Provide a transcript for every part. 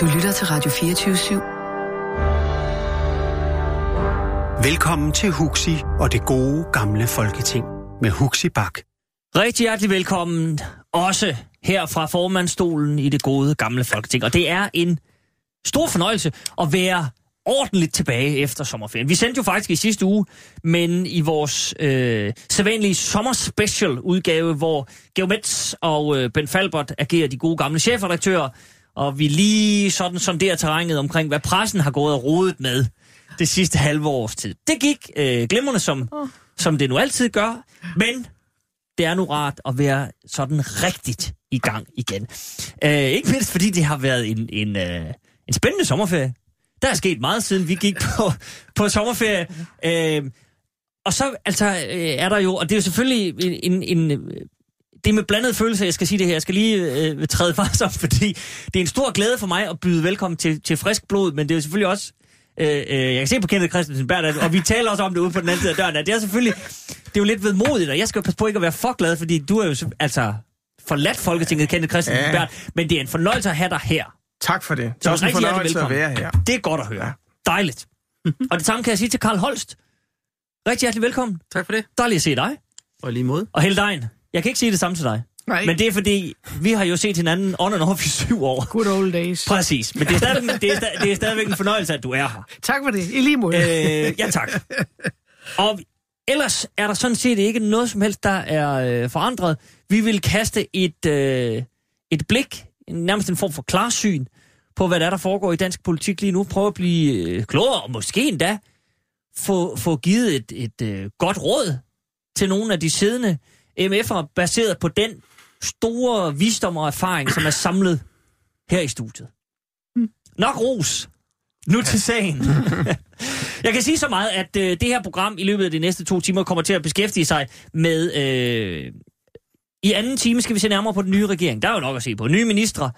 Du lytter til Radio 24 Velkommen til Huxi og det gode gamle folketing med Huxi Bak. Rigtig hjertelig velkommen også her fra formandstolen i det gode gamle folketing. Og det er en stor fornøjelse at være ordentligt tilbage efter sommerferien. Vi sendte jo faktisk i sidste uge, men i vores øh, sædvanlige sommerspecial udgave, hvor Geomets og øh, Ben Falbert agerer de gode gamle chefredaktører, og vi lige sådan sonderer terrænet omkring, hvad pressen har gået og rodet med det sidste halve års tid. Det gik øh, glimrende, som, oh. som det nu altid gør, men det er nu rart at være sådan rigtigt i gang igen. Øh, ikke mindst fordi det har været en, en, øh, en spændende sommerferie. Der er sket meget siden vi gik på, på sommerferie. Øh, og så altså, øh, er der jo, og det er jo selvfølgelig en, en, en det er med blandede følelser, jeg skal sige det her. Jeg skal lige øh, træde op, fordi det er en stor glæde for mig at byde velkommen til, til frisk blod, men det er jo selvfølgelig også... Øh, øh, jeg kan se på Kenneth Christensen Berth, og vi taler også om det ude på den anden side af døren, at det er selvfølgelig... Det er jo lidt vedmodigt, og jeg skal jo passe på ikke at være for glad, fordi du er jo altså forladt Folketinget, Kenneth Christensen ja. Berth, men det er en fornøjelse at have dig her. Tak for det. Det er også en fornøjelse at være her. Det er godt at høre. Ja. Dejligt. og det samme kan jeg sige til Karl Holst. Rigtig hjertelig velkommen. Tak for det. Dejligt at se dig. Og lige mod. Og Heldein. Jeg kan ikke sige det samme til dig. Nej. Men det er fordi, vi har jo set hinanden on and off i syv år. Good old days. Præcis. Men det er, stadigvæk, det, er, det er stadigvæk en fornøjelse, at du er her. Tak for det. I lige måde. Øh, ja, tak. Og ellers er der sådan set ikke noget som helst, der er øh, forandret. Vi vil kaste et, øh, et blik, nærmest en form for klarsyn, på hvad der, er, der foregår i dansk politik lige nu. Prøve at blive øh, klogere, og måske endda få, få givet et, et øh, godt råd til nogle af de siddende MF'ere, baseret på den store visdom og erfaring, som er samlet her i studiet. Nok ros. Nu til sagen. Jeg kan sige så meget, at øh, det her program i løbet af de næste to timer kommer til at beskæftige sig med... Øh, I anden time skal vi se nærmere på den nye regering. Der er jo nok at se på. Nye ministre.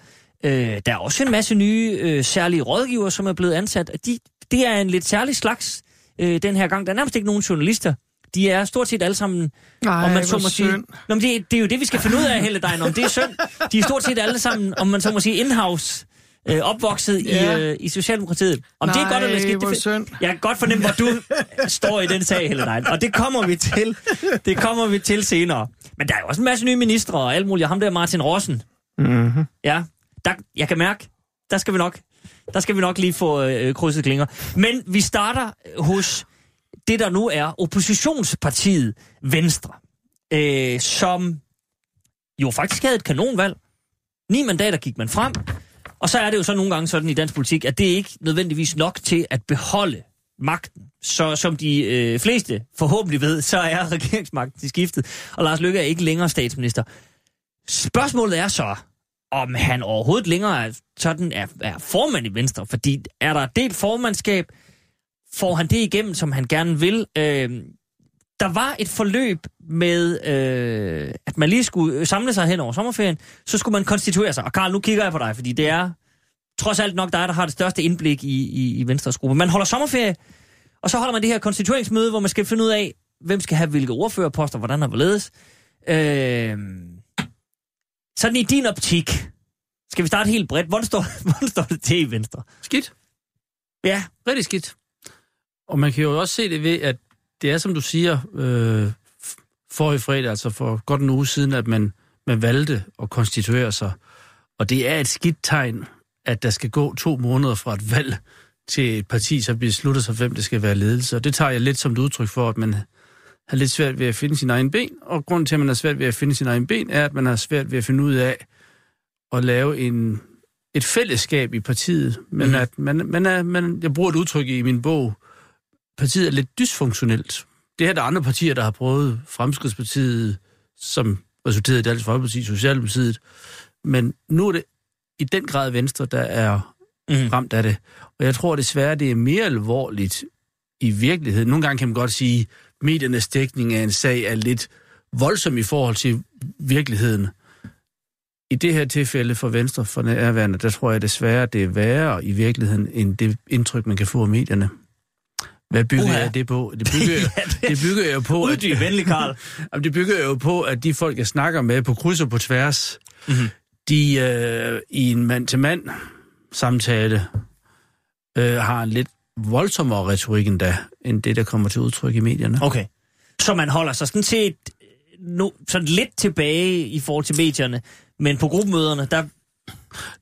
Øh, der er også en masse nye øh, særlige rådgiver, som er blevet ansat. De, det er en lidt særlig slags øh, den her gang. Der er nærmest ikke nogen journalister. De er stort set alle sammen, Nej, om man så må sige... Nå, men det, det er jo det, vi skal finde ud af, Helle Dein, om det er synd. De er stort set alle sammen, om man så må sige, in-house øh, opvokset ja. i, øh, i Socialdemokratiet. Om Nej, det er godt eller skidt, det synd. jeg kan godt fornemme, hvor du står i den sag, Helle Dein. Og det kommer vi til. Det kommer vi til senere. Men der er jo også en masse nye ministre og alt muligt. Ham der Martin Rossen. Mm-hmm. Ja, der, jeg kan mærke, der skal vi nok, der skal vi nok lige få øh, krydset klinger. Men vi starter hos det, der nu er oppositionspartiet Venstre, øh, som jo faktisk havde et kanonvalg. Ni mandater gik man frem. Og så er det jo så nogle gange sådan i dansk politik, at det er ikke nødvendigvis nok til at beholde magten. Så som de øh, fleste forhåbentlig ved, så er regeringsmagten til skiftet, og Lars Løkke er ikke længere statsminister. Spørgsmålet er så, om han overhovedet længere er, sådan er, er formand i Venstre, fordi er der delt formandskab, får han det igennem, som han gerne vil. Øh, der var et forløb med, øh, at man lige skulle samle sig hen over sommerferien, så skulle man konstituere sig. Og Karl, nu kigger jeg på dig, fordi det er trods alt nok dig, der har det største indblik i, i, i Venstres gruppe. Man holder sommerferie, og så holder man det her konstitueringsmøde, hvor man skal finde ud af, hvem skal have hvilke ordførerposter, hvordan og hvorledes. Øh, sådan i din optik, skal vi starte helt bredt, hvordan står, hvordan står det til i Venstre? Skidt. Ja. Rigtig skidt. Og man kan jo også se det ved, at det er, som du siger, øh, for i fredag, altså for godt en uge siden, at man, man valgte at konstituere sig. Og det er et skidt tegn, at der skal gå to måneder fra et valg til et parti, som beslutter sig, hvem det skal være ledelse. Og det tager jeg lidt som et udtryk for, at man har lidt svært ved at finde sin egen ben. Og grunden til, at man har svært ved at finde sin egen ben, er, at man har svært ved at finde ud af at lave en, et fællesskab i partiet. Men mm. at man, man er, man, jeg bruger et udtryk i min bog, partiet er lidt dysfunktionelt. Det er der andre partier, der har prøvet. Fremskridspartiet, som resulterede i Dansk Folkeparti, Socialdemokratiet. Men nu er det i den grad Venstre, der er mm. ramt af det. Og jeg tror desværre, det er mere alvorligt i virkeligheden. Nogle gange kan man godt sige, at mediernes dækning af en sag er lidt voldsom i forhold til virkeligheden. I det her tilfælde for Venstre for nærværende, der tror jeg desværre, det er værre i virkeligheden, end det indtryk, man kan få af medierne. Hvad bygger Uha. jeg det på? Det bygger, ja, det, det bygger jeg på... Uddyb venlig, Karl. At, det bygger jo på, at de folk, jeg snakker med på kryds og på tværs, mm-hmm. de øh, i en mand-til-mand samtale øh, har en lidt voldsommere retorik endda, end det, der kommer til udtryk i medierne. Okay. Så man holder sig sådan set no, sådan lidt tilbage i forhold til medierne, men på gruppemøderne, der...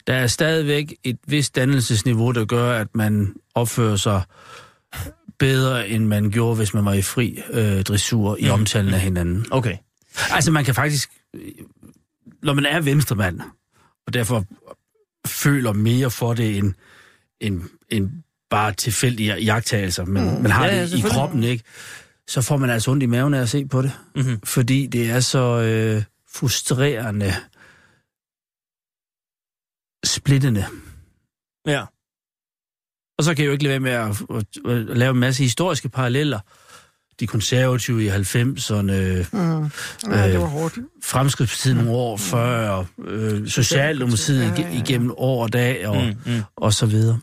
Der er stadigvæk et vist dannelsesniveau, der gør, at man opfører sig bedre, end man gjorde, hvis man var i fri øh, dressur i mm. omtalen af hinanden. Okay. Altså, man kan faktisk... Når man er venstremand, og derfor føler mere for det end, end, end bare tilfældige jagttagelser, men mm. man har ja, det i kroppen, ikke? Så får man altså ondt i maven af at se på det. Mm-hmm. Fordi det er så øh, frustrerende, splittende. Ja. Og så kan jeg jo ikke lade være med at, at, at lave en masse historiske paralleller. De konservative i 90'erne, mm. ja, det var hårdt. Øh, fremskridtstiden nogle år før, øh, Socialdemokratiet ja, ja, ja. igennem år og dag, og, mm, mm. og så videre.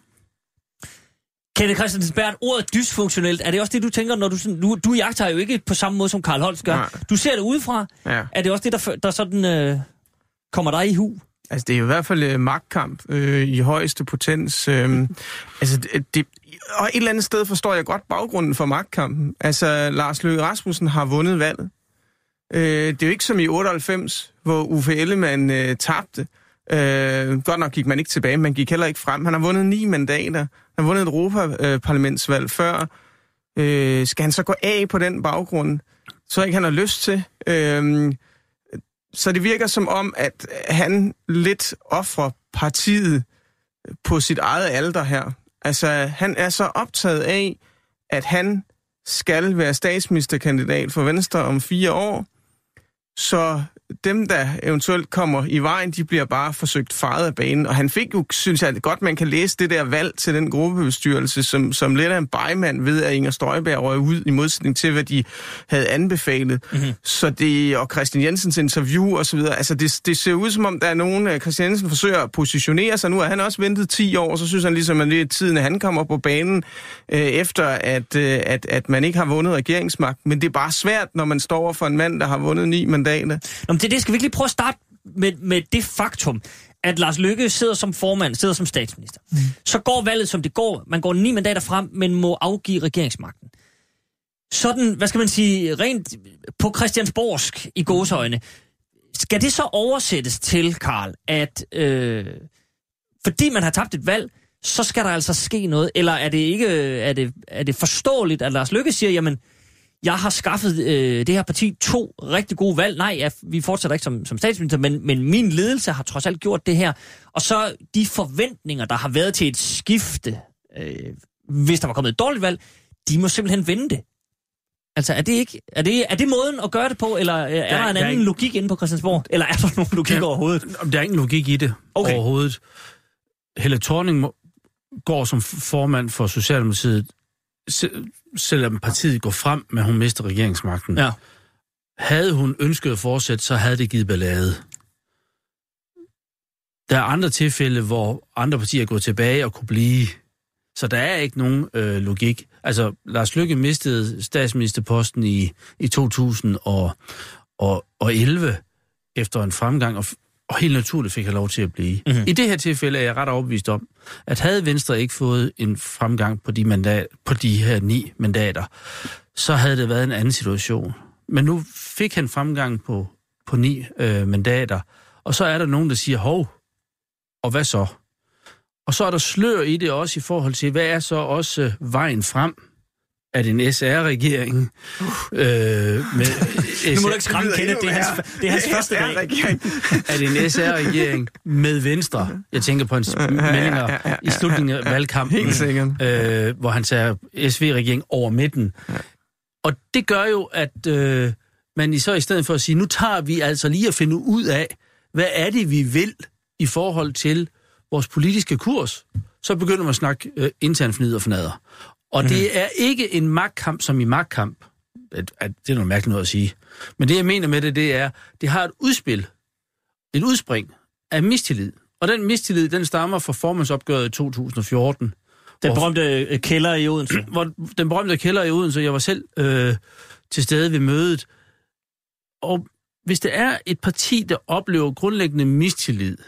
Kenneth Christensen Bert, ordet dysfunktionelt, er det også det, du tænker, når du... Du, du jagter jo ikke på samme måde, som Karl Holst gør. Nej. Du ser det udefra. Ja. Er det også det, der, der sådan øh, kommer dig i hu? Altså, det er jo i hvert fald øh, magtkamp øh, i højeste potens. Øh, altså, det, det, og et eller andet sted forstår jeg godt baggrunden for magtkampen. Altså, Lars Løkke Rasmussen har vundet valget. Øh, det er jo ikke som i 98, hvor Uffe Ellemann øh, tabte. Øh, godt nok gik man ikke tilbage, man gik heller ikke frem. Han har vundet ni mandater. Han har vundet et Europaparlamentsvalg før. Øh, skal han så gå af på den baggrund? Så ikke han har lyst til. Øh, så det virker som om, at han lidt offrer partiet på sit eget alder her. Altså, han er så optaget af, at han skal være statsministerkandidat for Venstre om fire år, så dem, der eventuelt kommer i vejen, de bliver bare forsøgt faret af banen. Og han fik jo, synes jeg, godt man kan læse det der valg til den gruppebestyrelse, som, som lidt af en bejmand ved, at Inger Støjberg røg ud i modsætning til, hvad de havde anbefalet. Mm-hmm. Så det, og Christian Jensens interview og så videre, altså det, det ser ud som om, der er nogen, øh, Christian Jensen forsøger at positionere sig. Nu har han også ventet 10 år, så synes han ligesom, at det er tiden, at han kommer på banen, øh, efter at, øh, at, at man ikke har vundet regeringsmagt. Men det er bare svært, når man står for en mand, der har vundet ni mandater. Nå, men det, det skal vi ikke lige prøve at starte med, med det faktum, at Lars Lykke sidder som formand, sidder som statsminister. Mm. Så går valget, som det går. Man går ni mandater frem, men må afgive regeringsmagten. Sådan, hvad skal man sige, rent på Christiansborgsk i gåsøjne. Skal det så oversættes til, Karl, at øh, fordi man har tabt et valg, så skal der altså ske noget? Eller er det ikke er det, er det forståeligt, at Lars Lykke siger, jamen, jeg har skaffet øh, det her parti to rigtig gode valg. Nej, ja, vi fortsætter ikke som, som statsminister, men, men min ledelse har trods alt gjort det her. Og så de forventninger, der har været til et skifte, øh, hvis der var kommet et dårligt valg, de må simpelthen vende det. Altså, er det ikke, er det, er det måden at gøre det på, eller er der, der en anden der ikke... logik inde på Christiansborg? Eller er der nogen logik ja, overhovedet? Der er ingen logik i det okay. overhovedet. Helle Thorning går som formand for Socialdemokratiet selvom partiet går frem at hun mister regeringsmagten. Ja. Havde hun ønsket at fortsætte, så havde det givet ballade. Der er andre tilfælde, hvor andre partier er gået tilbage og kunne blive. Så der er ikke nogen øh, logik. Altså, Lars Lykke mistede statsministerposten i, i 2011 efter en fremgang, og og helt naturligt fik han lov til at blive. Mm-hmm. I det her tilfælde er jeg ret overbevist om, at havde Venstre ikke fået en fremgang på de, mandat, på de her ni mandater, så havde det været en anden situation. Men nu fik han fremgang på, på ni øh, mandater, og så er der nogen, der siger, hov, og hvad så? Og så er der slør i det også i forhold til, hvad er så også øh, vejen frem? At en SR-regering... Uh. Øh, med nu må du ikke skræmme Kenneth, det er hans, det er hans første dag. at en SR-regering med Venstre, jeg tænker på hans meldinger i slutningen af valgkampen. Øh, hvor han sagde SV-regering over midten. Og det gør jo, at øh, man i så i stedet for at sige, nu tager vi altså lige at finde ud af, hvad er det, vi vil i forhold til vores politiske kurs, så begynder man at snakke øh, intern fnid og fnader. Og mm. det mhm. er ikke en magtkamp som i magtkamp. At, det er noget mærkeligt noget at sige. Men det, jeg mener med det, det er, det har et udspil, et udspring af mistillid. Og den mistillid, den stammer fra formandsopgøret i 2014. Den berømte øh, kælder i Odense. Hvor, den berømte kælder i Odense, jeg var selv øh, til stede ved mødet. Og hvis det er et parti, der oplever grundlæggende mistillid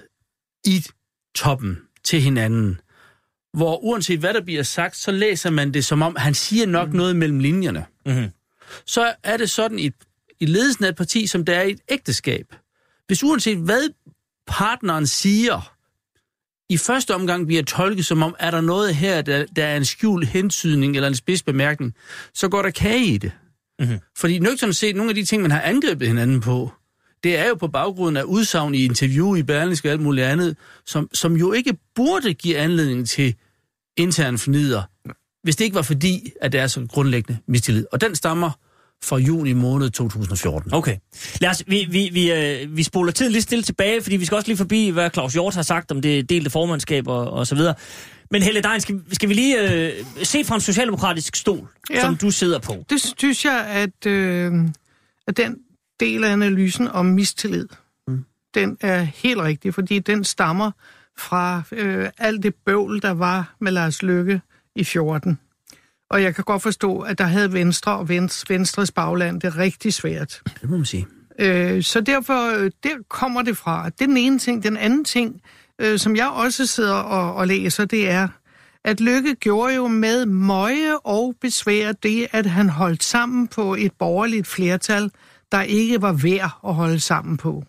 i toppen til hinanden, hvor uanset hvad der bliver sagt, så læser man det som om, han siger nok mm. noget mellem linjerne. Mhm. Så er det sådan i, i ledelsen af et parti, som der er i et ægteskab. Hvis uanset hvad partneren siger, i første omgang bliver tolket som om, er der noget her, der, der er en skjult hentydning eller en spidsbemærkning, så går der kage i det. Mhm. Fordi nøgternt set, nogle af de ting, man har angrebet hinanden på, det er jo på baggrund af udsagn i interview i Berlingske og alt muligt andet, som, som jo ikke burde give anledning til intern fornider, hvis det ikke var fordi, at det er så grundlæggende mistillid. Og den stammer fra juni måned 2014. Okay. Lad os, vi, vi, vi, øh, vi spoler tiden lidt stille tilbage, fordi vi skal også lige forbi, hvad Claus Hjort har sagt om det delte formandskab og, og så videre. Men Helle Dein, skal, skal vi lige øh, se fra en socialdemokratisk stol. Ja. som du sidder på? Det synes jeg, at, øh, at den del af analysen om mistillid, mm. den er helt rigtig, fordi den stammer fra øh, alt det bøvl, der var med Lars Lykke i 14. Og jeg kan godt forstå, at der havde Venstre og Venstres, bagland det rigtig svært. Det må man sige. Øh, så derfor, øh, der kommer det fra. Det er den ene ting. Den anden ting, øh, som jeg også sidder og, og læser, det er, at Lykke gjorde jo med møje og besvær det, at han holdt sammen på et borgerligt flertal, der ikke var værd at holde sammen på.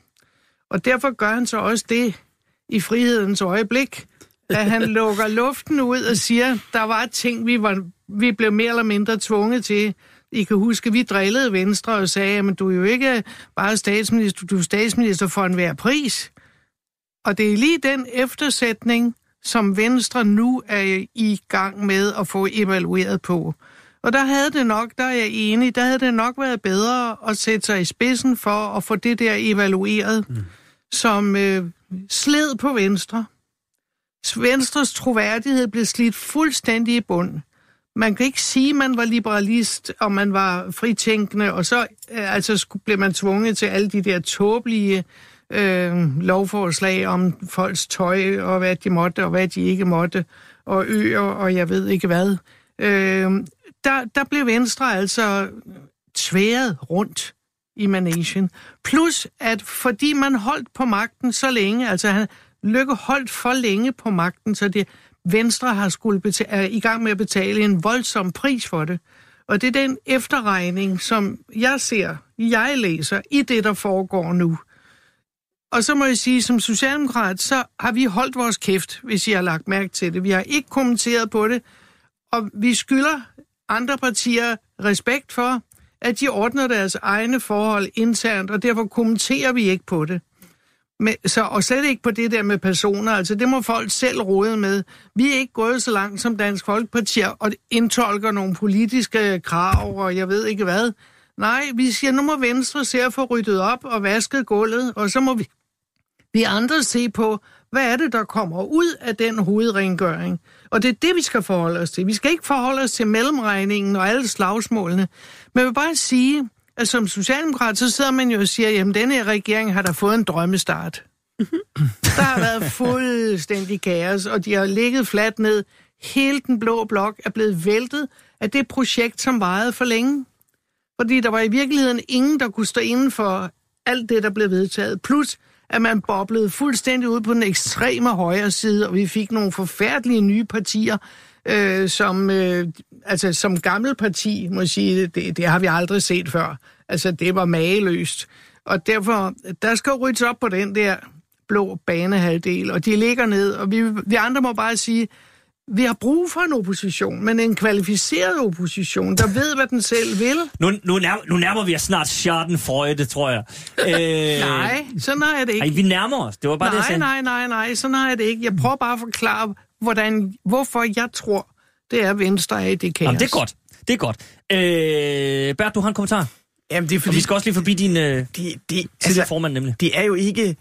Og derfor gør han så også det i frihedens øjeblik, at han lukker luften ud og siger, der var ting, vi, var, vi blev mere eller mindre tvunget til. I kan huske, vi drillede Venstre og sagde, men du er jo ikke bare statsminister, du er statsminister for enhver pris. Og det er lige den eftersætning, som Venstre nu er i gang med at få evalueret på. Og der havde det nok, der er jeg enig, der havde det nok været bedre at sætte sig i spidsen for at få det der evalueret, mm. som øh, sled på Venstre. Venstres troværdighed blev slidt fuldstændig i bund. Man kan ikke sige, at man var liberalist, og man var fritænkende, og så øh, altså, blev man tvunget til alle de der tåbelige øh, lovforslag om folks tøj, og hvad de måtte, og hvad de ikke måtte, og øer, og jeg ved ikke hvad. Øh, der, der blev Venstre altså tværet rundt i managen. Plus, at fordi man holdt på magten så længe, altså han Lykke holdt for længe på magten, så det Venstre har skulle betale, er i gang med at betale en voldsom pris for det. Og det er den efterregning, som jeg ser, jeg læser i det, der foregår nu. Og så må jeg sige, som socialdemokrat, så har vi holdt vores kæft, hvis I har lagt mærke til det. Vi har ikke kommenteret på det, og vi skylder andre partier respekt for, at de ordner deres egne forhold internt, og derfor kommenterer vi ikke på det. Men, så, og slet ikke på det der med personer, altså det må folk selv råde med. Vi er ikke gået så langt som Dansk Folkeparti og indtolker nogle politiske krav, og jeg ved ikke hvad. Nej, vi siger, nu må Venstre se at få ryddet op og vasket gulvet, og så må vi, vi andre se på, hvad er det, der kommer ud af den hovedrengøring. Og det er det, vi skal forholde os til. Vi skal ikke forholde os til mellemregningen og alle slagsmålene. Men jeg vil bare sige, at som socialdemokrat, så sidder man jo og siger, jamen denne her regering har da fået en drømmestart. Der har været fuldstændig kaos, og de har ligget fladt ned. Hele den blå blok er blevet væltet af det projekt, som varede for længe. Fordi der var i virkeligheden ingen, der kunne stå inden for alt det, der blev vedtaget. Plus, at man boblede fuldstændig ud på den ekstreme højre side, og vi fik nogle forfærdelige nye partier, øh, som, øh, altså, som gammel parti, må jeg sige, det, det har vi aldrig set før. Altså, det var mageløst. Og derfor, der skal ryddes op på den der blå banehalvdel, og de ligger ned, og vi, vi andre må bare sige, vi har brug for en opposition, men en kvalificeret opposition, der ved, hvad den selv vil. Nu, nu, nærmer, nu nærmer vi os snart Schadenfreude, tror jeg. Øh, Nej, sådan har jeg det ikke. Ej, vi nærmer os. Det var bare det, jeg nej, sagde. nej, nej, nej, sådan har jeg det ikke. Jeg prøver bare at forklare, hvordan, hvorfor jeg tror, det er Venstre i det kaos. Jamen, det er godt. Det er godt. Øh, Bert, du har en kommentar. Jamen, det er Og fordi... vi skal også lige forbi din øh, de, de, tidligere altså, formand, nemlig. det er jo ikke,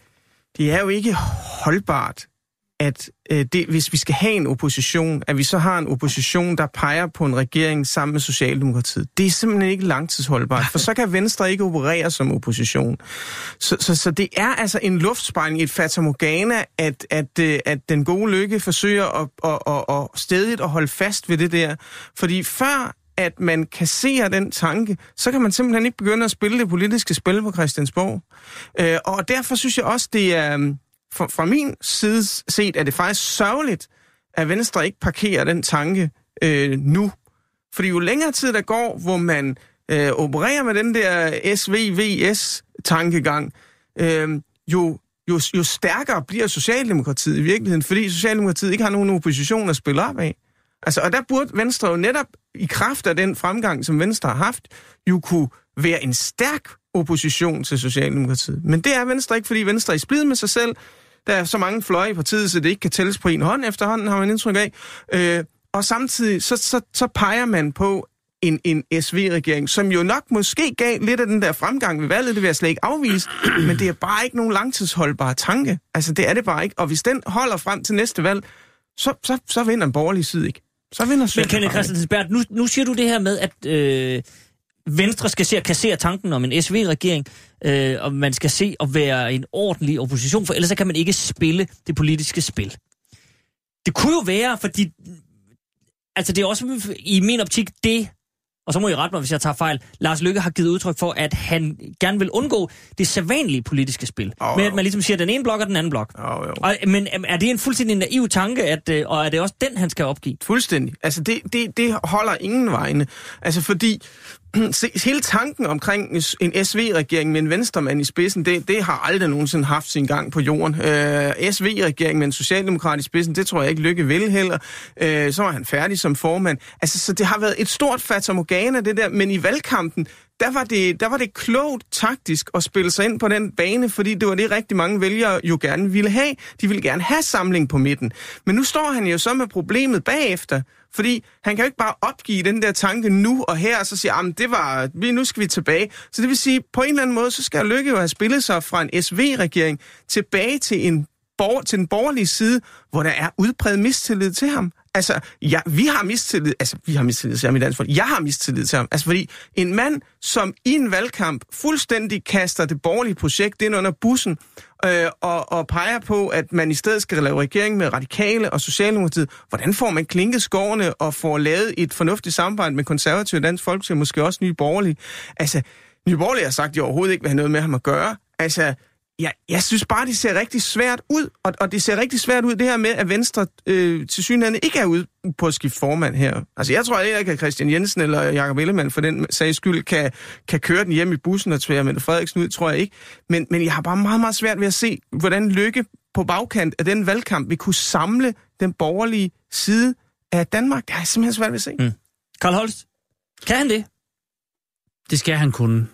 det er jo ikke holdbart, at øh, det, hvis vi skal have en opposition, at vi så har en opposition, der peger på en regering sammen med Socialdemokratiet. Det er simpelthen ikke langtidsholdbart, for så kan Venstre ikke operere som opposition. Så, så, så det er altså en luftspejling, et fatamorgana, at, at, øh, at den gode lykke forsøger at, at, at, at stedigt at holde fast ved det der. Fordi før at man kasserer den tanke, så kan man simpelthen ikke begynde at spille det politiske spil på Christiansborg. Øh, og derfor synes jeg også, det er, fra, fra min side set, er det faktisk sørgeligt, at Venstre ikke parkerer den tanke øh, nu. Fordi jo længere tid der går, hvor man øh, opererer med den der SVVS-tankegang, øh, jo, jo, jo stærkere bliver Socialdemokratiet i virkeligheden, fordi Socialdemokratiet ikke har nogen opposition at spille op af. Altså, og der burde Venstre jo netop i kraft af den fremgang, som Venstre har haft, jo kunne være en stærk opposition til Socialdemokratiet. Men det er Venstre ikke, fordi Venstre er i splid med sig selv. Der er så mange fløje i partiet, så det ikke kan tælles på en hånd efterhånden, har man indtryk af. Øh, og samtidig så, så, så peger man på en, en SV-regering, som jo nok måske gav lidt af den der fremgang ved valget, det vil jeg slet ikke afvise, men det er bare ikke nogen langtidsholdbar tanke. Altså, det er det bare ikke. Og hvis den holder frem til næste valg, så, så, så vinder en borgerlig side ikke. Så vinder Men Svend Kenneth Christensen Bert, nu, nu siger du det her med, at øh, Venstre skal se at kassere tanken om en SV-regering, øh, og man skal se at være en ordentlig opposition, for ellers så kan man ikke spille det politiske spil. Det kunne jo være, fordi altså det er også i min optik det, og så må I rette mig, hvis jeg tager fejl, Lars Lykke har givet udtryk for, at han gerne vil undgå det sædvanlige politiske spil. Åh, med at man ligesom siger den ene blok og den anden blok. Jo, jo. Og, men er det en fuldstændig naiv tanke, at, øh, og er det også den, han skal opgive? Fuldstændig. Altså, det, det, det holder ingen vegne. Altså, fordi se, hele tanken omkring en SV-regering med en venstremand i spidsen, det, det har aldrig nogensinde haft sin gang på jorden. Øh, SV-regering med en socialdemokrat i spidsen, det tror jeg ikke Lykke vil heller. Øh, så var han færdig som formand. Altså, så det har været et stort fatamorgana, det der. Men i valgkampen, der var, det, der var det klogt taktisk at spille sig ind på den bane, fordi det var det, rigtig mange vælgere jo gerne ville have. De ville gerne have samling på midten. Men nu står han jo så med problemet bagefter, fordi han kan jo ikke bare opgive den der tanke nu og her, og så sige, at det var, nu skal vi tilbage. Så det vil sige, på en eller anden måde, så skal Lykke jo have spillet sig fra en SV-regering tilbage til en bor- til den borgerlige side, hvor der er udbredt mistillid til ham. Altså, ja, vi har mistillid, altså, vi har mistillid til ham i Dansk Folkeparti. Jeg har mistillid til ham. Altså, fordi en mand, som i en valgkamp fuldstændig kaster det borgerlige projekt ind under bussen, øh, og, og peger på, at man i stedet skal lave regering med radikale og socialdemokratiet. Hvordan får man klinket skovene og får lavet et fornuftigt samarbejde med konservative Dansk Folkeparti, og måske også nye borgerlige? Altså, nye borgerlige har sagt, at de overhovedet ikke vil have noget med ham at gøre. Altså, Ja, jeg synes bare, det ser rigtig svært ud, og, og det ser rigtig svært ud, det her med, at Venstre øh, til synligheden ikke er ude på at skifte formand her. Altså, jeg tror ikke, at Christian Jensen eller Jakob Ellemann for den sags skyld kan, kan køre den hjem i bussen og tvære Mette Frederiksen ud, tror jeg ikke. Men, men jeg har bare meget, meget svært ved at se, hvordan Lykke på bagkant af den valgkamp vil kunne samle den borgerlige side af Danmark. Det har jeg simpelthen svært ved at se. Mm. Karl Holst, kan han det? Det skal han kunne.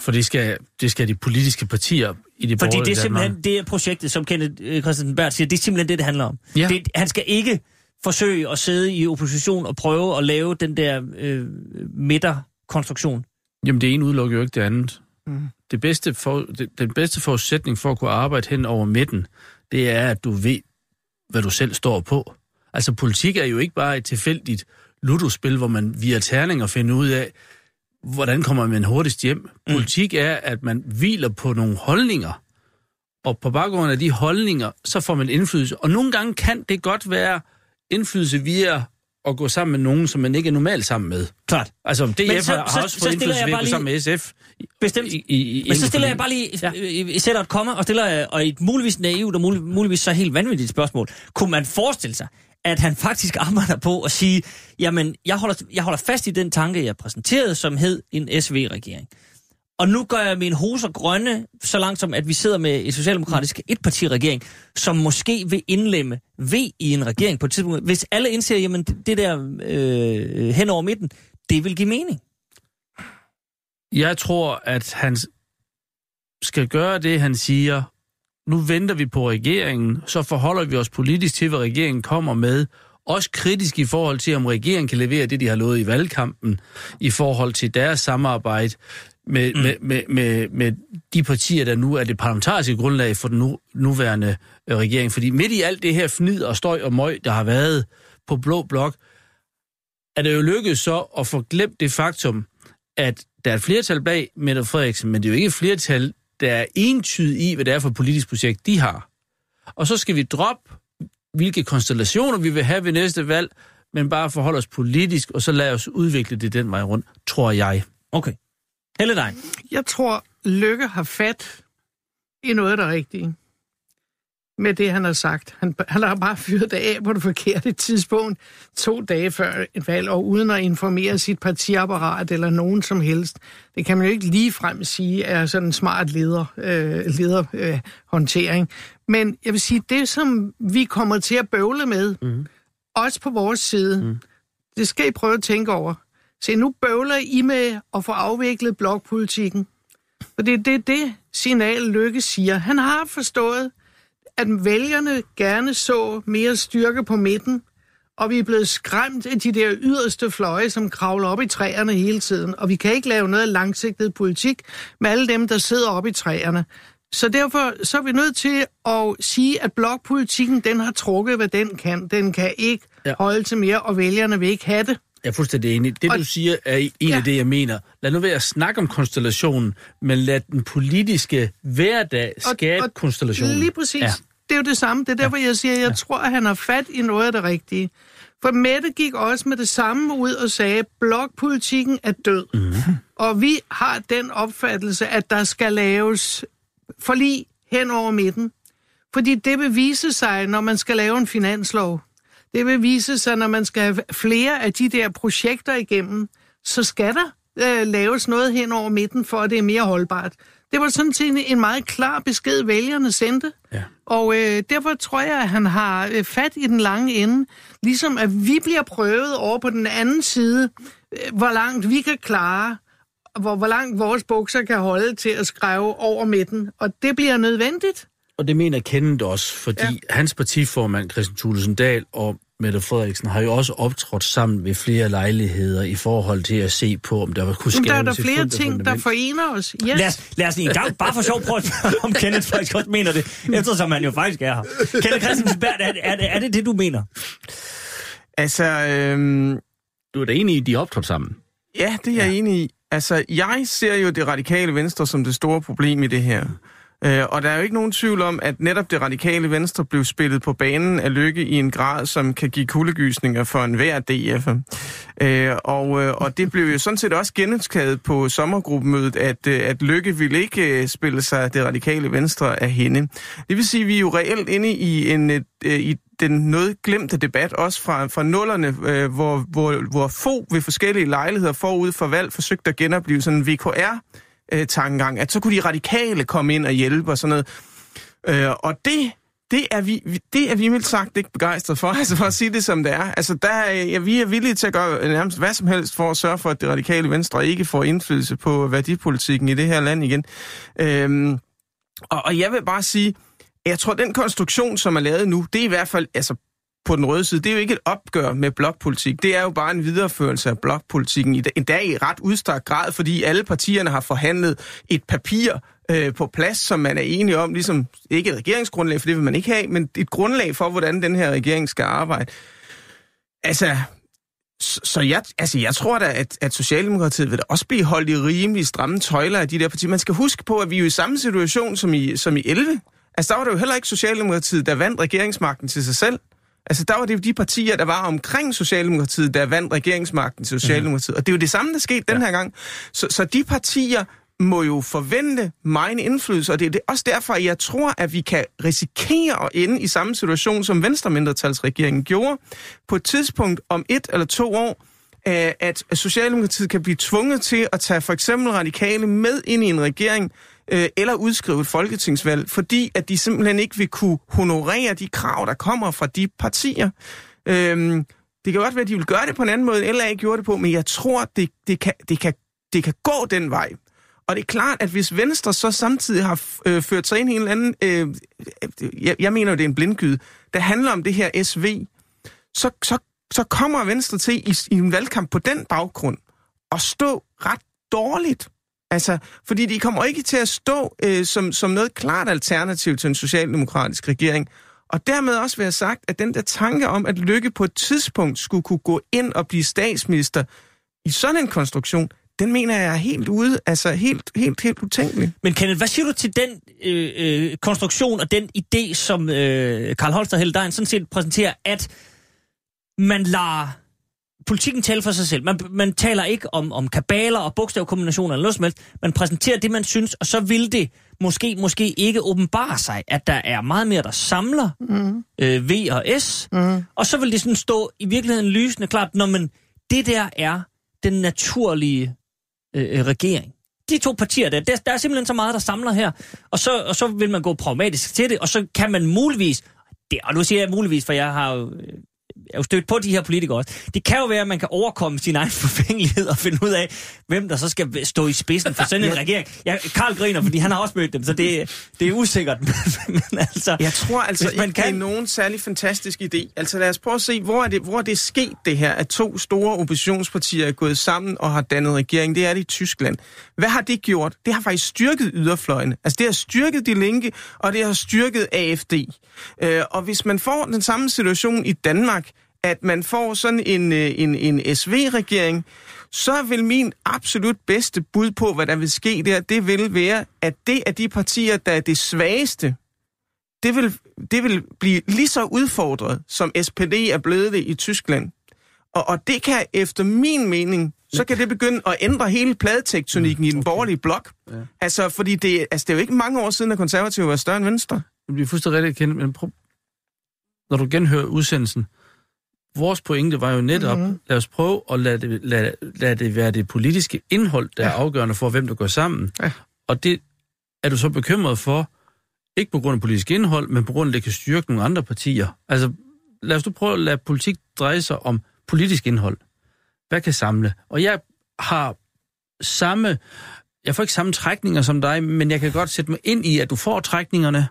For det skal, det skal de politiske partier i det Fordi det er Danmark. simpelthen det er projektet, som Kenneth øh, Christensen Bert siger, det er simpelthen det, det handler om. Ja. Det, han skal ikke forsøge at sidde i opposition og prøve at lave den der øh, midterkonstruktion. Jamen, det ene udelukker jo ikke det andet. Mm. Det bedste for, det, den bedste forudsætning for at kunne arbejde hen over midten, det er, at du ved, hvad du selv står på. Altså, politik er jo ikke bare et tilfældigt ludospil, hvor man via terninger finder ud af, hvordan kommer man hurtigst hjem. Mm. Politik er, at man hviler på nogle holdninger, og på baggrund af de holdninger, så får man indflydelse. Og nogle gange kan det godt være indflydelse via at gå sammen med nogen, som man ikke er normalt sammen med. Klart. Altså, DF Men så- har så- også så fået stiller indflydelse ved at gå sammen med SF. Bestemt. I, i, i Men så stiller jeg bare lige, Ja. sætter et komma, og stiller og et muligvis naivt og mulig, muligvis så helt vanvittigt spørgsmål. Kunne man forestille sig, at han faktisk arbejder på at sige, jamen, jeg holder, jeg holder fast i den tanke, jeg præsenterede, som hed en SV-regering. Og nu gør jeg mine hoser grønne, så langt som, at vi sidder med et socialdemokratisk etpartiregering, som måske vil indlemme V i en regering på et tidspunkt. Hvis alle indser, jamen det det der øh, hen over midten, det vil give mening. Jeg tror, at han skal gøre det, han siger. Nu venter vi på regeringen, så forholder vi os politisk til, hvad regeringen kommer med. Også kritisk i forhold til, om regeringen kan levere det, de har lovet i valgkampen, i forhold til deres samarbejde med, mm. med, med, med, med de partier, der nu er det parlamentariske grundlag for den nu, nuværende øh, regering. Fordi midt i alt det her fnid og støj og møg, der har været på Blå Blok, er det jo lykkedes så at få glemt det faktum, at der er et flertal bag Mette Frederiksen, men det er jo ikke et flertal, der er entydigt i, hvad det er for et politisk projekt, de har. Og så skal vi droppe, hvilke konstellationer vi vil have ved næste valg, men bare forholde os politisk, og så lade os udvikle det den vej rundt, tror jeg. Okay. Helle dig. Jeg tror, Lykke har fat i noget, der er rigtigt. Med det, han har sagt. Han, han har bare fyret det af på det forkerte tidspunkt, to dage før et valg, og uden at informere sit partiapparat eller nogen som helst. Det kan man jo ikke lige frem sige er sådan en smart leder, øh, lederhåndtering. Øh, Men jeg vil sige, det som vi kommer til at bøvle med, mm. også på vores side, mm. det skal I prøve at tænke over. Se, nu bøvler I med at få afviklet blokpolitikken. Og det er det, det signal Lykke siger. Han har forstået, at vælgerne gerne så mere styrke på midten, og vi er blevet skræmt af de der yderste fløje, som kravler op i træerne hele tiden. Og vi kan ikke lave noget langsigtet politik med alle dem, der sidder op i træerne. Så derfor så er vi nødt til at sige, at blokpolitikken, den har trukket, hvad den kan. Den kan ikke ja. holde til mere, og vælgerne vil ikke have det. Jeg er fuldstændig enig. Det, og, du siger, er en ja. af det, jeg mener. Lad nu være at snakke om konstellationen, men lad den politiske hverdag skabe og, og konstellationen. Lige præcis. Ja. Det er jo det samme. Det er derfor, jeg siger, at jeg ja. tror, at han har fat i noget af det rigtige. For Mette gik også med det samme ud og sagde, at blokpolitikken er død. Mm. Og vi har den opfattelse, at der skal laves forlig hen over midten. Fordi det vil vise sig, når man skal lave en finanslov. Det vil vise sig, når man skal have flere af de der projekter igennem, så skal der øh, laves noget hen over midten, for at det er mere holdbart. Det var sådan set en meget klar besked, vælgerne sendte. Ja. Og øh, derfor tror jeg, at han har øh, fat i den lange ende. Ligesom at vi bliver prøvet over på den anden side, øh, hvor langt vi kan klare, hvor, hvor langt vores bukser kan holde til at skrive over midten. Og det bliver nødvendigt. Og det mener Kenneth også, fordi ja. hans partiformand, Christian Thulesen Dahl, og Mette Frederiksen har jo også optrådt sammen ved flere lejligheder i forhold til at se på, om der kunne skabes Der er der flere ting, der forener os. Yes. Lad, os, lad os lige en gang, bare for sjov, prøve om Kenneth faktisk også mener det, eftersom han jo faktisk er her. Kenneth Christensen er, er, det, er det det, du mener? Altså, øhm... Du er da enig i, at de er optrådt sammen? Ja, det er jeg ja. enig i. Altså, jeg ser jo det radikale venstre som det store problem i det her. Øh, og der er jo ikke nogen tvivl om, at netop det radikale venstre blev spillet på banen af lykke i en grad, som kan give kuldegysninger for enhver DF. Øh, og, øh, og det blev jo sådan set også genudskadet på sommergruppemødet, at, øh, at lykke ville ikke øh, spille sig det radikale venstre af hende. Det vil sige, at vi er jo reelt inde i en øh, i den noget glemte debat, også fra, fra nullerne, øh, hvor, hvor, hvor få ved forskellige lejligheder forud for valg forsøgte at genopleve sådan en VKR øh, tankegang, at så kunne de radikale komme ind og hjælpe og sådan noget. Øh, og det, det er vi, det er vi mildt sagt ikke begejstret for, altså for at sige det som det er. Altså der er, ja, vi er villige til at gøre nærmest hvad som helst for at sørge for, at det radikale venstre ikke får indflydelse på værdipolitikken i det her land igen. Øh, og, og jeg vil bare sige, jeg tror, den konstruktion, som er lavet nu, det er i hvert fald, altså på den røde side, det er jo ikke et opgør med blokpolitik. Det er jo bare en videreførelse af blokpolitikken, i endda i ret udstrakt grad, fordi alle partierne har forhandlet et papir øh, på plads, som man er enige om, ligesom ikke et regeringsgrundlag, for det vil man ikke have, men et grundlag for, hvordan den her regering skal arbejde. Altså, så jeg, altså jeg tror da, at, at Socialdemokratiet vil da også blive holdt i rimelig stramme tøjler af de der partier. Man skal huske på, at vi er jo i samme situation som i, som i 11. Altså der var det jo heller ikke Socialdemokratiet, der vandt regeringsmagten til sig selv. Altså, der var det jo de partier, der var omkring Socialdemokratiet, der vandt regeringsmagten til Socialdemokratiet. Mm. Og det er jo det samme, der skete ja. den her gang. Så, så de partier må jo forvente mig indflydelse, og det er det også derfor, at jeg tror, at vi kan risikere at ende i samme situation, som Venstre-mindretalsregeringen gjorde på et tidspunkt om et eller to år, at Socialdemokratiet kan blive tvunget til at tage for eksempel radikale med ind i en regering, øh, eller udskrive et folketingsvalg, fordi at de simpelthen ikke vil kunne honorere de krav, der kommer fra de partier. Øh, det kan godt være, at de vil gøre det på en anden måde, end LA gjorde det på, men jeg tror, det, det, kan, det, kan, det kan gå den vej. Og det er klart, at hvis Venstre så samtidig har øh, ført sig ind i en eller anden... Øh, jeg, jeg mener jo, det er en blindgyde, der handler om det her SV, så, så, så kommer Venstre til i, i en valgkamp på den baggrund at stå ret dårligt. Altså, fordi de kommer ikke til at stå øh, som, som noget klart alternativ til en socialdemokratisk regering. Og dermed også være sagt, at den der tanke om, at Lykke på et tidspunkt skulle kunne gå ind og blive statsminister i sådan en konstruktion, den mener jeg er helt ude, altså helt, helt, helt utænkelig. Men Kenneth, hvad siger du til den øh, øh, konstruktion og den idé, som øh, Karl Holster Heldein sådan set præsenterer, at man lader politikken taler for sig selv. Man, man taler ikke om, om kabaler og bogstavkombinationer eller noget som helst. Man præsenterer det, man synes, og så vil det måske, måske ikke åbenbare sig, at der er meget mere, der samler mm. øh, V og S, mm. og så vil det sådan stå i virkeligheden lysende klart, når man, det der er den naturlige øh, regering. De to partier der, der, der er simpelthen så meget, der samler her, og så, og så vil man gå pragmatisk til det, og så kan man muligvis, det, og nu siger jeg muligvis, for jeg har jo øh, er jo stødt på de her politikere også. Det kan jo være, at man kan overkomme sin egen forfængelighed og finde ud af, hvem der så skal stå i spidsen for sådan en regering. Ja, Karl griner, fordi han har også mødt dem, så det, det er usikkert. Men altså, Jeg tror altså Hvis ikke, man det er kan- nogen særlig fantastisk idé. Altså lad os prøve at se, hvor er det, hvor er det sket det her, at to store oppositionspartier er gået sammen og har dannet regering. Det er det i Tyskland. Hvad har det gjort? Det har faktisk styrket yderfløjene. Altså det har styrket De Linke, og det har styrket AFD. Øh, og hvis man får den samme situation i Danmark, at man får sådan en, øh, en, en SV-regering, så vil min absolut bedste bud på, hvad der vil ske der, det vil være, at det er de partier, der er det svageste, det vil, det vil blive lige så udfordret, som SPD er blevet det i Tyskland. Og, og det kan efter min mening, så kan det begynde at ændre hele pladetektonikken i den borgerlige blok. Ja. Altså, fordi det, altså, det er jo ikke mange år siden, at konservative var større end venstre. Det bliver fuldstændig rigtigt kendt, men prøv, når du genhører udsendelsen, vores pointe var jo netop, mm-hmm. lad os prøve at lade det, lade, lade det være det politiske indhold, der ja. er afgørende for, hvem der går sammen. Ja. Og det er du så bekymret for, ikke på grund af politisk indhold, men på grund af, at det kan styrke nogle andre partier. Altså, lad os nu prøve at lade politik dreje sig om politisk indhold. Hvad kan samle? Og jeg har samme... Jeg får ikke samme trækninger som dig, men jeg kan godt sætte mig ind i, at du får trækningerne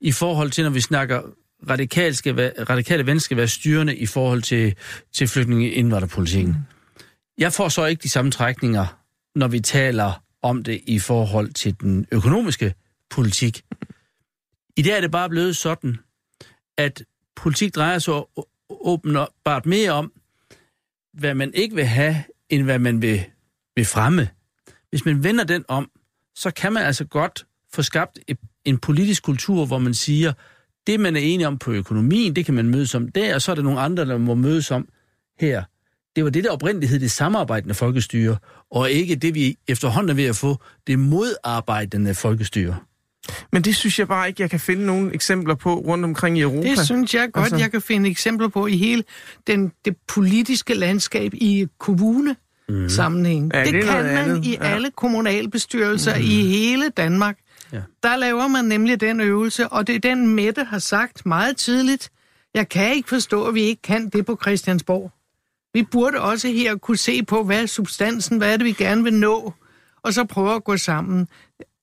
i forhold til, når vi snakker radikale, skal være, radikale venstre skal være styrende i forhold til, til flygtninge indvandrerpolitikken. indvandrerpolitikken. Jeg får så ikke de samme trækninger, når vi taler om det i forhold til den økonomiske politik. I dag er det bare blevet sådan, at politik drejer sig åbenbart mere om, hvad man ikke vil have, end hvad man vil, vil fremme. Hvis man vender den om, så kan man altså godt få skabt et- en politisk kultur, hvor man siger, det man er enige om på økonomien, det kan man mødes om der, og så er der nogle andre, der må mødes om her. Det var det, der oprindeligt hed det samarbejdende folkestyre, og ikke det, vi efterhånden er ved at få, det modarbejdende folkestyre. Men det synes jeg bare ikke, jeg kan finde nogle eksempler på rundt omkring i Europa. Det synes jeg godt, Altså- jeg kan finde eksempler på i hele den, det politiske landskab i kommune sammenhæng. Ja, det, det kan man andet, i ja. alle kommunalbestyrelser mm. i hele Danmark. Ja. Der laver man nemlig den øvelse, og det er den Mette har sagt meget tidligt. Jeg kan ikke forstå, at vi ikke kan det på Christiansborg. Vi burde også her kunne se på, hvad er substansen, hvad er det, vi gerne vil nå, og så prøve at gå sammen.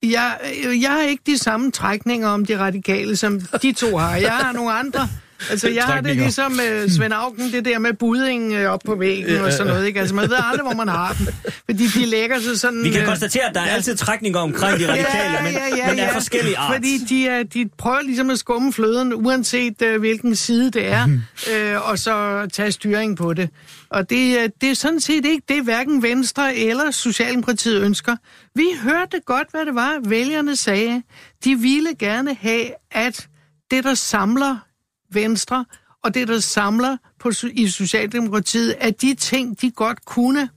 Jeg, jeg har ikke de samme trækninger om de radikale, som de to har. Jeg har nogle andre. Altså, jeg har det ligesom uh, Svend Auken, det der med budding uh, op på væggen og sådan noget. Ikke? Altså, man ved aldrig, hvor man har den. Fordi de lægger sig sådan... Vi kan øh, konstatere, at der er altid trækninger omkring de radikale, men, men af forskellige art. Fordi de, er, de prøver ligesom at skumme fløden, uanset uh, hvilken side det er, øh, og så tage styring på det. Og det, øh, det er sådan set ikke det, hverken Venstre eller Socialdemokratiet ønsker. Vi hørte godt, hvad det var, vælgerne sagde. De ville gerne have, at det, der samler Venstre, og det, der samler på, i Socialdemokratiet, at de ting, de godt kunne,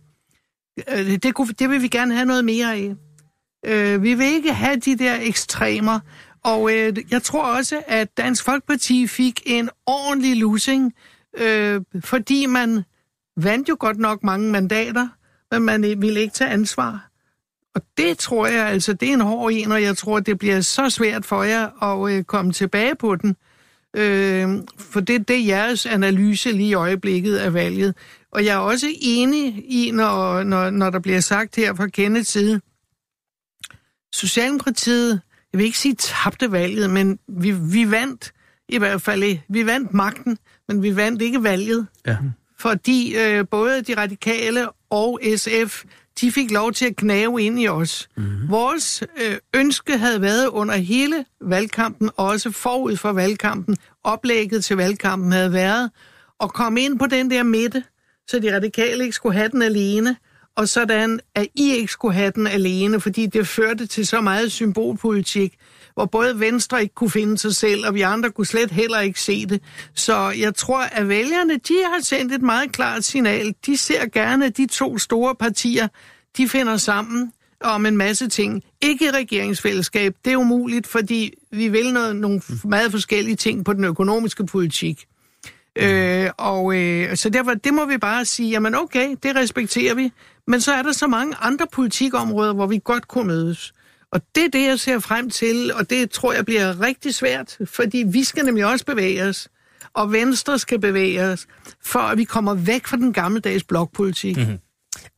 øh, det, kunne, det vil vi gerne have noget mere af. Øh, vi vil ikke have de der ekstremer. Og øh, jeg tror også, at Dansk Folkeparti fik en ordentlig losing, øh, fordi man vandt jo godt nok mange mandater, men man øh, ville ikke tage ansvar. Og det tror jeg altså, det er en hård en, og jeg tror, det bliver så svært for jer at øh, komme tilbage på den. Øh, for det, det er jeres analyse lige i øjeblikket af valget. Og jeg er også enig i, når, når, når der bliver sagt her fra Kenneths side, Socialdemokratiet, jeg vil ikke sige tabte valget, men vi, vi vandt i hvert fald, vi vandt magten, men vi vandt ikke valget Ja. fordi øh, både de radikale og SF, de fik lov til at knave ind i os. Mm-hmm. Vores øh, ønske havde været under hele valgkampen, også forud for valgkampen, oplægget til valgkampen havde været, at komme ind på den der midte, så de radikale ikke skulle have den alene, og sådan, at I ikke skulle have den alene, fordi det førte til så meget symbolpolitik, hvor både Venstre ikke kunne finde sig selv, og vi andre kunne slet heller ikke se det. Så jeg tror, at vælgerne, de har sendt et meget klart signal. De ser gerne, at de to store partier, de finder sammen, om en masse ting. Ikke i regeringsfællesskab, det er umuligt, fordi vi vil noget, nogle meget forskellige ting på den økonomiske politik. Øh, og øh, så derfor, det må vi bare sige, jamen okay, det respekterer vi. Men så er der så mange andre politikområder, hvor vi godt kunne mødes. Og det er det, jeg ser frem til, og det tror jeg bliver rigtig svært, fordi vi skal nemlig også bevæge os, og Venstre skal bevæge os, for at vi kommer væk fra den gammeldags blokpolitik. Mm-hmm.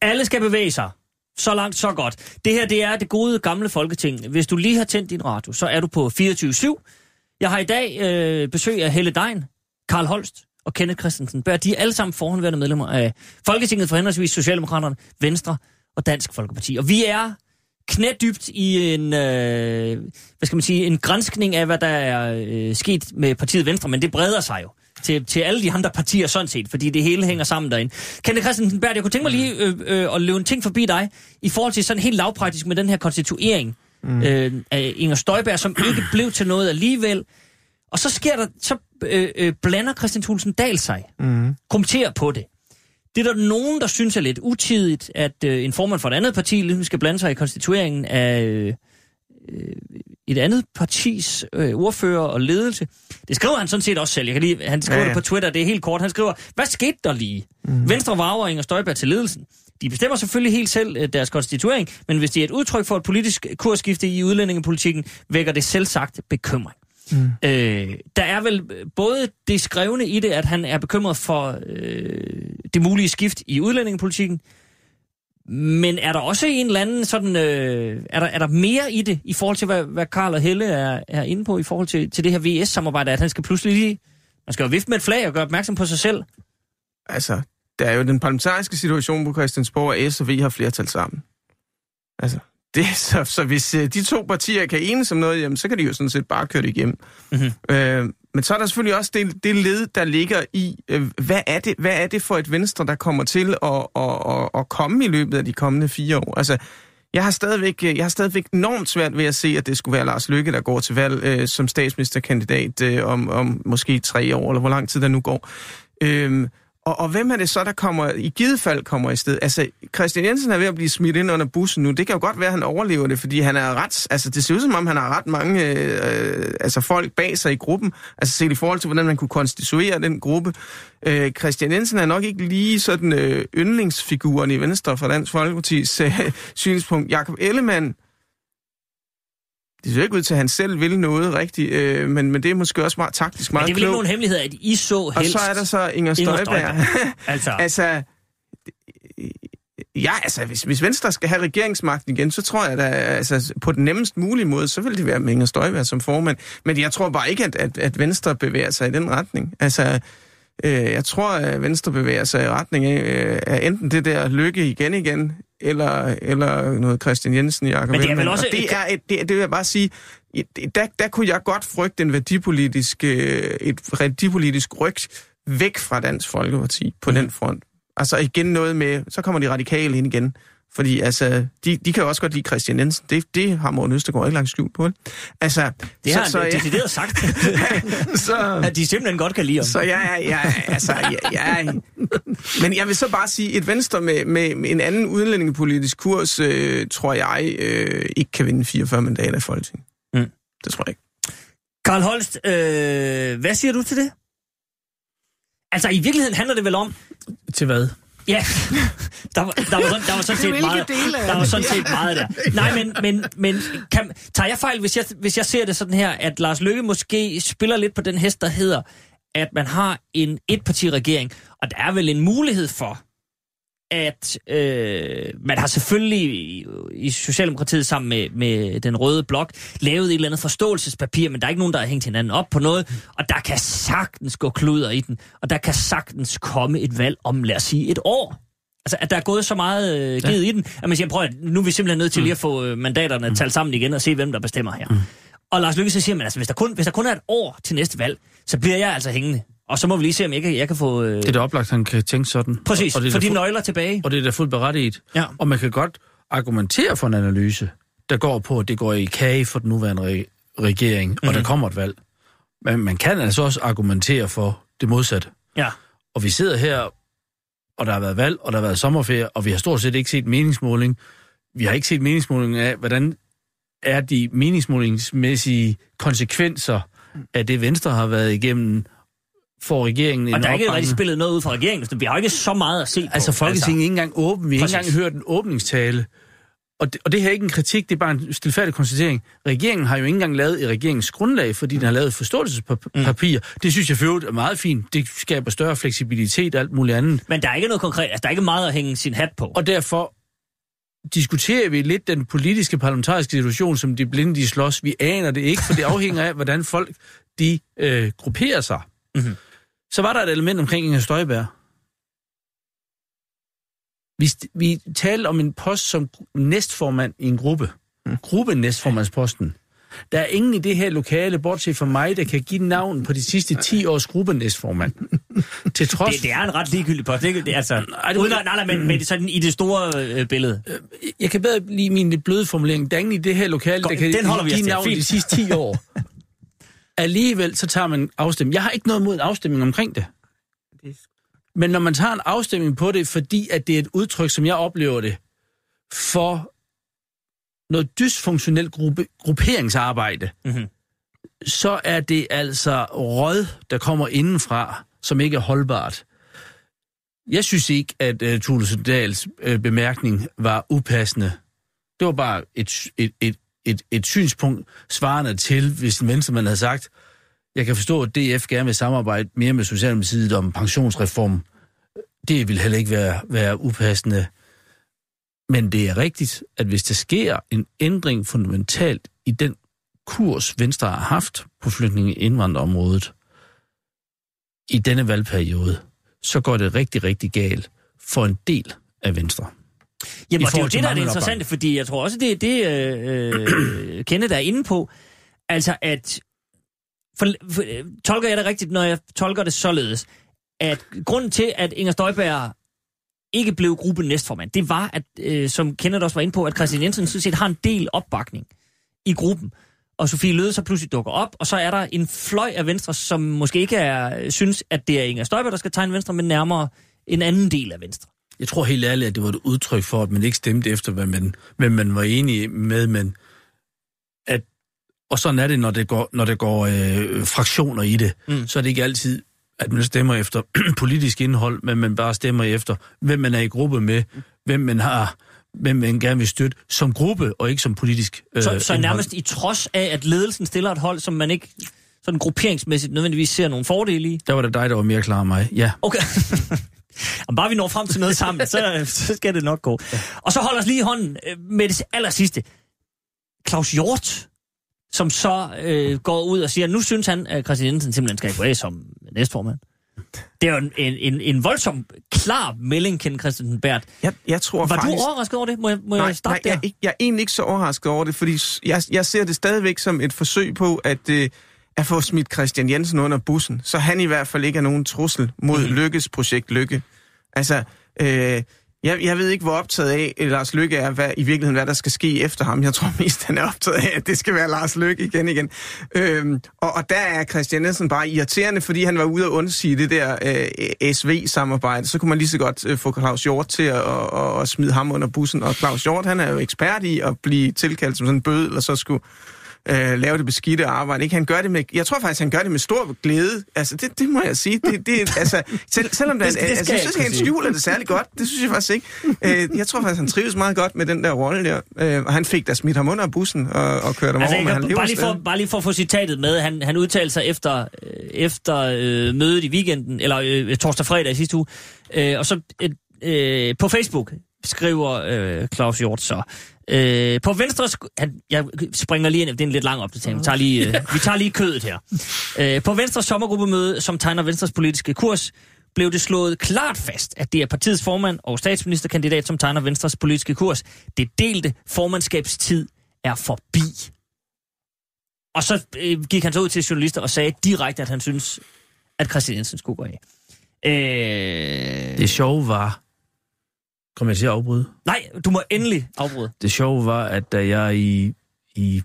Alle skal bevæge sig. Så langt, så godt. Det her, det er det gode gamle folketing. Hvis du lige har tændt din radio, så er du på 24-7. Jeg har i dag øh, besøg af Helle Dein, Karl Holst og Kenneth Christensen. Bør de er alle sammen forhåndværende medlemmer af Folketinget for henholdsvis Socialdemokraterne, Venstre og Dansk Folkeparti. Og vi er knædybt i en, øh, hvad skal man sige, en grænskning af, hvad der er øh, sket med partiet Venstre, men det breder sig jo til, til alle de andre partier sådan set, fordi det hele hænger sammen derinde. Kenneth Christensen Bert, jeg kunne tænke mig lige øh, øh, at løbe en ting forbi dig, i forhold til sådan helt lavpraktisk med den her konstituering mm. øh, af Inger Støjberg, som ikke blev til noget alligevel. Og så sker der, så øh, øh, blander Christian Thulsen Dahl sig, mm. kommenterer på det. Det er der nogen, der synes er lidt utidigt, at øh, en formand for et andet parti ligesom skal blande sig i konstitueringen af øh, et andet partis øh, ordfører og ledelse. Det skriver han sådan set også selv. Jeg kan lige, han skriver ja, ja. det på Twitter, det er helt kort. Han skriver, hvad skete der lige? Mm. Venstre var Inger Støjberg til ledelsen. De bestemmer selvfølgelig helt selv øh, deres konstituering, men hvis det er et udtryk for et politisk kursskifte i udlændingepolitikken, vækker det selv sagt bekymring. Mm. Øh, der er vel øh, både det skrevne i det, at han er bekymret for øh, det mulige skift i udlændingepolitikken, men er der også en eller anden sådan, øh, er, der, er der mere i det, i forhold til, hvad, hvad Karl og Helle er, er inde på, i forhold til, til det her VS-samarbejde, at han skal pludselig lige, man skal jo vifte med et flag og gøre opmærksom på sig selv? Altså, der er jo den parlamentariske situation på Christiansborg, at S og V har flertal sammen. Altså, det, så, så hvis øh, de to partier kan enes om noget, jamen, så kan de jo sådan set bare køre det igennem. Mm-hmm. Øh, men så er der selvfølgelig også det, det led, der ligger i, øh, hvad, er det, hvad er det for et venstre, der kommer til at, at, at, at komme i løbet af de kommende fire år? Altså, jeg har, stadigvæk, øh, jeg har stadigvæk enormt svært ved at se, at det skulle være Lars Løkke, der går til valg øh, som statsministerkandidat øh, om, om måske tre år, eller hvor lang tid der nu går. Øh, og, og hvem er det så, der kommer i givet fald kommer i sted? Altså, Christian Jensen er ved at blive smidt ind under bussen nu. Det kan jo godt være, at han overlever det, fordi han er ret... Altså, det ser ud som om, han har ret mange øh, altså, folk bag sig i gruppen. Altså, set i forhold til, hvordan man kunne konstituere den gruppe. Øh, Christian Jensen er nok ikke lige sådan øh, yndlingsfiguren i Venstre fra Dansk Folkeparti's øh, synspunkt. Jakob Ellemann det ser ikke ud til, at han selv vil noget rigtigt, øh, men, men det er måske også meget taktisk meget Men det er vel ikke nogen hemmelighed, at I så helst... Og så er der så Inger Støjberg. Inger Støjberg. altså... altså, ja, altså, hvis, hvis Venstre skal have regeringsmagten igen, så tror jeg da, altså, på den nemmest mulige måde, så vil det være med Inger Støjberg som formand. Men jeg tror bare ikke, at, at, at Venstre bevæger sig i den retning. Altså, øh, jeg tror, at Venstre bevæger sig i retning af, øh, af enten det der lykke igen igen, eller, eller noget Christian Jensen Jacob Men det er vel også... det, er, et, det, det vil jeg bare sige, der, der kunne jeg godt frygte en værdipolitisk, øh, et værdipolitisk rygt væk fra Dansk Folkeparti på mm. den front. Altså igen noget med, så kommer de radikale ind igen. Fordi altså, de, de kan jo også godt lide Christian Jensen. Det, det har Morten Østergaard ikke langt skjult på. Altså, det har så, han så, decideret sagt. så, at de simpelthen godt kan lide ham. Så ja, ja, altså, ja, ja. Men jeg vil så bare sige, et venstre med, med, med en anden udlændingepolitisk kurs, øh, tror jeg, øh, ikke kan vinde 44 mandater i Folketinget. Mm. Det tror jeg ikke. Karl Holst, øh, hvad siger du til det? Altså, i virkeligheden handler det vel om... Til hvad? Ja, der var, der var, sådan, der var sådan set meget, der var sådan set meget der. Nej, men, men, men kan, tager jeg fejl, hvis jeg, hvis jeg ser det sådan her, at Lars Løkke måske spiller lidt på den hest, der hedder, at man har en etpartiregering, og der er vel en mulighed for, at øh, man har selvfølgelig i, i Socialdemokratiet sammen med, med den røde blok lavet et eller andet forståelsespapir, men der er ikke nogen, der har hængt hinanden op på noget, og der kan sagtens gå kluder i den, og der kan sagtens komme et valg om, lad os sige, et år. Altså, at der er gået så meget øh, givet ja. i den, at man siger, prøv at nu er vi simpelthen nødt til lige at få øh, mandaterne mm. talt sammen igen og se, hvem der bestemmer her. Mm. Og Lars Lykke så siger man, altså, hvis der, kun, hvis der kun er et år til næste valg, så bliver jeg altså hængende. Og så må vi lige se, om jeg kan, jeg kan få... Øh... Det er da oplagt, han kan tænke sådan. Præcis, og det for de fu- nøgler tilbage. Og det er da fuldt berettiget. Ja. Og man kan godt argumentere for en analyse, der går på, at det går i kage for den nuværende re- regering, mm. og der Mhm. kommer et valg. Men man kan altså også argumentere for det modsatte. Ja. Og vi sidder her, og der har været valg, og der har været sommerferie, og vi har stort set ikke set meningsmåling. vi har ikke set meningsmålingen af, hvordan er de meningsmålingsmæssige konsekvenser af det, Venstre har været igennem, for regeringen en Og der er ikke rigtig spillet noget ud fra regeringen, vi har ikke så meget at se på. Altså, Folketinget er ikke engang åben. Vi har ikke engang hørt en åbningstale. Og det, og det her er ikke en kritik, det er bare en stilfærdig konstatering. Regeringen har jo ikke engang lavet et regeringsgrundlag, fordi den har lavet et forståelsespapir. Mm. Det synes jeg for er meget fint. Det skaber større fleksibilitet og alt muligt andet. Men der er ikke noget konkret, altså der er ikke meget at hænge sin hat på. Og derfor diskuterer vi lidt den politiske parlamentariske situation, som de blinde de slås. Vi aner det ikke, for det afhænger af, hvordan folk de øh, grupperer sig. Mhm. Så var der et element omkring Inger Støjberg. Vi, vi talte om en post som næstformand i en gruppe. Mm. Gruppe næstformandsposten. Der er ingen i det her lokale, bortset fra mig, der kan give navn på de sidste 10 års gruppe næstformand. Til trods Det, det er en ret ligegyldig post. Er- det, er altså, Nej, det- uden at, nej, nej, men, men det sådan i det store øh, billede. Jeg kan bedre lide min bløde formulering. Der er ingen i det her lokale, Godt, der kan give navn Fint. de sidste 10 år. Alligevel så tager man en afstemning. Jeg har ikke noget mod en afstemning omkring det. Men når man tager en afstemning på det, fordi at det er et udtryk, som jeg oplever det, for noget dysfunktionelt gruppe, grupperingsarbejde, Mhm. så er det altså råd, der kommer indenfra, som ikke er holdbart. Jeg synes ikke, at uh, Thulesen Dahls uh, bemærkning var upassende. Det var bare et, et, et, et, et synspunkt svarende til, hvis en venstremand havde sagt, jeg kan forstå, at DF gerne vil samarbejde mere med Socialdemokratiet om pensionsreform. Det vil heller ikke være, være upassende. Men det er rigtigt, at hvis der sker en ændring fundamentalt i den kurs, Venstre har haft på flygtninge- indvandrerområdet i denne valgperiode, så går det rigtig, rigtig galt for en del af Venstre. Jamen, og det er jo det, der er det interessante, fordi jeg tror også, det er det, øh, øh, Kenneth er inde på. Altså, at... For, for, øh, tolker jeg det rigtigt, når jeg tolker det således, at grunden til, at Inger Støjberg ikke blev gruppe næstformand, det var, at, øh, som Kenneth også var inde på, at Christian Jensen sådan set har en del opbakning i gruppen. Og Sofie Løde så pludselig dukker op, og så er der en fløj af Venstre, som måske ikke er, synes, at det er Inger Støjberg, der skal tegne Venstre, men nærmere en anden del af Venstre. Jeg tror helt ærligt, at det var et udtryk for, at man ikke stemte efter, hvad man, hvad man var enig med, men at, og sådan er det, når det går, når det går øh, fraktioner i det, Mm. så er det ikke altid, at man stemmer efter politisk indhold, men man bare stemmer efter, hvem man er i gruppe med, hvem man har, hvem man gerne vil støtte som gruppe, og ikke som politisk øh, Så, så indhold. nærmest i trods af, at ledelsen stiller et hold, som man ikke sådan grupperingsmæssigt nødvendigvis ser nogle fordele i. Der var det dig, der var mere klar end mig. Ja. Okay. Om bare vi når frem til noget sammen, så, så skal det nok gå. Og så hold os lige i hånden øh, med det aller sidste. Claus Hjort, som så øh, går ud og siger, nu synes han, at Christian Jensen simpelthen skal gå af som næstformand. Det er jo en, en, en, voldsom, klar melding, Ken Christensen Bært. Jeg, jeg tror Var faktisk... du overrasket over det? Må jeg, må Nej, jeg starte nej jeg, der? er ikke, jeg er egentlig ikke så overrasket over det, fordi jeg, jeg ser det stadigvæk som et forsøg på at, øh, at få smidt Christian Jensen under bussen, så han i hvert fald ikke er nogen trussel mod mm. Lykkes projekt Lykke. Altså, øh, jeg, jeg ved ikke, hvor optaget af øh, Lars Lykke er, hvad, i virkeligheden, hvad der skal ske efter ham. Jeg tror mest, han er optaget af, at det skal være Lars Lykke igen igen. Øhm, og, og der er Christian Jensen bare irriterende, fordi han var ude at undsige det der øh, SV-samarbejde. Så kunne man lige så godt øh, få Claus Hjort til at, at, at smide ham under bussen. Og Claus Hjort, han er jo ekspert i at blive tilkaldt som sådan en bød, eller så skulle øh, lave det beskidte arbejde. Ikke? Han gør det med, jeg tror faktisk, han gør det med stor glæde. Altså, det, det må jeg sige. Det, det, altså, selv, selvom det, Det det altså, jeg synes, ikke han skjuler det særlig godt. Det synes jeg faktisk ikke. Øh, jeg tror faktisk, han trives meget godt med den der rolle der. Øh, og han fik da smidt ham under bussen og, og kørt ham Altså, over, jeg men han lever bare, lige for, bare lige for at få citatet med, han, han udtalte sig efter, øh, efter øh, mødet i weekenden, eller øh, torsdag fredag i sidste uge, øh, og så øh, på Facebook skriver øh, Claus Hjort så, øh, på venstre, han, jeg springer lige ind, det er en lidt lang opdatering, vi tager lige, øh, vi tager lige kødet her. Øh, på venstre sommergruppemøde, som tegner Venstres politiske kurs, blev det slået klart fast, at det er partiets formand og statsministerkandidat, som tegner Venstres politiske kurs. Det delte formandskabstid er forbi. Og så øh, gik han så ud til journalister og sagde direkte, at han synes, at Christian Jensen skulle gå af. Øh... Det sjove var... Kommer jeg til at afbryde? Nej, du må endelig afbryde. Det sjove var, at da jeg i, i,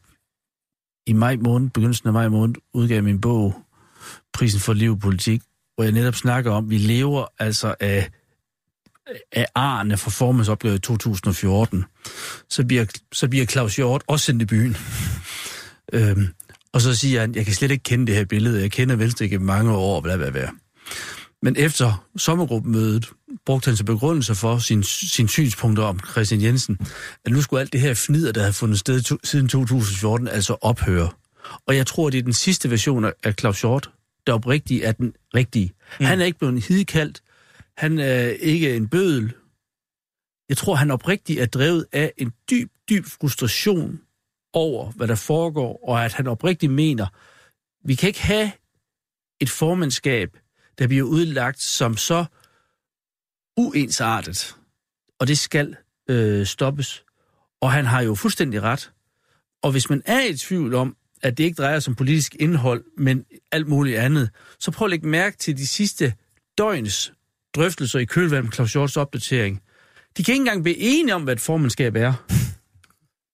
i maj måned, begyndelsen af maj måned, udgav min bog, Prisen for liv og politik, hvor jeg netop snakker om, at vi lever altså af, af arne for formandsopgavet i 2014, så bliver, så bliver Claus Hjort også sendt i byen. øhm, og så siger han, jeg kan slet ikke kende det her billede, jeg kender Venstre ikke mange år, bla bla bla. Men efter sommergruppemødet brugte han til begrundelse for sin, sin synspunkter om Christian Jensen, at nu skulle alt det her fnider, der havde fundet sted to, siden 2014, altså ophøre. Og jeg tror, det er den sidste version af Claus Hjort, der oprigtigt er den rigtige. Mm. Han er ikke blevet hidkaldt. Han er ikke en bødel. Jeg tror, han oprigtigt er drevet af en dyb, dyb frustration over, hvad der foregår, og at han oprigtigt mener, vi kan ikke have et formandskab, der bliver udlagt som så uensartet, og det skal øh, stoppes. Og han har jo fuldstændig ret. Og hvis man er i tvivl om, at det ikke drejer sig om politisk indhold, men alt muligt andet, så prøv at lægge mærke til de sidste døgns drøftelser i kølvandet med Claus Hjorts opdatering. De kan ikke engang blive enige om, hvad et formandskab er.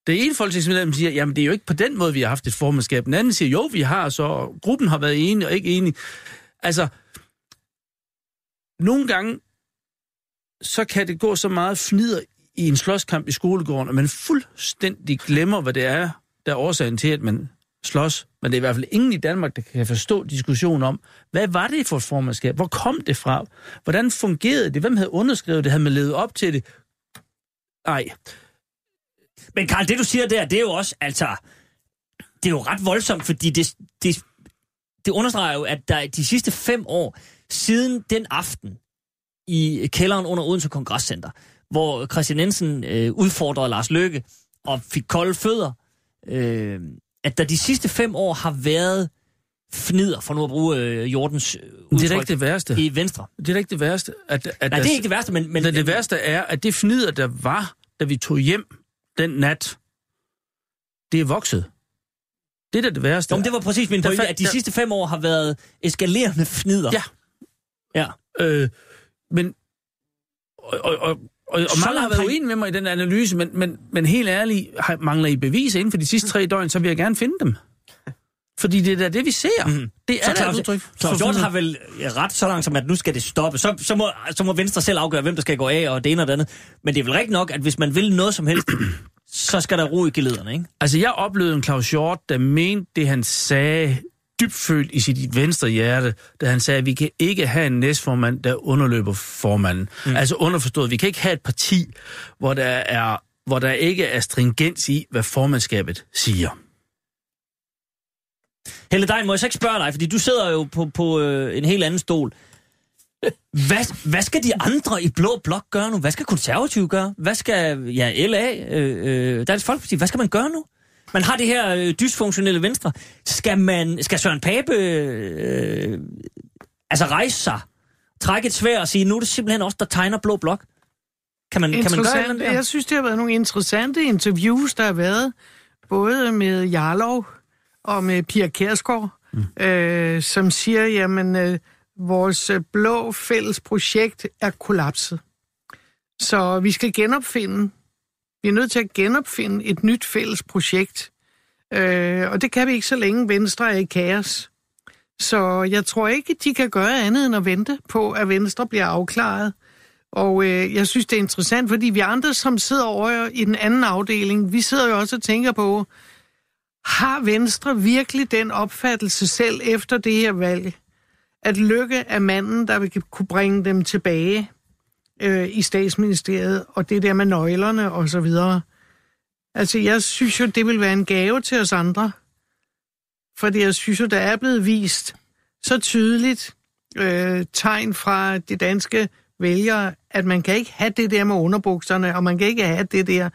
Det ene folketingsmedlem siger, jamen det er jo ikke på den måde, vi har haft et formandskab. Den anden siger, jo, vi har, så gruppen har været enige og ikke enige. Altså, nogle gange, så kan det gå så meget fnider i en slåskamp i skolegården, at man fuldstændig glemmer, hvad det er, der er årsagen til, at man slås. Men det er i hvert fald ingen i Danmark, der kan forstå diskussionen om, hvad var det for et formandskab? Hvor kom det fra? Hvordan fungerede det? Hvem havde underskrevet det? Havde man levet op til det? Nej. Men Karl, det du siger der, det er jo også, altså, det er jo ret voldsomt, fordi det, det, det understreger jo, at der de sidste fem år, siden den aften i kælderen under Odense Kongresscenter, hvor Christian Jensen øh, udfordrede Lars Løkke og fik kolde fødder, øh, at der de sidste fem år har været fnider, for nu at bruge øh, Jordens udtryk, Det er ikke det værste. i Venstre. Det er da ikke det værste. At, at Nej, det er ikke det værste, men... men Men det værste er, at det fnider, der var, da vi tog hjem den nat, det er vokset. Det er da det værste. Jo, det var præcis min Der pointe, at de der- sidste fem år har været eskalerende fnider. Ja. Ja. Øh, men, og, og, og, og, mange har været uenige med mig i den analyse, men, men, men helt ærligt, har, mangler I beviser inden for de sidste tre døgn, så vil jeg gerne finde dem. Fordi det er da det, vi ser. Mm. Det er Så Claus, udtryk. Claus Hjort har vel ret så langt som, at nu skal det stoppe. Så, så, må, så må Venstre selv afgøre, hvem der skal gå af, og det ene og det andet. Men det er vel rigtigt nok, at hvis man vil noget som helst, så skal der ro i gelederne, ikke? Altså, jeg oplevede en Claus Hjort, der mente det, han sagde dybfølt i sit venstre hjerte, da han sagde, at vi kan ikke have en næstformand, der underløber formanden. Mm. Altså underforstået, vi kan ikke have et parti, hvor der, er, hvor der ikke er stringens i, hvad formandskabet siger. Helle Dein, må jeg så ikke spørge dig, fordi du sidder jo på, på øh, en helt anden stol. Hvad, hvad skal de andre i Blå Blok gøre nu? Hvad skal konservative gøre? Hvad skal ja, LA, øh, øh, Dansk Folkeparti, hvad skal man gøre nu? Man har det her øh, dysfunktionelle venstre. Skal, man, skal Søren Pape øh, altså rejse sig, trække et svær og sige, nu er det simpelthen os, der tegner Blå Blok? Kan man, kan man gøre noget der? Jeg synes, det har været nogle interessante interviews, der har været, både med Jarlov og med Pia Kærsgaard, mm. øh, som siger, jamen, øh, vores blå fælles projekt er kollapset. Så vi skal genopfinde, vi er nødt til at genopfinde et nyt fælles projekt. Øh, og det kan vi ikke, så længe Venstre er i kaos. Så jeg tror ikke, de kan gøre andet end at vente på, at Venstre bliver afklaret. Og øh, jeg synes, det er interessant, fordi vi andre, som sidder over i den anden afdeling, vi sidder jo også og tænker på, har Venstre virkelig den opfattelse selv efter det her valg, at Lykke er manden, der vil kunne bringe dem tilbage øh, i statsministeriet, og det der med nøglerne og så videre. Altså, jeg synes jo, det vil være en gave til os andre. Fordi jeg synes jo, der er blevet vist så tydeligt øh, tegn fra de danske vælgere, at man kan ikke have det der med underbukserne, og man kan ikke have det der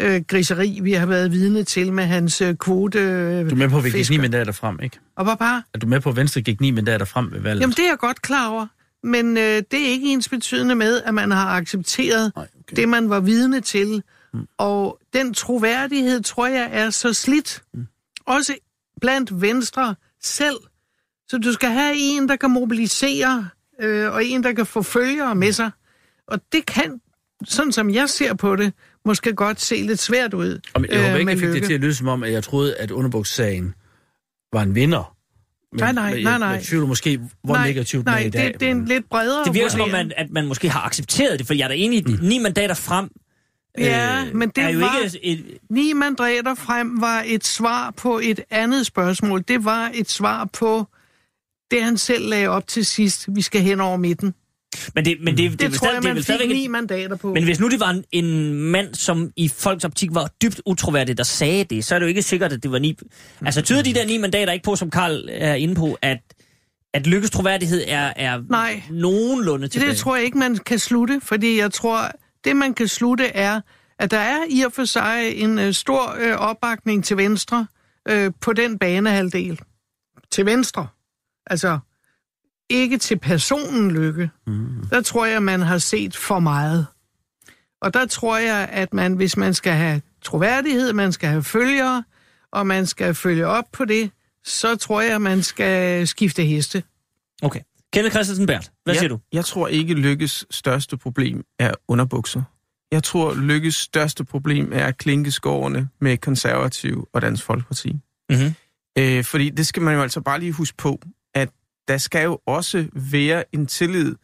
øh, griseri, vi har været vidne til med hans øh, kvote. Øh, Du er med på, at vi gik ni mandater frem, ikke? Og hvad bare? Er du med på, at Venstre gik ni mandater frem ved valget? Jamen, det er jeg godt klar over. Men øh, det er ikke ens betydende med, at man har accepteret Nej, okay. det, man var vidne til. Mm. Og den troværdighed, tror jeg, er så slidt. Mm. Også blandt Venstre selv. Så du skal have en, der kan mobilisere, øh, og en, der kan få følgere med sig. Og det kan, sådan som jeg ser på det, måske godt se lidt svært ud. Jeg håber øh, ikke, jeg fik det til at lyde som om, at jeg troede, at underbukssagen var en vinder. Men, Nej, nej, men nej, nej. Jeg tvivler måske, hvor nej, negativt nej, den er i dag. det, det er en lidt bredere Det virker som om, man, at man måske har accepteret det, for jeg er da enig, mm. ni mandater frem Ja, men det er jo var- ikke et, Ni mandater frem var et svar på et andet spørgsmål. Det var et svar på det, han selv lagde op til sidst. Vi skal hen over midten. Men det, men det, det, Det, det, det tror stadig- jeg, det man vel fik stadigvæk ni mandater på. Men hvis nu det var en, en mand, som i folks optik var dybt utroværdig, der sagde det, så er det jo ikke sikkert, at det var ni... Altså tyder de der ni mandater ikke på, som Karl er inde på, at, at lykkes troværdighed er, er Nej. nogenlunde tilbage? Det tror jeg ikke, man kan slutte, fordi jeg tror, det man kan slutte er, at der er i og for sig en øh, stor øh, opbakning til Venstre øh, på den banehalvdel. Til Venstre. Altså, ikke til personen Lykke. Mm. Der tror jeg, man har set for meget. Og der tror jeg, at man, hvis man skal have troværdighed, man skal have følgere, og man skal følge op på det, så tror jeg, man skal skifte heste. Okay. Kenneth Christensen Bært, hvad jeg, siger du? Jeg tror ikke, Lykkes største problem er underbukser. Jeg tror, Lykkes største problem er klinkeskårene med konservativ og Dansk Folkeparti. Mm-hmm. Øh, fordi det skal man jo altså bare lige huske på, at der skal jo også være en tillid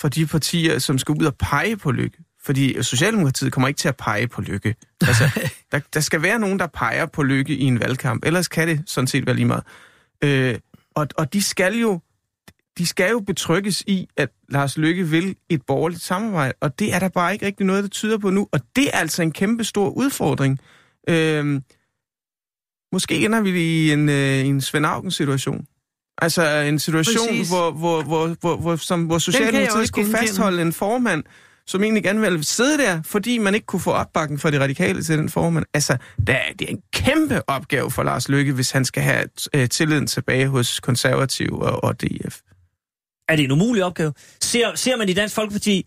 for de partier, som skal ud og pege på Lykke. Fordi Socialdemokratiet kommer ikke til at pege på Lykke. Altså, der, der skal være nogen, der peger på Lykke i en valgkamp. Ellers kan det sådan set være lige meget. Øh, og, og de skal jo de skal jo betrykkes i, at Lars Lykke vil et borgerligt samarbejde, og det er der bare ikke rigtig noget, der tyder på nu, og det er altså en kæmpe stor udfordring. Øhm, måske ender vi i en, øh, en Svend Auken-situation. Altså en situation, Præcis. hvor, hvor, hvor, hvor, hvor, som, hvor Socialdemokratiet genkende. fastholde en formand, som egentlig gerne ville sidde der, fordi man ikke kunne få opbakken fra de radikale til den formand. Altså, der, er- det er en kæmpe opgave for Lars Lykke, hvis han skal have øh, tilliden tilbage hos konservative og, og DF. Er det en umulig opgave? Ser, ser man i Dansk Folkeparti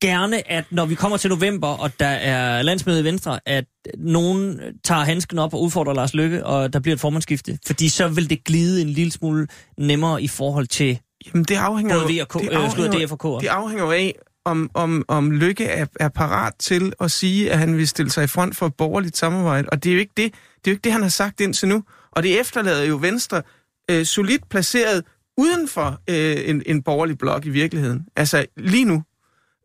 gerne, at når vi kommer til november, og der er landsmøde i Venstre, at nogen tager handsken op og udfordrer Lars Lykke, og der bliver et formandskifte? Fordi så vil det glide en lille smule nemmere i forhold til Jamen, det afhænger både V og K, det øh, slået afhænger- DF og K'er. Det afhænger af, om, om, om Lykke er, er parat til at sige, at han vil stille sig i front for et borgerligt samarbejde. Og det er jo ikke det, det, er jo ikke det han har sagt indtil nu. Og det efterlader jo Venstre øh, solidt placeret uden for øh, en, en borgerlig blok i virkeligheden. Altså lige nu.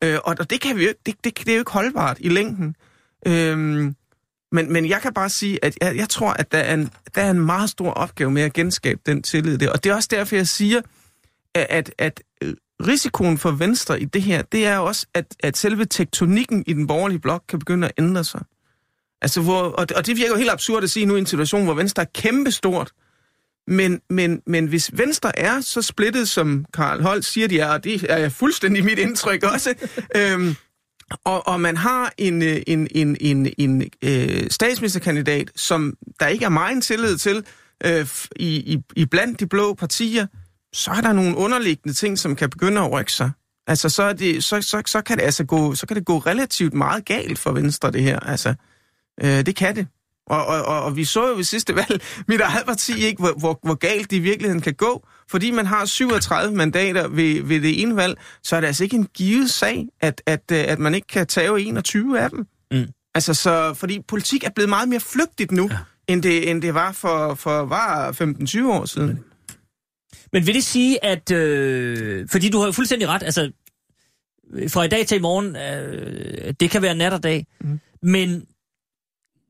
Øh, og, og det, kan vi jo, det, det, det er jo ikke holdbart i længden. Øhm, men, men jeg kan bare sige, at jeg, jeg tror, at der er, en, der er en meget stor opgave med at genskabe den tillid der. Og det er også derfor, jeg siger, at, at, at øh, risikoen for Venstre i det her, det er også, at, at selve tektonikken i den borgerlige blok kan begynde at ændre sig. Altså, hvor, og, og det virker jo helt absurd at sige nu i en situation, hvor Venstre er kæmpestort. Men, men, men hvis Venstre er så splittet, som Karl Holt siger, de er, og det er fuldstændig mit indtryk også, øhm, og, og man har en, øh, en, en, en, en øh, statsministerkandidat, som der ikke er meget tillid til øh, i, i, i blandt de blå partier, så er der nogle underliggende ting, som kan begynde at rykke sig. Altså, så, er det, så, så, så, kan det altså gå, så kan det gå relativt meget galt for Venstre, det her. Altså, øh, det kan det. Og, og, og, og vi så jo ved sidste valg, mit eget parti, ikke, hvor, hvor, hvor galt det i virkeligheden kan gå. Fordi man har 37 mandater ved, ved det ene valg, så er det altså ikke en givet sag, at, at, øh, at man ikke kan tage 21 af dem. Mm. Altså, så, fordi politik er blevet meget mere flygtigt nu, ja. end, det, end det var for, for var 15-20 år siden. Men vil det sige, at... Øh, fordi du har jo fuldstændig ret, altså... Fra i dag til i morgen, øh, det kan være nat og dag. Mm. Men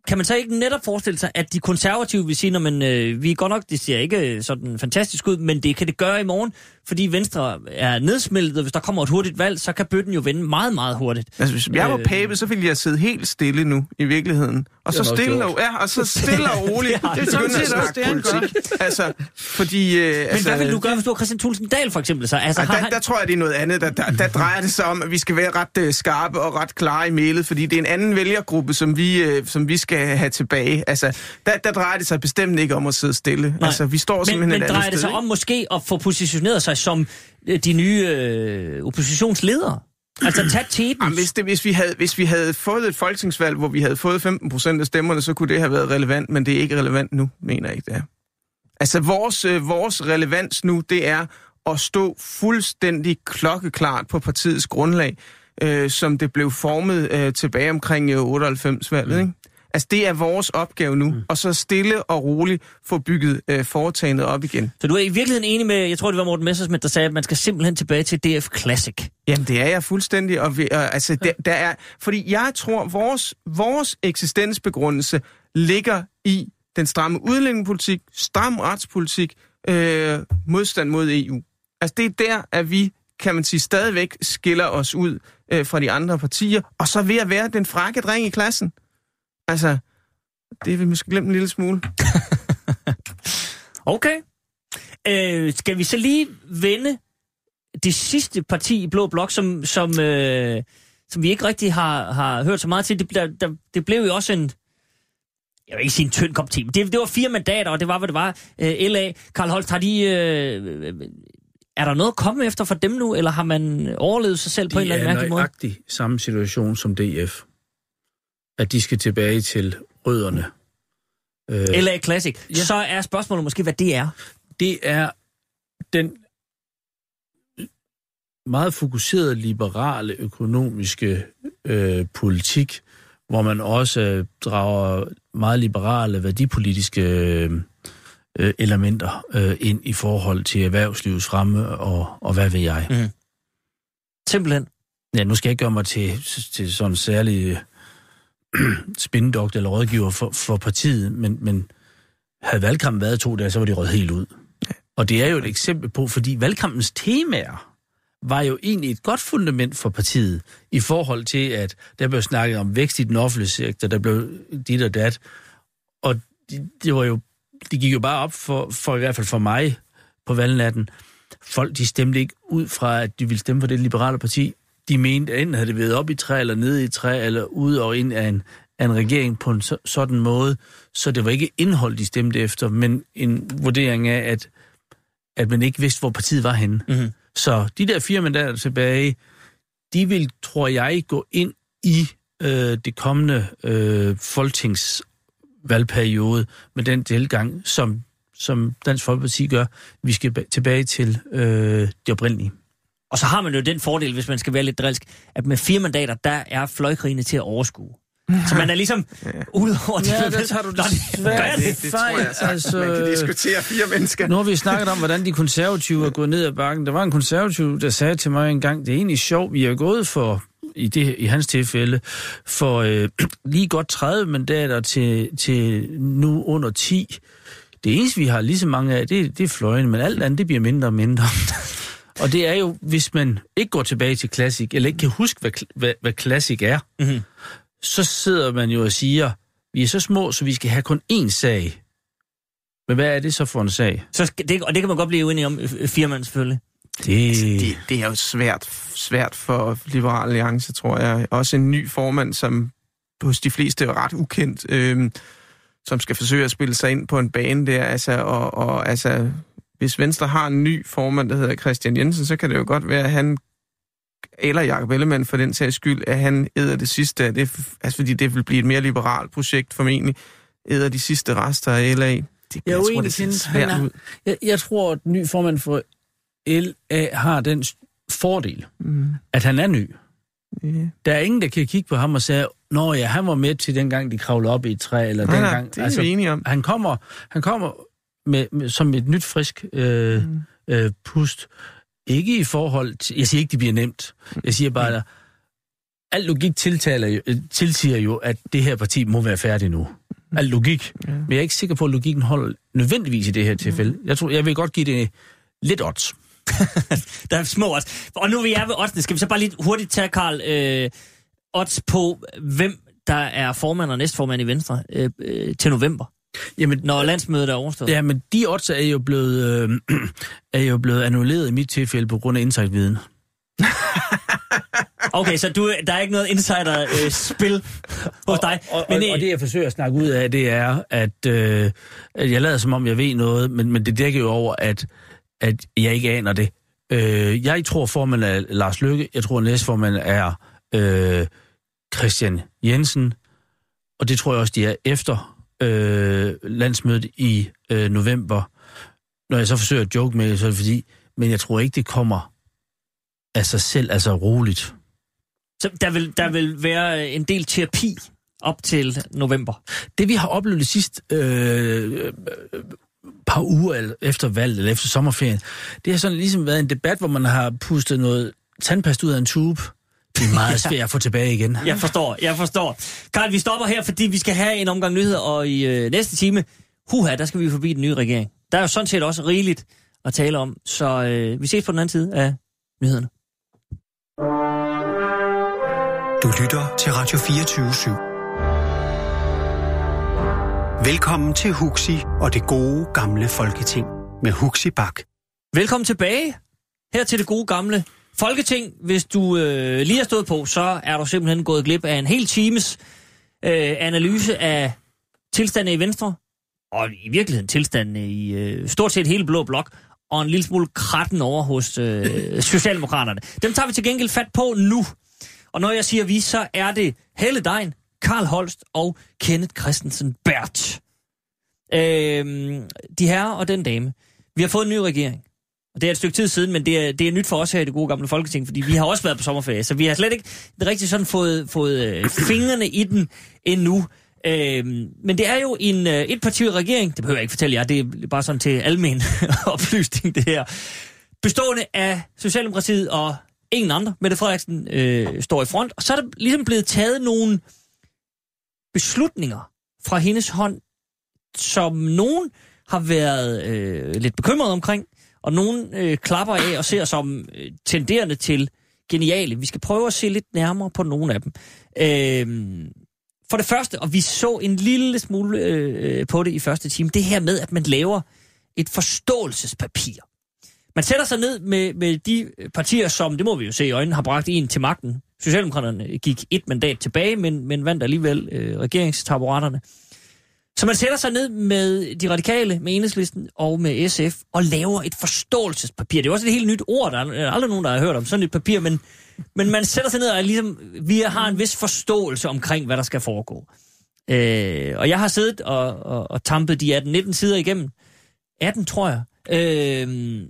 kan man så ikke netop forestille sig, at de konservative vil sige, men øh, vi er godt nok, det ser ikke øh, sådan fantastisk ud, men det kan det gøre i morgen, fordi Venstre er nedsmeltet, og hvis der kommer et hurtigt valg, så kan bøtten jo vende meget, meget hurtigt. Altså, hvis jeg var Øh. pape, så ville jeg sidde helt stille nu, i virkeligheden. Og så stille, og, ja, og så stille og roligt. Det du sådan set også det, han politik. Altså, fordi... Øh, Men altså, hvad vil du gøre, hvis du var Christian Thulsen Dahl for eksempel? Så, altså, der, han... der tror jeg, det er noget andet. Der, der, der drejer det sig om, at vi skal være ret øh, skarpe og ret klare i mailet, fordi det er en anden vælgergruppe, som vi, øh, som vi skal have tilbage. Altså, der, der drejer det sig bestemt ikke om at sidde stille. Nej. Altså, vi står men, simpelthen men et andet drejer det sig om måske at få positioneret sig som øh, de nye øh, oppositionsledere? Altså tag teten. Jamen, hvis, det, hvis, vi havde, hvis vi havde fået et folketingsvalg, hvor vi havde fået 15 procent af stemmerne, så kunne det have været relevant, men det er ikke relevant nu, mener jeg ikke, det er. Altså, vores, øh, vores relevans nu, det er at stå fuldstændig klokkeklart på partiets grundlag, øh, som det blev formet øh, tilbage omkring øh, 98-valget, ikke? Altså, det er vores opgave nu, mm. og så stille og roligt få bygget øh, foretagendet op igen. Så du er i virkeligheden enig med, jeg tror det var Morten Messersmith, der sagde, at man skal simpelthen tilbage til DF Classic. Jamen, det er jeg fuldstændig. Og vi, øh, altså, der, der er, fordi jeg tror, vores, vores eksistensbegrundelse ligger i den stramme udlændingepolitik, stram retspolitik, øh, modstand mod EU. Altså, det er der, at vi, kan man sige, stadigvæk skiller os ud øh, fra de andre partier, og så ved at være den frække dreng i klassen. Altså, det vil vi måske glemme en lille smule. Okay. Øh, skal vi så lige vende det sidste parti i Blå Blok, som, som, øh, som vi ikke rigtig har, har hørt så meget til? Det, der, der, det blev jo også en, jeg vil ikke sige en tynd kop te, det, det var fire mandater, og det var, hvad det var. Øh, LA, Karl Holst, har de... Øh, er der noget at komme efter for dem nu, eller har man overlevet sig selv på en eller anden mærkelig måde? nøjagtig samme situation som DF. At de skal tilbage til rødderne. Øh, LA Classic. Ja. Så er spørgsmålet måske, hvad det er. det er den meget fokuserede liberale økonomiske øh, politik, hvor man også øh, drager meget liberale værdipolitiske øh, øh, elementer øh, ind i forhold til erhvervslivets fremme og, og hvad ved jeg. Mm. Simpelthen. Ja, nu skal jeg ikke gøre mig til, til sådan særlig øh, eller rådgiver for, for partiet, men, men havde valgkampen været to dage, så var de rødt helt ud. Og det er jo et eksempel på, fordi valgkampens temaer var jo egentlig et godt fundament for partiet i forhold til, at der blev snakket om vækst i den offentlige sektor, der blev dit og dat. Og det, det var jo, det gik jo bare op for, for i hvert fald for mig på valgnatten. Folk, de stemte ikke ud fra, at de ville stemme for det liberale parti. De mente, at enten havde det været op i træ, eller nede i træ, eller ud og ind af en, af en regering på en så, sådan måde. Så det var ikke indhold, de stemte efter, men en vurdering af, at, at man ikke vidste, hvor partiet var henne. Mm-hmm. Så de der fire mandater tilbage, de vil, tror jeg, gå ind i øh, det kommende øh, folketingsvalgperiode med den tilgang, som, som Dansk Folkeparti gør. Vi skal ba- tilbage til øh, det oprindelige. Og så har man jo den fordel, hvis man skal være lidt drilsk, at med fire mandater, der er fløjkrigene til at overskue. Så man er ligesom ude over det. Ja, der tager du det- gør jeg det? Det tror jeg fejl. sagtens, man kan diskutere fire mennesker. Nu har vi snakket om, hvordan de konservative er gået ned ad bakken. Der var en konservativ, der sagde til mig en gang, det er egentlig sjovt, vi er gået for, i, det, i hans tilfælde, for øh, lige godt 30 mandater til, til nu under 10. Det eneste, vi har lige så mange af, det, det er fløjen, men alt andet, det bliver mindre og mindre. og det er jo, hvis man ikke går tilbage til klassik, eller ikke kan huske, hvad, hvad, hvad klassik er, Mhm. så sidder man jo og siger, vi er så små, så vi skal have kun én sag. Men hvad er det så for en sag? Så skal, det, og det kan man godt blive uenig om, øh, firmaen selvfølgelig. Det... Det, det er jo svært, svært for Liberal Alliance, tror jeg. Også en ny formand, som hos de fleste er ret ukendt, øhm, som skal forsøge at spille sig ind på en bane der. Altså, og, og altså, hvis Venstre har en ny formand, der hedder Christian Jensen, så kan det jo godt være, at han eller Jacob Ellemann for den sags skyld, at han æder det sidste det, altså fordi det vil blive et mere liberalt projekt formentlig, æder de sidste rester af LA. Det, Jeg jeg tror, det ser svært er- ud. Jeg, jeg tror, at den nye formand for LA har den fordel, Mm, at han er ny. yeah. Der er ingen, der kan kigge på ham og sige, Nå ja, han var med til dengang, de kravlede op i et træ, eller Nej, nej, dengang. det er altså, vi enige om. han kommer, han kommer med, med, som et nyt, frisk øh, Mm. øh, pust. Ikke i forhold til... Jeg siger ikke, det bliver nemt. Jeg siger bare, at al logik tiltaler jo, øh, tilsiger jo, at det her parti må være færdigt nu. Al logik. Ja. Men jeg er ikke sikker på, at logikken holder nødvendigvis i det her tilfælde. Jeg tror, jeg vil godt give det lidt odds. Der er små odds. Og nu vi er ved oddsene, skal vi så bare lige hurtigt tage, Karl, øh, odds på, hvem der er formand og næstformand i Venstre øh, øh, til november, Jamen, når landsmødet er overstået. ja, men de odds er jo blevet, øh, er jo blevet annulleret i mit tilfælde på grund af insight-viden. Okay, så du, der er ikke noget insider-spil øh, hos dig. Og, og, men, og, og det, jeg forsøger at snakke ud af, det er, at, øh, jeg lader som om, jeg ved noget, men, men det dækker jo over, at, at jeg ikke aner det. Øh, jeg tror, formanden er Lars Lykke. Jeg tror, næstformanden er øh, Christian Jensen. Og det tror jeg også, de er efter øh, landsmødet i øh, november. Når jeg så forsøger at joke med det, så er det fordi, men jeg tror ikke, det kommer af sig selv, altså roligt. så der vil, der vil være en del terapi op til november. Det vi har oplevet de sidste øh, øh, par uger efter valget, eller efter sommerferien, det har sådan ligesom været en debat, hvor man har pustet noget tandpast ud af en tube. Det er meget svært at få tilbage igen. Jeg forstår, jeg forstår. Karl, vi stopper her, fordi vi skal have en omgang nyheder, og i øh, næste time, huha, der skal vi forbi den nye regering. Der er jo sådan set også rigeligt at tale om, så øh, vi ses på den anden side af nyhederne. Du lytter til Radio 24 /7. Velkommen til Huxi og det gode gamle folketing med Huxi Bak. Velkommen tilbage her til det gode gamle Folketing. Hvis du øh, lige har stået på, så er du simpelthen gået glip af en hel times øh, analyse af tilstanden i Venstre, og i virkeligheden tilstanden i øh, stort set hele Blå Blok, og en lille smule kratten over hos øh, Socialdemokraterne. Dem tager vi til gengæld fat på nu. Og når jeg siger vi, så er det Helle Dein, Karl Holst og Kenneth Christensen Bert. Øh, de herrer og den dame. Vi har fået en ny regering. Og det er et stykke tid siden, men det er, det er nyt for os her i det gode gamle Folketing, fordi vi har også været på sommerferie, så vi har slet ikke rigtig sådan fået, fået øh, fingrene i den endnu. Øhm, men det er jo en øh, etpartiet regering, det behøver jeg ikke fortælle jer, det er bare sådan til almen oplysning det her. Bestående af Socialdemokratiet og ingen andre. Mette Frederiksen øh, står i front, og så er der ligesom blevet taget nogle beslutninger fra hendes hånd, som nogen har været øh, lidt bekymret omkring, og nogen øh, klapper af og ser som øh, tenderende til geniale. Vi skal prøve at se lidt nærmere på nogle af dem. Øh, for det første, og vi så en lille smule øh, på det i første time, det her med, at man laver et forståelsespapir. Man sætter sig ned med, med de partier, som, det må vi jo se i øjnene, har bragt en til magten. Socialdemokraterne gik et mandat tilbage, men, men vandt alligevel øh, regeringstaburetterne. Så man sætter sig ned med de radikale, med enhedslisten og med SF, og laver et forståelsespapir. Det er også et helt nyt ord, der er aldrig nogen, der har hørt om sådan et papir, men, men man sætter sig ned og ligesom, vi har en vis forståelse omkring, hvad der skal foregå. Øh, og jeg har siddet og, og, og tampet de 18-19 sider igennem. 18, tror jeg. Øh,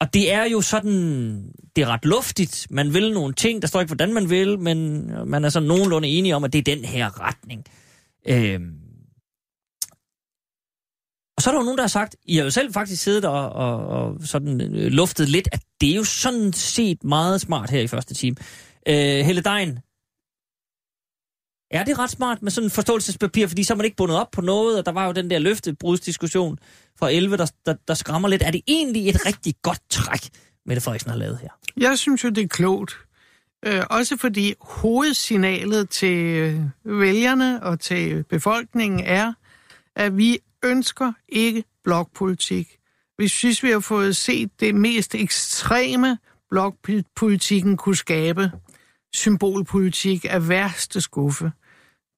og det er jo sådan, det er ret luftigt. Man vil nogle ting, der står ikke, hvordan man vil, men man er sådan nogenlunde enige om, at det er den her retning. Øh, Og så er der jo nogen, der har sagt, I har jo selv faktisk siddet og, og, og sådan øh, luftet lidt, at det er jo sådan set meget smart her i første time. Øh, Helle Dein, er det ret smart med sådan en forståelsespapir, fordi så er man ikke bundet op på noget, og der var jo den der løftebrudsdiskussion fra 11, der, der, der skræmmer lidt. Er det egentlig et rigtig godt træk, Mette Frederiksen har lavet her? Jeg synes jo, det er klogt. Øh, også fordi hovedsignalet til øh, vælgerne og til befolkningen er, at vi ønsker ikke blokpolitik. Vi synes, vi har fået set det mest ekstreme, blokpolitikken kunne skabe. Symbolpolitik er værste skuffe.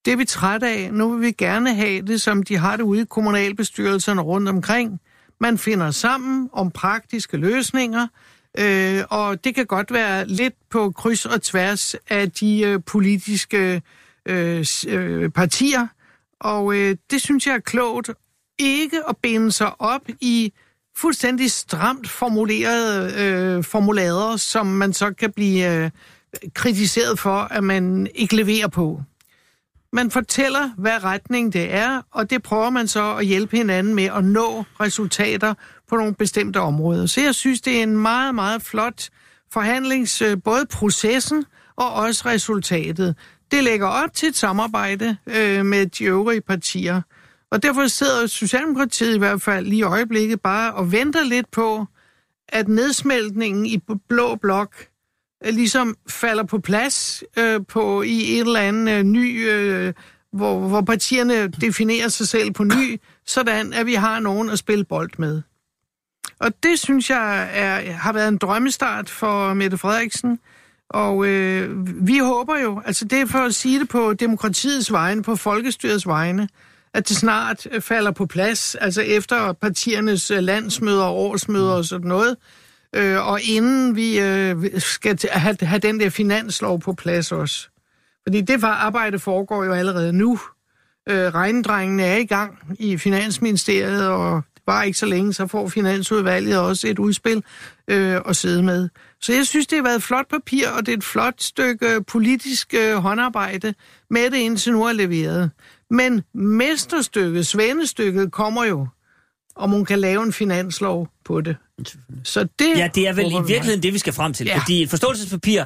Det er vi trætte af. Nu vil vi gerne have det, som de har det ude i kommunalbestyrelserne rundt omkring. Man finder sammen om praktiske løsninger, Øh, og det kan godt være lidt på kryds og tværs af de øh, politiske øh, øh, partier. Og øh, det synes jeg er klogt. Ikke at binde sig op i fuldstændig stramt formulerede øh, formulader, som man så kan blive øh, kritiseret for, at man ikke leverer på. Man fortæller, hvad retning det er, og det prøver man så at hjælpe hinanden med at nå resultater på nogle bestemte områder. Så jeg synes, det er en meget, meget flot forhandlings, øh, både processen og også resultatet. Det lægger op til et samarbejde øh, med de øvrige partier. Og derfor sidder Socialdemokratiet i hvert fald lige i øjeblikket bare og venter lidt på, at nedsmeltningen i blå blok øh, ligesom falder på plads øh, på i et eller andet øh, ny, øh, hvor, hvor partierne definerer sig selv på ny, sådan at vi har nogen at spille bold med. Og det synes jeg er, har været en drømmestart for Mette Frederiksen. Og øh, vi håber jo, altså det er for at sige det på demokratiets vegne, på folkestyrets vegne, at det snart øh, falder på plads, altså efter partiernes øh, landsmøder og årsmøder og sådan noget, øh, og inden vi øh, skal have, have den der finanslov på plads også. Fordi det var arbejde foregår jo allerede nu. Øh, regnedrengene er i gang i Finansministeriet, og var ikke så længe, så får Finansudvalget også et udspil øh, at sidde med. Så jeg synes, det har været et flot papir, og det er et flot stykke politisk øh, håndarbejde med det indtil nu er leveret. Men mesterstykket, svenestykket, kommer jo, om hun kan lave en finanslov på det. Så det Ja, det er vel i vi virkeligheden det, vi skal frem til. Ja. Fordi et forståelsespapir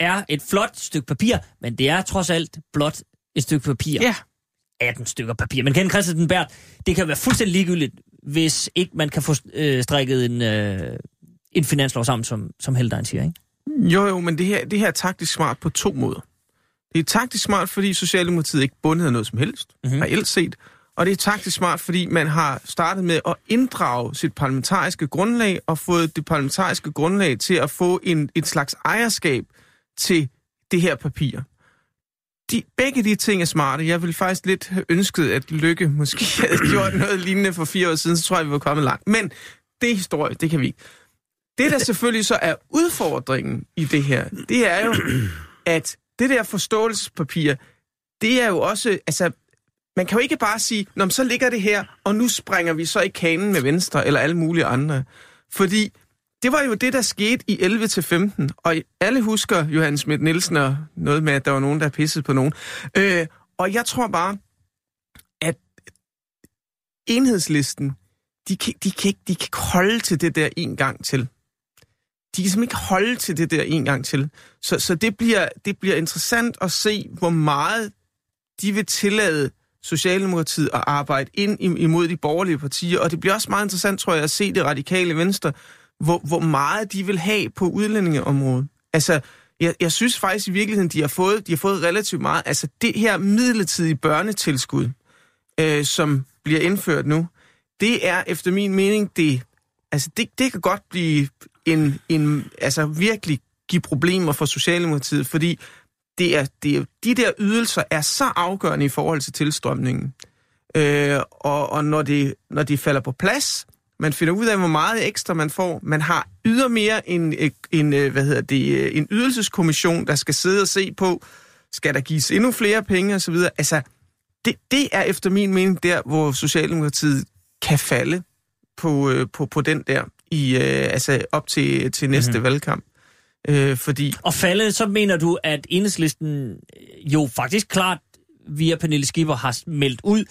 er et flot stykke papir, men det er trods alt blot et stykke papir. Ja, 18 stykker papir. Men Ken Christensen Bert, det kan være fuldstændig ligegyldigt, hvis ikke man kan få øh, strikket en, øh, en finanslov sammen, som, som Heldein siger, ikke? Jo, jo, men det her, det her er taktisk smart på to måder. Det er taktisk smart, fordi Socialdemokratiet ikke bundet af noget som helst, Mhm. mm-hmm. reelt set. Og det er taktisk smart, fordi man har startet med at inddrage sit parlamentariske grundlag og fået det parlamentariske grundlag til at få en, et slags ejerskab til det her papir. De, begge de ting er smarte. Jeg ville faktisk lidt have ønsket, at Lykke måske havde gjort noget lignende for fire år siden, så tror jeg, vi var kommet langt. Men det er historie, det kan vi ikke. Det, der selvfølgelig så er udfordringen i det her, det er jo, at det der forståelsespapir, det er jo også, altså, man kan jo ikke bare sige, Nå, så ligger det her, og nu springer vi så i kanen med Venstre eller alle mulige andre. Fordi det var jo det, der skete i 11-15, og alle husker Johannes Schmidt Nielsen og noget med, at der var nogen, der pissede på nogen. Øh, og jeg tror bare, at enhedslisten, de kan, de, kan ikke, de kan ikke holde til det der en gang til. De kan simpelthen ikke holde til det der en gang til. Så, så det, bliver, det bliver interessant at se, hvor meget de vil tillade Socialdemokratiet at arbejde ind imod de borgerlige partier. Og det bliver også meget interessant, tror jeg, at se det radikale venstre, hvor, hvor meget de vil have på udlændingeområdet. Altså, jeg, jeg synes faktisk i virkeligheden, de har fået, de har fået relativt meget. Altså, det her midlertidige børnetilskud, øh, som bliver indført nu, det er efter min mening, det, altså det, det kan godt blive en, en, altså virkelig give problemer for Socialdemokratiet, fordi det er, det er, de der ydelser er så afgørende i forhold til tilstrømningen. Øh, og og når, det, når de falder på plads, man finder ud af, hvor meget ekstra man får. Man har ydermere en, en, en, hvad hedder det, en ydelseskommission, der skal sidde og se på, skal der gives endnu flere penge osv. Altså, det, det er efter min mening der, hvor Socialdemokratiet kan falde på, øh, på, på den der, i, øh, altså op til, til næste mm-hmm. valgkamp. Øh, fordi Og faldet, så mener du, at enhedslisten øh, jo faktisk klart via Pernille Skipper har meldt ud,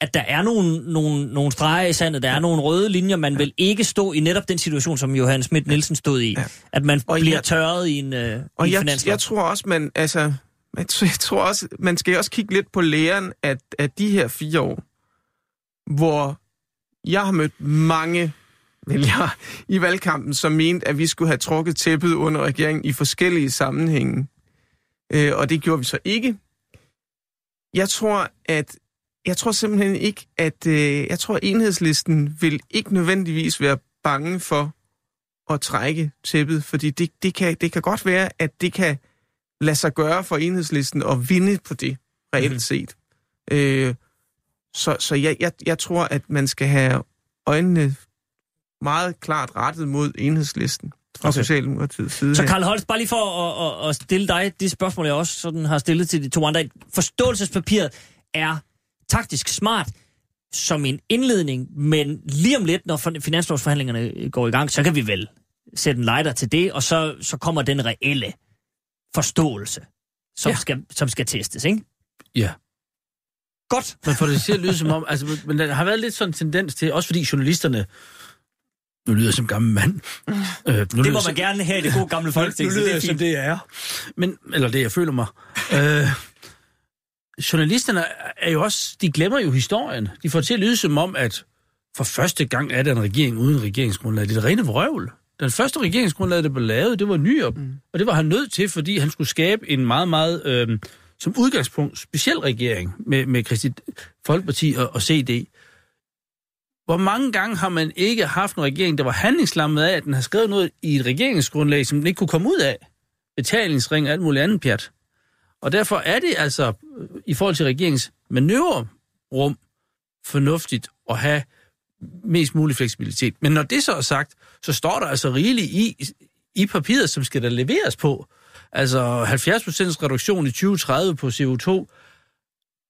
at der er nogle, nogle, nogle streger i sandet, der er nogle røde linjer, man vil ikke stå i netop den situation, som Johan Schmidt Nielsen stod i. Ja. At man Og bliver jeg- tørret i en, øh, Og i en jeg, finanslov. jeg tror også, man, altså, jeg tror, jeg tror også, man skal også kigge lidt på læren af, af de her fire år, hvor jeg har mødt mange vælgere i valgkampen, som mente, at vi skulle have trukket tæppet under regeringen i forskellige sammenhænge. Øh, og det gjorde vi så ikke. Jeg tror, at jeg tror simpelthen ikke, at øh, jeg tror, at enhedslisten vil ikke nødvendigvis være bange for at trække tæppet, fordi det, det, kan, det kan godt være, at det kan lade sig gøre for enhedslisten at vinde på det, reelt Mhm. set. Øh, så så jeg, jeg, jeg tror, at man skal have øjnene meget klart rettet mod enhedslisten fra Okay. Socialdemokratiets side. Så. Karl Holst, bare lige for at, at, at stille dig det spørgsmål, jeg også sådan har stillet til de to andre. Forståelsespapiret er taktisk smart som en indledning, men lige om lidt, når fin- finanslovsforhandlingerne går i gang, så kan vi vel sætte en lighter til det, og så, så kommer den reelle forståelse, som, Ja. skal, som skal testes, ikke? Ja. Godt. Man får det at lyde som om, altså, men der har været lidt sådan en tendens til, også fordi journalisterne, nu lyder jeg som gammel mand. Øh, nu Det må man som- gerne have i det gode gamle folketing, nu lyder det er jeg som det er. Men, eller det jeg føler mig. øh, journalisterne er jo også, de glemmer jo historien. De får til at lyde som om, at for første gang er der en regering uden regeringsgrundlag. Det er det rene vrøvl. Den første regeringsgrundlag, der blev lavet, det var Nyrup. Mm. Og det var han nødt til, fordi han skulle skabe en meget, meget, øh, som udgangspunkt, speciel regering med, med Kristi Folkeparti og, og CD. Hvor mange gange har man ikke haft en regering, der var handlingslammet af, at den har skrevet noget i et regeringsgrundlag, som den ikke kunne komme ud af? Betalingsring og alt muligt andet pjat. Og derfor er det altså, øh, i forhold til regeringens manøvrerum, fornuftigt at have mest mulig fleksibilitet. Men når det så er sagt, så står der altså rigeligt i, i papiret, som skal der leveres på. Altså 70% reduktion i 2030 på CO2.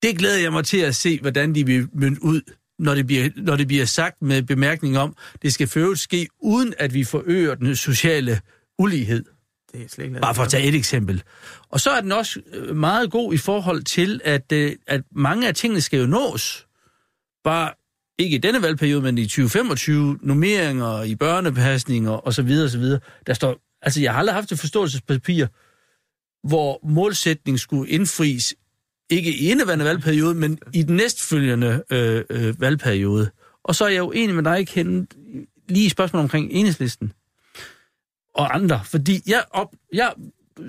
Det glæder jeg mig til at se, hvordan de vil mønte ud når det, bliver, når det bliver sagt med bemærkning om, det skal for ske, uden at vi forøger den sociale ulighed. Det er slet ikke Bare for at tage et eksempel. Og så er den også øh, meget god i forhold til, at, øh, at mange af tingene skal jo nås. Bare ikke i denne valgperiode, men i 2025, nummeringer i børnepasninger og så videre, og så videre. Der står, altså jeg har aldrig haft et forståelsespapir, hvor målsætningen skulle indfries, ikke i indeværende valgperiode, men i den næstfølgende øh, øh, valgperiode. Og så er jeg jo enig med dig, Kent, lige i spørgsmålet omkring enhedslisten og andre, fordi jeg, op, jeg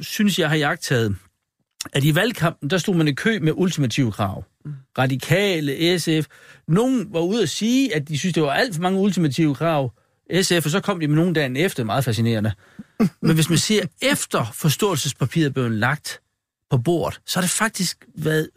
synes, jeg har jagtaget, at i valgkampen, der stod man i kø med ultimative krav. Radikale, SF. Nogen var ude at sige, at de synes, det var alt for mange ultimative krav. SF, og så kom de med nogle dagen efter, meget fascinerende. Men hvis man ser efter forståelsespapiret blev lagt på bordet, så har det faktisk været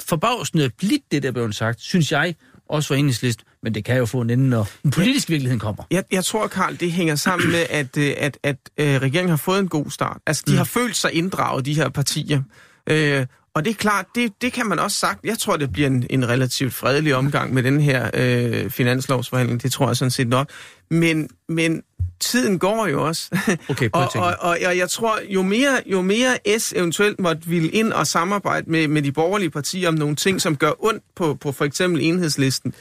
forbavsende blidt, det der blev sagt, synes jeg, også for enhedslisten, men det kan jo få en ende, når den politiske virkeligheden kommer. Jeg, jeg tror, Karl, det hænger sammen med, at, øh, at, at, at regeringen har fået en god start. Altså, de mm. har følt sig inddraget, de her partier. Øh, og det er klart, det, det kan man også sagt. Jeg tror, det bliver en, en relativt fredelig omgang med den her øh, finanslovsforhandling. Det tror jeg sådan set nok. Men, men tiden går jo også. Okay, og, og, og, og jeg tror, jo mere, jo mere S eventuelt måtte ville ind og samarbejde med, med de borgerlige partier om nogle ting, som gør ondt på, på for eksempel enhedslisten,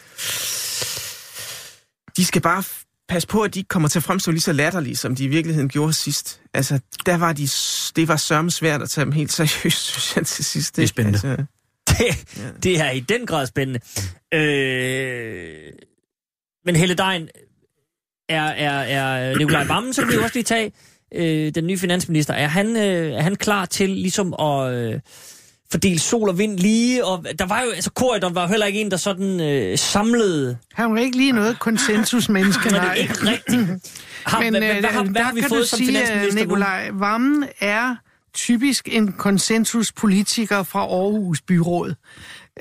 de skal bare passe på, at de ikke kommer til at fremstå lige så latterlige, som de i virkeligheden gjorde sidst. Altså, der var de, det var sørme svært at tage dem helt seriøst, synes jeg, til sidst. Det er spændende. Altså, Det, det er i den grad spændende. Øh, men Helle Dein, er, er, er Nikolaj Vammen, som vi også lige tage, øh, den nye finansminister, er han, øh, er han klar til ligesom at øh, fordele sol og vind lige? Og der var jo, altså Corridon var jo heller ikke en, der sådan øh, samlede... Han var ikke lige noget konsensusmenneske, Men det er nej. ikke rigtigt. Har, Men hvad, øh, hvad, hvad, har, hvad der har vi fået du som sige, at finansminister? Nikolaj Vammen er typisk en konsensuspolitiker fra Aarhus Byråd.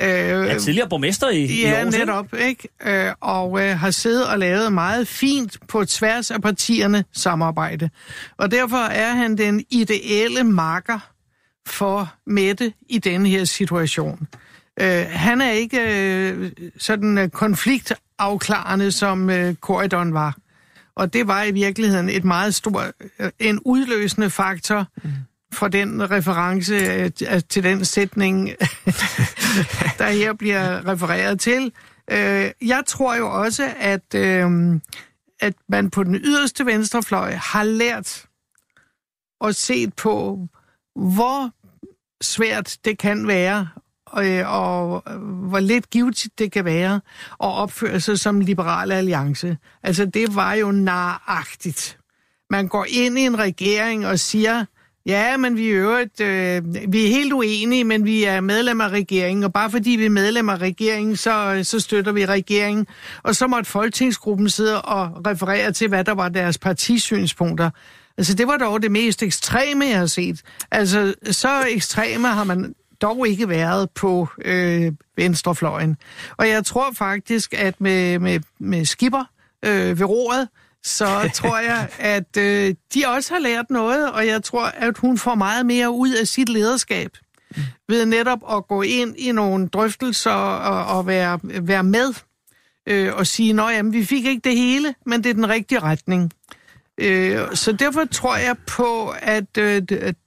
Øh, Ja, tidligere borgmester i, i Ja, Aarhus, ikke? netop, ikke? Øh, og øh, har siddet og lavet meget fint på tværs af partierne samarbejde. Og derfor er han den ideelle marker for Mette i denne her situation. Øh, han er ikke øh, sådan øh, konfliktafklarende, som øh, Corridon var. Og det var i virkeligheden et meget stor, øh, en udløsende faktor for den reference øh, til den sætning, der her bliver refereret til. Øh, jeg tror jo også, at, øh, at man på den yderste venstrefløj har lært og set på, hvor svært det kan være, øh, og hvor lidt givetigt det kan være at opføre sig som liberal alliance. Altså, det var jo naragtigt. Man går ind i en regering og siger, ja, men vi er, øvrigt, øh, vi er helt uenige, men vi er medlem af regeringen, og bare fordi vi er medlem af regeringen, så, øh, så støtter vi regeringen. Og så måtte Folketingsgruppen sidde og referere til, hvad der var deres partisynspunkter. Altså, det var dog det mest ekstreme, jeg har set. Altså, så ekstreme har man dog ikke været på øh, venstrefløjen. Og jeg tror faktisk, at med, med, med Skipper øh, ved roret, så tror jeg, at øh, de også har lært noget, og jeg tror, at hun får meget mere ud af sit lederskab ved netop at gå ind i nogle drøftelser og, og være, være med øh, og sige, at vi fik ikke det hele, men det er den rigtige retning. Øh, så derfor tror jeg på, at øh,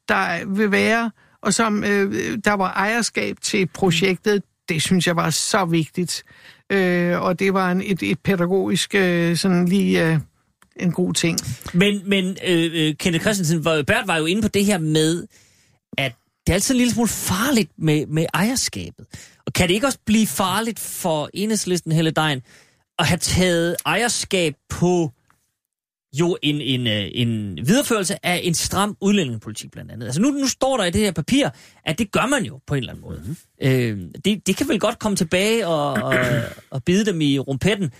der vil være, og som øh, der var ejerskab til projektet, det synes jeg var så vigtigt. Øh, og det var en, et, et pædagogisk, øh, sådan lige øh, en god ting. Men, men øh, øh, Kenneth Christensen, var, Bert var jo inde på det her med, at det er altid en lille smule farligt med, med ejerskabet. Og kan det ikke også blive farligt for enhedslisten Helle Dein at have taget ejerskab på jo en, en, øh, en videreførelse af en stram udlændingepolitik blandt andet. Altså nu, nu står der i det her papir, at det gør man jo på en eller anden måde. Mm. Øh, det, det kan vel godt komme tilbage og, og, og bide dem i rumpetten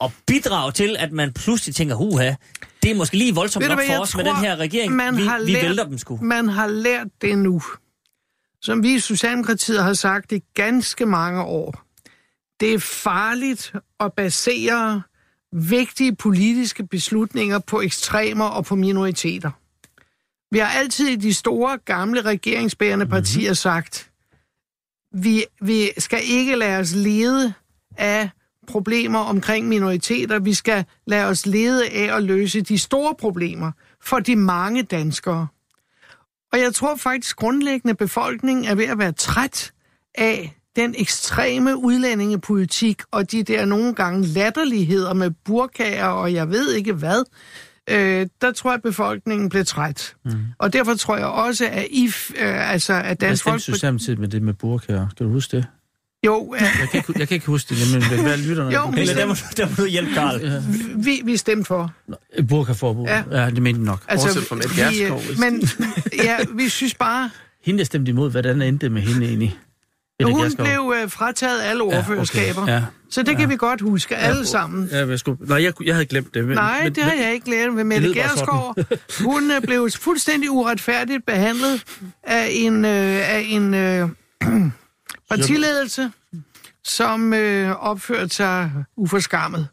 og bidrage til, at man pludselig tænker, huha, det er måske lige voldsomt nok for os med tror, den her regering. man Vi, har vi lært- vælter dem sgu. Man har lært det nu. Som vi i Socialdemokratiet har sagt i ganske mange år. Det er farligt at basere vigtige politiske beslutninger på ekstremer og på minoriteter. Vi har altid i de store, gamle regeringsbærende partier sagt, vi, vi skal ikke lade os lede af problemer omkring minoriteter. Vi skal lade os lede af at løse de store problemer for de mange danskere. Og jeg tror faktisk grundlæggende, befolkningen er ved at være træt af den ekstreme udlændingepolitik og de der nogle gange latterligheder med burkager og jeg ved ikke hvad, øh, der tror jeg, at befolkningen blev træt. Mm. Og derfor tror jeg også, at, I, øh, altså, at Dansk Folkeparti... Socialdemokratiet med det med burkager? Kan du huske det? Jo, øh, Jeg kan ikke, jeg kan ikke huske det, men hvad lytterne? Jo, Pelle, der må, der må du hjælpe Karl. vi, vi stemte for. Burkaforbud. Ja. Ja. ja, det mente nok. Altså, Bortset fra Mette øh, hvis- men ja, vi synes bare, hende, der stemte imod, hvordan endte det med hende egentlig? Mette hun Gjerskov? blev øh, frataget alle ordførerskaber. Ja, Så det kan vi godt huske, alle sammen. ja jeg skulle, nej, jeg, jeg havde glemt det. Men, Nej, men, det har jeg ikke glædet med. Mette Gerskov, hun øh, blev fuldstændig uretfærdigt behandlet af en, øh, af en øh, partiledelse, som øh, opførte sig uforskammet,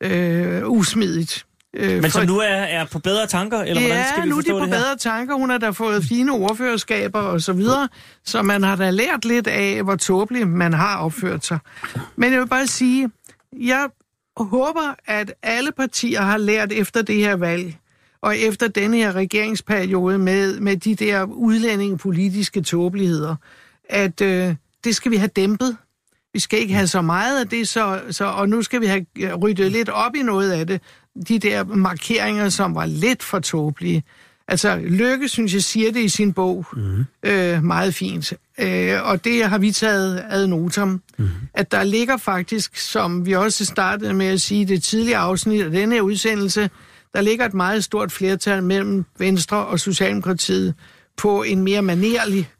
øh, usmidigt. Øh, Men for- som nu er, er på bedre tanker, eller hvordan skal ja, vi nu er de på det her? bedre tanker. Hun har da fået fine ordførerskaber og så videre, så man har da lært lidt af, hvor tåbeligt man har opført sig. Men jeg vil bare sige, jeg håber, at alle partier har lært efter det her valg, og efter denne her regeringsperiode med, med de der udlændingepolitiske tåbeligheder, at øh, det skal vi have dæmpet. Vi skal ikke have så meget af det, så, så, og nu skal vi have ryddet lidt op i noget af det. De der markeringer, som var lidt for tåbelige. Altså, Lykke, synes jeg, siger det i sin bog mm. øh, meget fint. Øh, og det har vi taget ad notam. Mm. At der ligger faktisk, som vi også startede med at sige i det tidligere afsnit af denne her udsendelse, der ligger et meget stort flertal mellem Venstre og Socialdemokratiet på en mere manerlig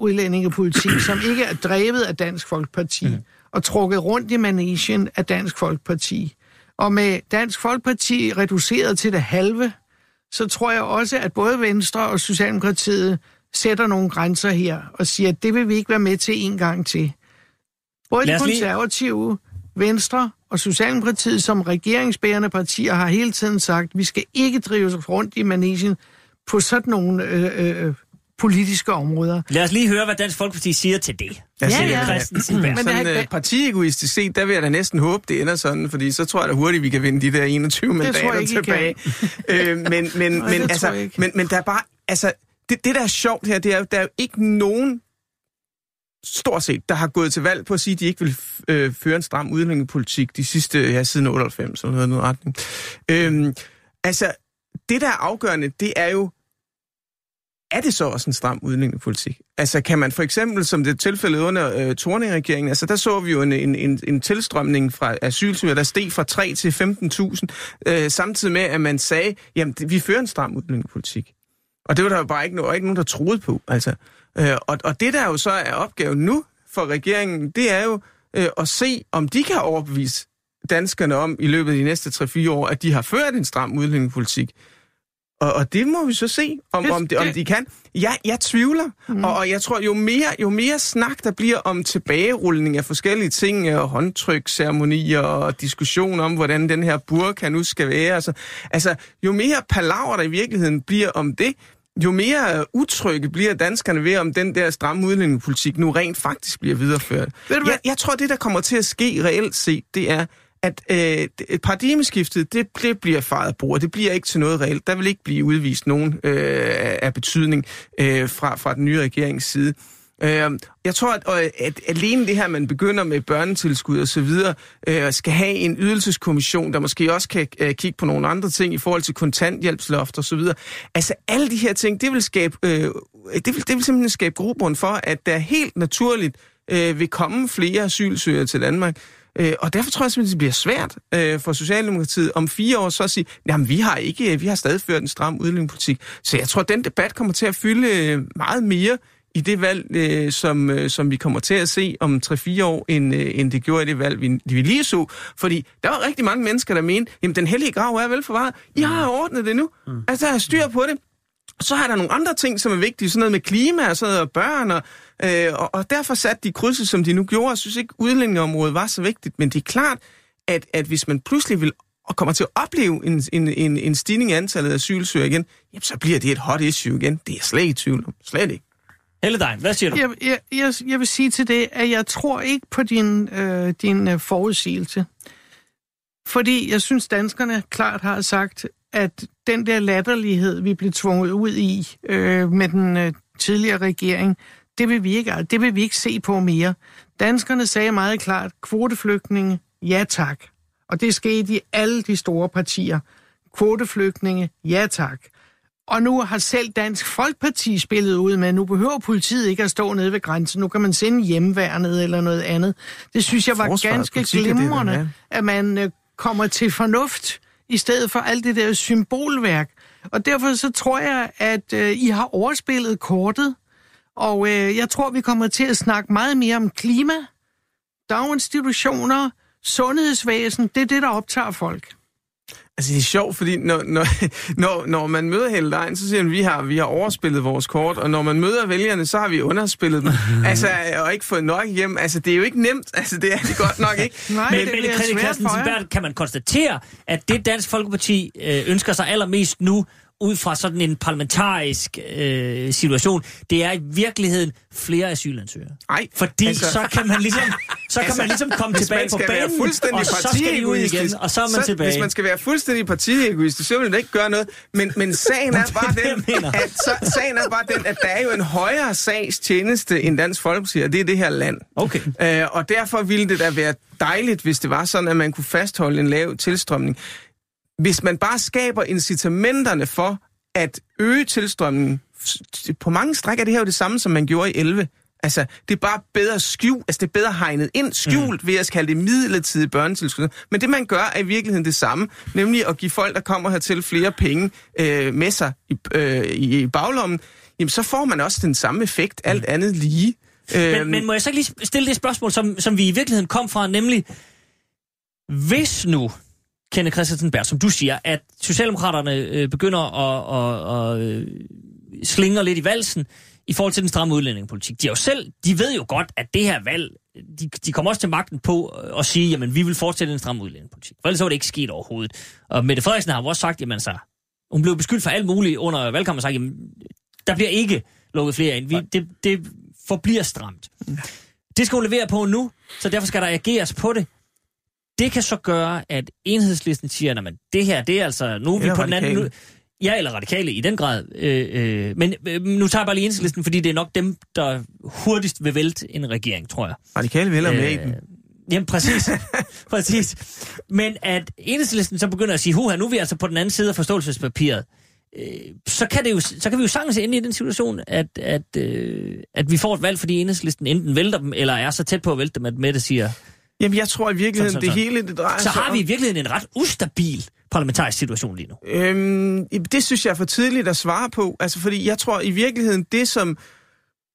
udlændingepolitik, som ikke er drevet af Dansk Folkeparti mm. og trukket rundt i manesien af Dansk Folkeparti. Og med Dansk Folkeparti reduceret til det halve, så tror jeg også, at både Venstre og Socialdemokratiet sætter nogle grænser her og siger, at det vil vi ikke være med til en gang til. Både de konservative, Venstre og Socialdemokratiet som regeringsbærende partier har hele tiden sagt, at vi skal ikke drive rundt i manesien på sådan nogle øh, øh, politiske områder. Lad os lige høre, hvad Dansk Folkeparti siger til det. Ja, ja. Christensen Berg. Men Sådan det er- øh, partiegoistisk set, der vil jeg da næsten håbe, det ender sådan, fordi så tror jeg da hurtigt, vi kan vinde de der 21 tror jeg mandater ikke, tilbage. øh, men, men, men, Nej, det tror altså, jeg ikke. men, men der er bare, altså, det, det der er sjovt her, det er der er jo ikke nogen stort set, der har gået til valg på at sige, at de ikke vil øh, føre en stram udlændingepolitik de sidste, ja, siden 98, eller noget i den retning. Øhm, altså, det der er afgørende, det er jo, er det så også en stram udlændingepolitik? Altså kan man for eksempel, som det er tilfældet under øh, Torning-regeringen, altså der så vi jo en, en, en, en tilstrømning fra asylsøgere, der steg fra 3 til 15.000, øh, samtidig med, at man sagde, jamen det, vi fører en stram udlændingepolitik. Og det var der jo bare ikke, no, ikke nogen, der troede på. Altså. Øh, og, og det der jo så er opgaven nu for regeringen, det er jo øh, at se, om de kan overbevise danskerne om i løbet af de næste 3-4 år, at de har ført en stram udlændingepolitik. Og, og det må vi så se, om, Det- om, det, om det- de kan. Jeg, jeg tvivler, mm. og, og jeg tror, jo mere, jo mere snak der bliver om tilbagerulning af forskellige ting, og håndtryksceremonier og diskussion om, hvordan den her burka nu skal være. Altså, altså jo mere palaver der i virkeligheden bliver om det, jo mere utrygge bliver danskerne ved, om den der stramme udlændingepolitik nu rent faktisk bliver videreført. Jeg, jeg tror, det der kommer til at ske reelt set, det er, at øh, paradigmeskiftet, det, det bliver fejret af bord. Det bliver ikke til noget reelt. Der vil ikke blive udvist nogen øh, af betydning øh, fra, fra den nye regerings side. Øh, jeg tror, at, at alene det her, man begynder med børnetilskud og så videre, øh, skal have en ydelseskommission, der måske også kan øh, kigge på nogle andre ting i forhold til kontanthjælpsloft og så videre. Altså alle de her ting, det vil skabe, øh, det vil, det vil simpelthen skabe grobund for, at der helt naturligt øh, vil komme flere asylsøgere til Danmark. Øh, og derfor tror jeg simpelthen, det bliver svært øh, for Socialdemokratiet om fire år så at sige, jamen vi har ikke, vi har stadig ført en stram udlændingepolitik. Så jeg tror, at den debat kommer til at fylde øh, meget mere i det valg, øh, som, øh, som vi kommer til at se om 3-4 år, end, øh, end det gjorde i det valg, vi, vi lige så. Fordi der var rigtig mange mennesker, der mente, jamen den hellige grav er vel forvaret. I har ordnet det nu. Altså, der er styr på det. Så er der nogle andre ting, som er vigtige, sådan noget med klima og sådan noget, og børn, og, øh, og, og derfor satte de krydset, som de nu gjorde. Jeg synes ikke, udlændingeområdet var så vigtigt, men det er klart, at, at hvis man pludselig vil og kommer til at opleve en, en, en, en stigning i antallet af asylsøgere igen, jamen, så bliver det et hot issue igen. Det er jeg slet ikke i tvivl om. Slet ikke. Helle Dein, hvad siger du? Jeg, jeg, jeg, jeg vil sige til det, at jeg tror ikke på din, øh, din øh, forudsigelse. Fordi jeg synes, danskerne klart har sagt, at den der latterlighed, vi blev tvunget ud i øh, med den øh, tidligere regering, det vil, vi ikke, det vil vi ikke se på mere. Danskerne sagde meget klart, kvoteflygtninge, ja tak. Og det skete i alle de store partier. Kvoteflygtninge, ja tak. Og nu har selv Dansk Folkeparti spillet ud med, nu behøver politiet ikke at stå nede ved grænsen, nu kan man sende hjemværnet eller noget andet. Det synes jeg var ganske glimrende, at man øh, kommer til fornuft, i stedet for alt det der symbolværk. Og derfor så tror jeg, at øh, I har overspillet kortet, og øh, jeg tror, vi kommer til at snakke meget mere om klima, daginstitutioner, sundhedsvæsen, det er det, der optager folk. Altså, det er sjovt, fordi når, når, når, når man møder Helle Dein, så siger man, vi har, vi har overspillet vores kort, og når man møder vælgerne, så har vi underspillet dem. altså, og ikke fået nok hjem. Altså, det er jo ikke nemt. Altså, det er det godt nok ikke. Nej, Men, det men svært for Christensen jer. Berth, kan man konstatere, at det Dansk Folkeparti øh, ønsker sig allermest nu, ud fra sådan en parlamentarisk øh, situation, det er i virkeligheden flere asylansøgere. Ej, Fordi altså- så kan man ligesom, så kan Altså, man ligesom komme tilbage man på banen, fuldstændig og så skal de ud igen, og så er man så, tilbage. Hvis man skal være fuldstændig partiegoistisk, så vil det ikke gøre noget. Men, men sagen er bare den, at, så, sagen er bare den, at der er jo en højere sagstjeneste end Dansk Folkeparti, og det er det her land. Okay. Øh, og derfor ville det da være dejligt, hvis det var sådan, at man kunne fastholde en lav tilstrømning. Hvis man bare skaber incitamenterne for at øge tilstrømningen, på mange stræk er det her jo det samme, som man gjorde i 11. Altså, det er bare bedre skjult, altså det er bedre hegnet ind, skjult mm. ved at kalde det midlertidig børnetilskud. Men det man gør er i virkeligheden det samme, nemlig at give folk, der kommer hertil flere penge øh, med sig i, øh, i, baglommen. Jamen, så får man også den samme effekt, alt andet lige. Øhm, Men, men må jeg så ikke lige stille det spørgsmål, som, som vi i virkeligheden kom fra, nemlig, hvis nu, Kenneth Christensen Berg, som du siger, at Socialdemokraterne øh, begynder at, at, at øh, slingre lidt i valsen i forhold til den stramme udlændingepolitik. De, er jo selv, de ved jo godt, at det her valg, de, de kommer også til magten på at sige, jamen vi vil fortsætte en stram udlændingepolitik. For ellers var det ikke sket overhovedet. Og Mette Frederiksen har jo også sagt, jamen så, hun blev beskyldt for alt muligt under valgkampen og sagt, jamen der bliver ikke lukket flere ind. Vi, det, det forbliver stramt. Det skal hun levere på nu, så derfor skal der ageres på det. Det kan så gøre, at enhedslisten siger, at det her, det er altså, nu er vi på den anden... Nu, ja, eller radikale i den grad. Øh, øh, men øh, nu tager jeg bare lige enhedslisten, fordi det er nok dem, der hurtigst vil vælte en regering, tror jeg. Radikale vælger med i den. Jamen præcis, præcis. Men at enhedslisten så begynder at sige, huha, nu er vi altså på den anden side af forståelsespapiret, øh, så, kan det jo, så kan vi jo sagtens ende i den situation, at, at, øh, at vi får et valg, fordi enhedslisten enten vælter dem, eller er så tæt på at vælte dem, at Mette siger, Jamen, jeg tror i virkeligheden, Sådan, det sådan, hele det drejer så sig har om... vi i virkeligheden en ret ustabil parlamentarisk situation lige nu. Øhm, det synes jeg er for tidligt at svare på. Altså, fordi jeg tror i virkeligheden, det som,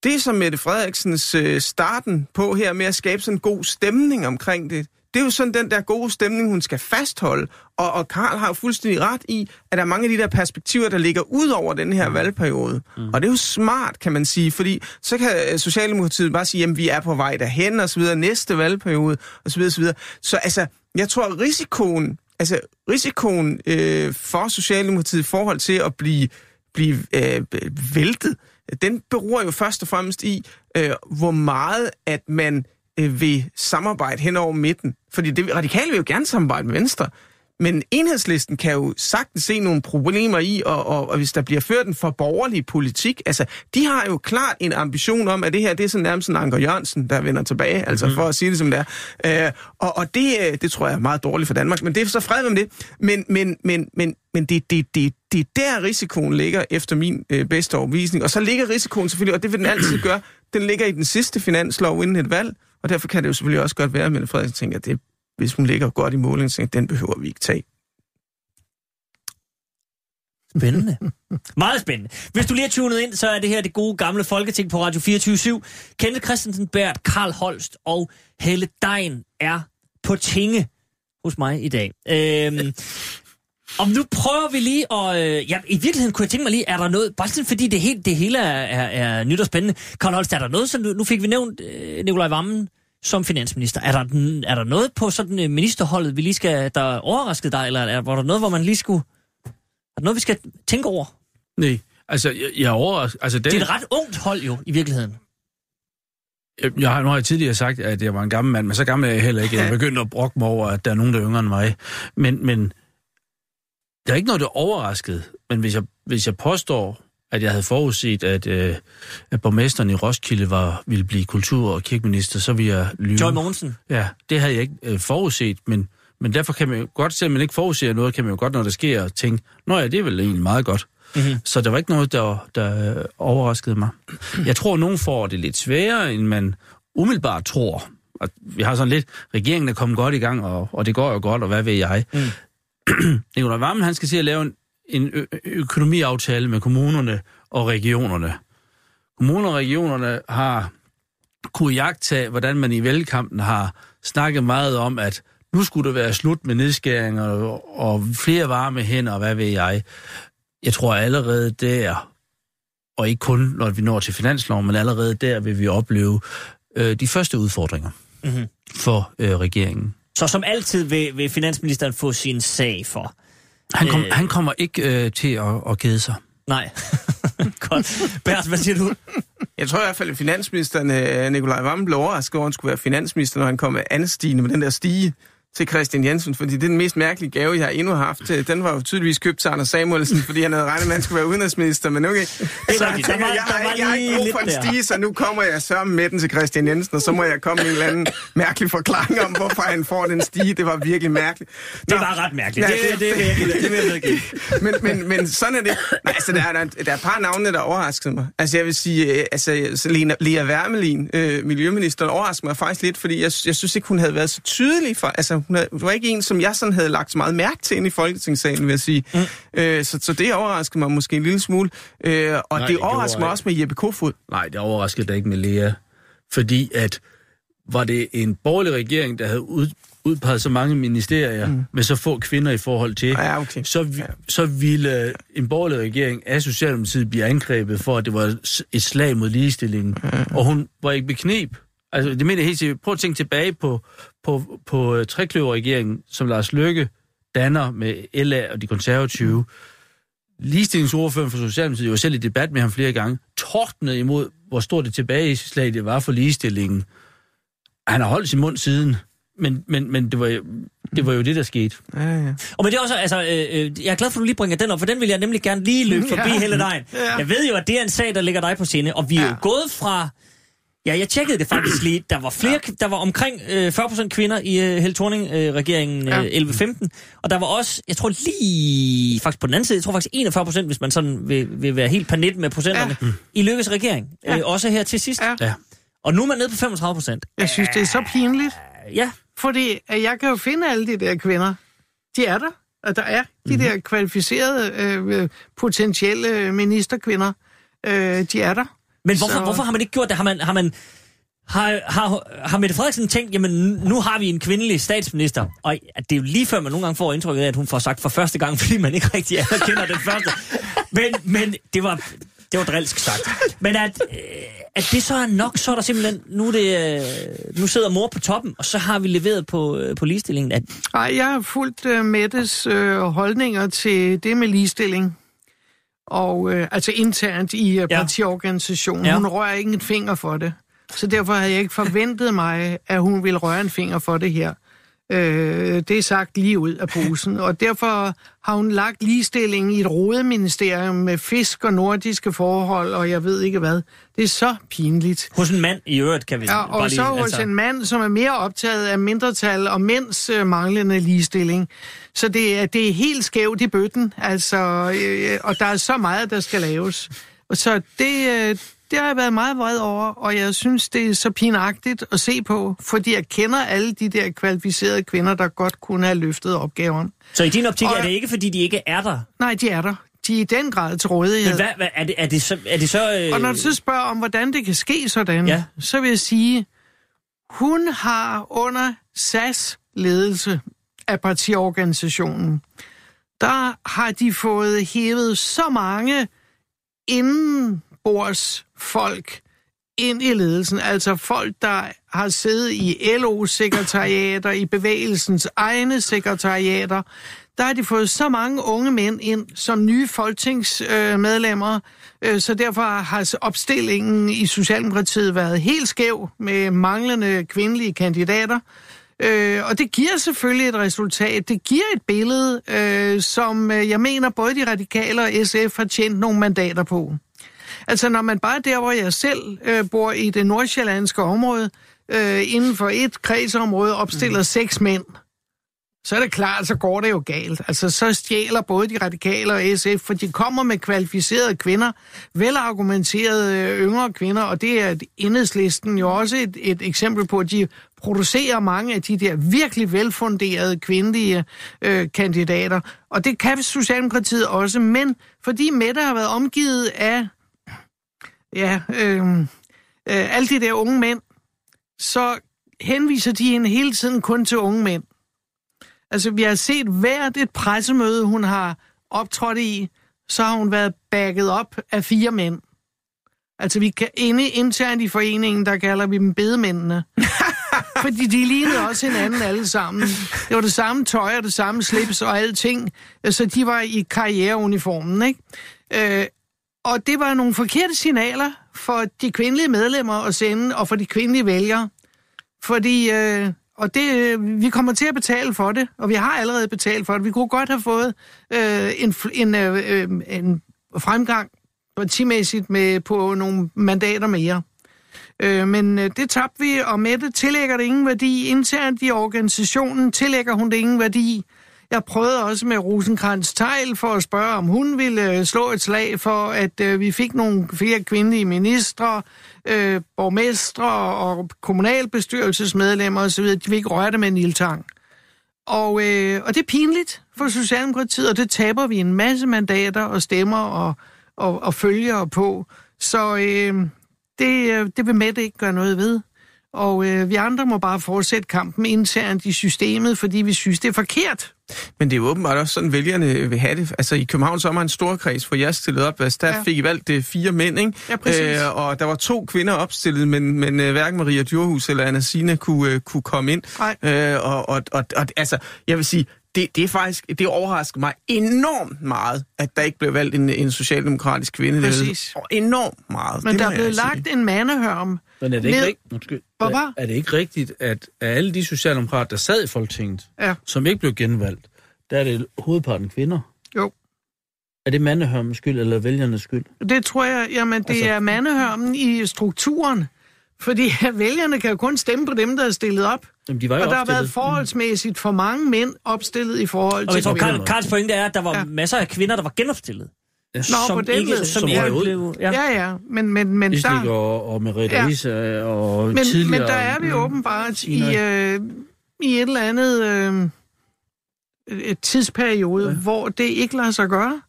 det som Mette Frederiksens øh, starten på her med at skabe sådan en god stemning omkring det, det er jo sådan den der gode stemning, hun skal fastholde. Og, og Karl har jo fuldstændig ret i, at der er mange af de der perspektiver, der ligger ud over den her valgperiode. Mm. Og det er jo smart, kan man sige, fordi så kan øh, Socialdemokratiet bare sige, at vi er på vej derhen, og så videre, næste valgperiode, og så videre, så videre. Så altså, jeg tror, risikoen, altså risikoen øh, for Socialdemokratiet i forhold til at blive, blive øh, væltet, den beror jo først og fremmest i, øh, hvor meget at man øh, vil samarbejde hen over midten. Fordi det, radikale vil jo gerne samarbejde med Venstre. Men enhedslisten kan jo sagtens se nogle problemer i, og, og, og hvis der bliver ført en for borgerlig politik, altså, de har jo klart en ambition om, at det her, det er sådan nærmest en Anker Jørgensen, der vender tilbage, altså for at sige det som det er. Øh, og og det, øh, det tror jeg er meget dårligt for Danmark, men det er så fred med det. Men, men, men, men, men det, det, det, det er der risikoen ligger, efter min øh, bedste overbevisning. Og så ligger risikoen selvfølgelig, og det vil den altid gøre, den ligger i den sidste finanslov inden et valg, og derfor kan det jo selvfølgelig også godt være, at Mette Frederiksen tænker, at det, hvis hun ligger godt i målingen, så den behøver vi ikke tage. Spændende. Meget spændende. Hvis du lige har tunet ind, så er det her det gode gamle Folketing på Radio 24 /7. Kenneth Christensen, Bert, Karl Holst og Helle Dein er på tinge hos mig i dag. Øhm, om nu prøver vi lige at... Øh, ja, i virkeligheden kunne jeg tænke mig lige, er der noget... Bare sådan, fordi det, helt, det hele er, er, er nyt og spændende. Karl Holst, er der noget, som nu, nu fik vi nævnt øh, Nikolaj Vammen som finansminister. Er der, er der noget på sådan øh, ministerholdet, vi lige skal, der overraskede dig, eller er, var der noget, hvor man lige skulle... Er der noget, vi skal tænke over? Nej, Altså, jeg, jeg er overrasket. Altså, den, Det er et ret ungt hold jo, i virkeligheden. jeg, jeg, har, nu har jeg tidligere sagt, at jeg var en gammel mand, men så gammel er jeg heller ikke. Jeg begyndte at brokke mig over, at der er nogen, der er yngre end mig. Men, men der er ikke noget, der er overrasket. Men hvis jeg, hvis jeg påstår, at jeg havde forudset, at, øh, at borgmesteren i Roskilde var, ville blive kultur- og kirkeminister, så ville jeg lyve. Joy Mogensen. Ja, det havde jeg ikke øh, forudset, men, men derfor kan man jo godt, selvom man ikke forudser noget, kan man jo godt, når der sker, tænke, nå ja, det er vel egentlig meget godt. Mm-hmm. Så der var ikke noget, der, der øh, overraskede mig. Jeg tror, at nogen får det lidt sværere, end man umiddelbart tror. Og vi har sådan lidt, regeringen er kommet godt i gang, og, og det går jo godt, og hvad ved jeg. Mm. Nicolai Vammen, han skal se at lave en, en økonomiaftale med kommunerne og regionerne. Kommunerne og regionerne har kunne jagtage, hvordan man i valgkampen har snakket meget om, at nu skulle der være slut med nedskæringer og, og flere varme hænder, og hvad ved jeg. Jeg tror allerede der, og ikke kun når vi når til finansloven, men allerede der vil vi opleve øh, de første udfordringer Mm-hmm. for øh, regeringen. Så som altid vil, vil finansministeren få sin sag for. Han, kom, Øh. han kommer ikke øh, til at, at kede sig. Nej. Godt. Bert, hvad siger du? Jeg tror i hvert fald, at finansministeren, øh, Nikolaj Vammen, blev overrasket over, at han skulle være finansminister, når han kom med anstigende med den der stige til Christian Jensen, fordi det er den mest mærkelige gave, jeg har endnu haft. Øh, Den var jo tydeligvis købt til Anders Samuelsen, fordi han havde regnet med, at han skulle være udenrigsminister, men okay. Så jeg tænker, var- jeg, har- jeg har ikke brug for en stige, så nu kommer jeg sammen med den til Christian Jensen, og så må jeg komme med en eller anden mærkelig forklaring om, hvorfor han får den stige. Det var virkelig mærkeligt. Det Nå. var ret mærkeligt. Ja, det, det, det, det jeg medgive. men, men, men sådan er det. Nej, altså, der, er, der, der er et par navne, der overraskede mig. Altså, jeg vil sige, øh, altså, så Lena, Lea Wermelin, øh, miljøministeren, overraskede mig faktisk lidt, fordi jeg, jeg synes ikke, hun havde været så tydelig. For, altså, hun, havde, hun var ikke en, som jeg sådan havde lagt så meget mærke til ind i Folketingssalen, vil jeg sige. Mm. Øh, så, så det overraskede mig måske en lille smule. Øh, og Nej, det overraskede mig også med Jeppe Kofod. Nej, det overraskede da ikke med Lea. Fordi at var det en borgerlig regering, der havde ud, udpeget så mange ministerier mm. med så få kvinder i forhold til, Ja, okay. så, vi, så ville en borgerlig regering af Socialdemokratiet blive angrebet for, at det var et slag mod ligestillingen. Mm. Og hun var ikke beknep. Altså, det mener jeg helt sikkert. Prøv at tænke tilbage på, på, på uh, trekløverregeringen, som Lars Løkke danner med LA og de konservative. Ligestillingsordføreren for Socialdemokratiet var selv i debat med ham flere gange, tordnede imod, hvor stort det tilbageslag det var for ligestillingen. Han har holdt sin mund siden, men, men, men det, var jo, det var jo det, der skete. Ja, ja. Og men det er også, altså, øh, øh, jeg er glad for, at du lige bringer den op, for den vil jeg nemlig gerne lige løbe forbi Ja. hele dagen. Ja. Jeg ved jo, at det er en sag, der ligger dig på sinde, og vi er jo Ja. gået fra... Ja, jeg tjekkede det faktisk lige. Der var flere, der var omkring øh, 40% kvinder i øh, Helle Thorning-regeringen Ja. øh, 11-15, og der var også, jeg tror lige, faktisk på den anden side, jeg tror faktisk 41%, hvis man sådan vil, vil være helt panet med procenterne, ja. i Lykkes regering. Ja. Øh, også her til sidst. Ja. Ja. Og nu er man nede på 35%. Jeg synes, det er så pinligt, Ja, fordi at jeg kan jo finde alle de der kvinder. De er der, og der er de Mhm. der kvalificerede øh, øh, potentielle ministerkvinder. Øh, de er der. Men hvorfor, Så- hvorfor har man ikke gjort det? Har man, har man har, har, har Mette Frederiksen tænkt, jamen nu har vi en kvindelig statsminister, og det er jo lige før man nogle gange får indtrykket af, at hun får sagt for første gang, fordi man ikke rigtig anerkender den første. Men, men det var, det var drilsk sagt. Men at, øh, at det så er nok, så er der simpelthen, nu, det, øh, nu sidder mor på toppen, og så har vi leveret på, øh, på ligestillingen. At, Nej, jeg har fulgt øh, Mettes øh, holdninger til det med ligestilling. Og øh, altså internt i øh, Ja. partiorganisationen. Ja. Hun rører ikke en finger for det. Så derfor havde jeg ikke forventet mig, at hun ville røre en finger for det her. Øh, det er sagt lige ud af posen. Og derfor har hun lagt ligestillingen i et rodeministerium med fisk og nordiske forhold, og jeg ved ikke hvad. Det er så pinligt. hos en mand i øvrigt, kan vi Ja, bare og lige... så hos altså... en mand, som er mere optaget af mindretal og mænds øh, manglende ligestilling. Så det er, det er helt skævt i bøtten, altså, øh, og der er så meget, der skal laves. Så det, øh, det har jeg været meget vred over, og jeg synes, det er så pinagtigt at se på, fordi jeg kender alle de der kvalificerede kvinder, der godt kunne have løftet opgaven. Så i din optik Og- er det ikke, fordi de ikke er der? Nej, de er der. De er i den grad til rådighed. Men hvad, hvad er, det, er det så... Er det så øh, Og når du så spørger om, hvordan det kan ske sådan, Ja. så vil jeg sige, hun har under SAS ledelse af partiorganisationen, der har de fået hævet så mange bords folk ind i ledelsen, altså folk, der har siddet i LO-sekretariater, i bevægelsens egne sekretariater, der har de fået så mange unge mænd ind som nye folketingsmedlemmer, øh, så derfor har opstillingen i Socialdemokratiet været helt skæv med manglende kvindelige kandidater. Øh, og det giver selvfølgelig et resultat. Det giver et billede, øh, som øh, jeg mener både de radikale og SF har tjent nogle mandater på. Altså når man bare der, hvor jeg selv øh, bor i det nordsjællandske område, øh, inden for et kredsområde opstiller mm. seks mænd, så er det klart, så går det jo galt. Altså, så stjæler både de radikale og SF, for de kommer med kvalificerede kvinder, velargumenterede øh, yngre kvinder, og det er enhedslisten jo også et, et eksempel på, at de producerer mange af de der virkelig velfunderede kvindelige øh, kandidater. Og det kan Socialdemokratiet også, men fordi Mette har været omgivet af ja, øh, øh, alle de der unge mænd, så henviser de hende hele tiden kun til unge mænd. Altså, vi har set hvert et pressemøde, hun har optrådt i, så har hun været backet op af fire mænd. Altså, vi kan inde internt i foreningen, der kalder vi dem bedemændene. Fordi de lignede også hinanden alle sammen. Det var det samme tøj og det samme slips og alting. Så de var i karriereuniformen, ikke? Øh, og det var nogle forkerte signaler for de kvindelige medlemmer at sende, og for de kvindelige vælgere. Fordi øh, og det, øh, vi kommer til at betale for det, og vi har allerede betalt for det. Vi kunne godt have fået øh, en, en, øh, øh, en fremgang partimæssigt med, på nogle mandater mere. Øh, men øh, det tabte vi, og Mette tillægger det ingen værdi. Internt i organisationen tillægger hun det ingen værdi. Jeg prøvede også med Rosenkrantz Tejl for at spørge, om hun ville øh, slå et slag for, at øh, vi fik nogle flere kvindelige ministre, øh, borgmestre og kommunalbestyrelsesmedlemmer osv., de vil ikke røre det med en ildtang. Og, øh, og det er pinligt for Socialdemokratiet, og det taber vi en masse mandater og stemmer og, og, og følgere på. Så øh, det, øh, det vil Mette ikke gøre noget ved. Og øh, vi andre må bare fortsætte kampen internt i systemet, fordi vi synes, det er forkert. Men det er jo åbenbart også sådan, vælgerne vil have det. Altså i København så er en stor kreds, hvor jeg stillede op. Altså, der ja. fik I valgt det fire mænd, ikke? Ja, præcis. Øh, og der var to kvinder opstillet, men, men uh, hverken Maria Djurhus eller Anna Sina kunne, uh, kunne komme ind. Nej. Øh, og, og, og, og altså, jeg vil sige, det, det er faktisk, det overrasker mig enormt meget, at der ikke blev valgt en, en socialdemokratisk kvinde. Præcis. Det er enormt meget. Men det der er blevet sige. lagt en mandehørm. Men er det ikke, Ned- rigt... Undskyld. Hvad er, er det ikke rigtigt, at af alle de socialdemokrater, der sad i Folketinget, Ja. som ikke blev genvalgt, der er det hovedparten kvinder? Jo. Er det mandehørmens skyld, eller vælgernes skyld? Det tror jeg, jamen det Altså- er mandehørmen i strukturen. Fordi vælgerne kan jo kun stemme på dem, der er stillet op. Jamen, de var jo Og der har opstillet. været forholdsmæssigt for mange mænd opstillet i forhold Og til jeg tror, Karls pointe er, at der var ja. masser af kvinder, der var genopstillet. Nå, på den ikke, måde. som, Som ikke blev... Ja. Ja, ja, men, men, men, Islik der, og, og Merete Ja. ja. Risa og men, tidligere... men der er vi åbenbart i, øh, i et eller andet øh, et tidsperiode, ja. hvor det ikke lader sig gøre.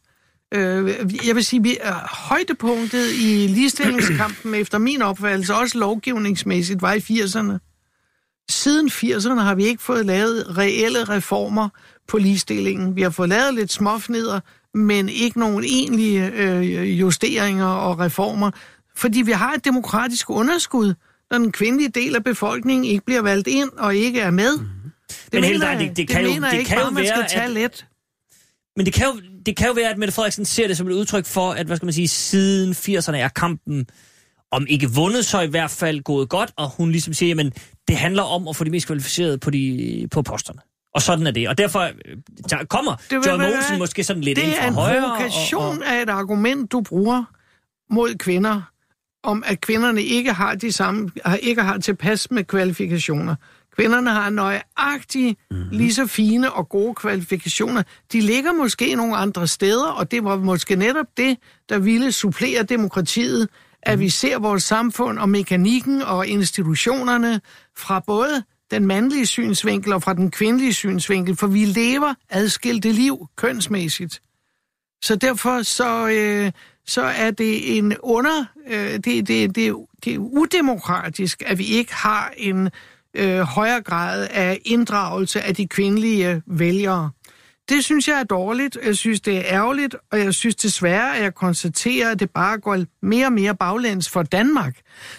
Øh, jeg vil sige, vi er højdepunktet i ligestillingskampen efter min opfattelse, også lovgivningsmæssigt, var i 80'erne. Siden 80'erne har vi ikke fået lavet reelle reformer på ligestillingen. Vi har fået lavet lidt småfnider, men ikke nogen egentlige øh, justeringer og reformer, fordi vi har et demokratisk underskud, når den kvindelige del af befolkningen ikke bliver valgt ind og ikke er med. Mm-hmm. Det Men helt mener, det- det kan jo- mener jeg det ikke kan jo bare, man skal være, tage at- let. Men det kan, jo, det kan jo være, at Mette Frederiksen ser det som et udtryk for, at hvad skal man sige, siden 80'erne er kampen om ikke vundet, så i hvert fald gået godt, og hun ligesom siger, jamen, det handler om at få de mest kvalificerede på, de, på posterne. Og sådan er det. Og derfor øh, kommer Det John være- Mogensen måske sådan lidt ind Det fra er en højre. provokation og, og, af et argument, du bruger mod kvinder, om at kvinderne ikke har de samme, har- ikke har tilpas med kvalifikationer. Kvinderne har nøjagtigt Mhm. mm-hmm. lige så fine og gode kvalifikationer. De ligger måske nogle andre steder, og det var måske netop det, der ville supplere demokratiet, at Mhm. vi ser vores samfund og mekanikken og institutionerne fra både den mandlige synsvinkel og fra den kvindelige synsvinkel, for vi lever adskilte liv kønsmæssigt. Så derfor så, øh, så er det en under, øh, det, det, det, det er udemokratisk, at vi ikke har en øh, højere grad af inddragelse af de kvindelige vælgere det synes jeg er dårligt, jeg synes, det er ærgerligt, og jeg synes desværre, at jeg konstaterer, at det bare går mere og mere baglæns for Danmark.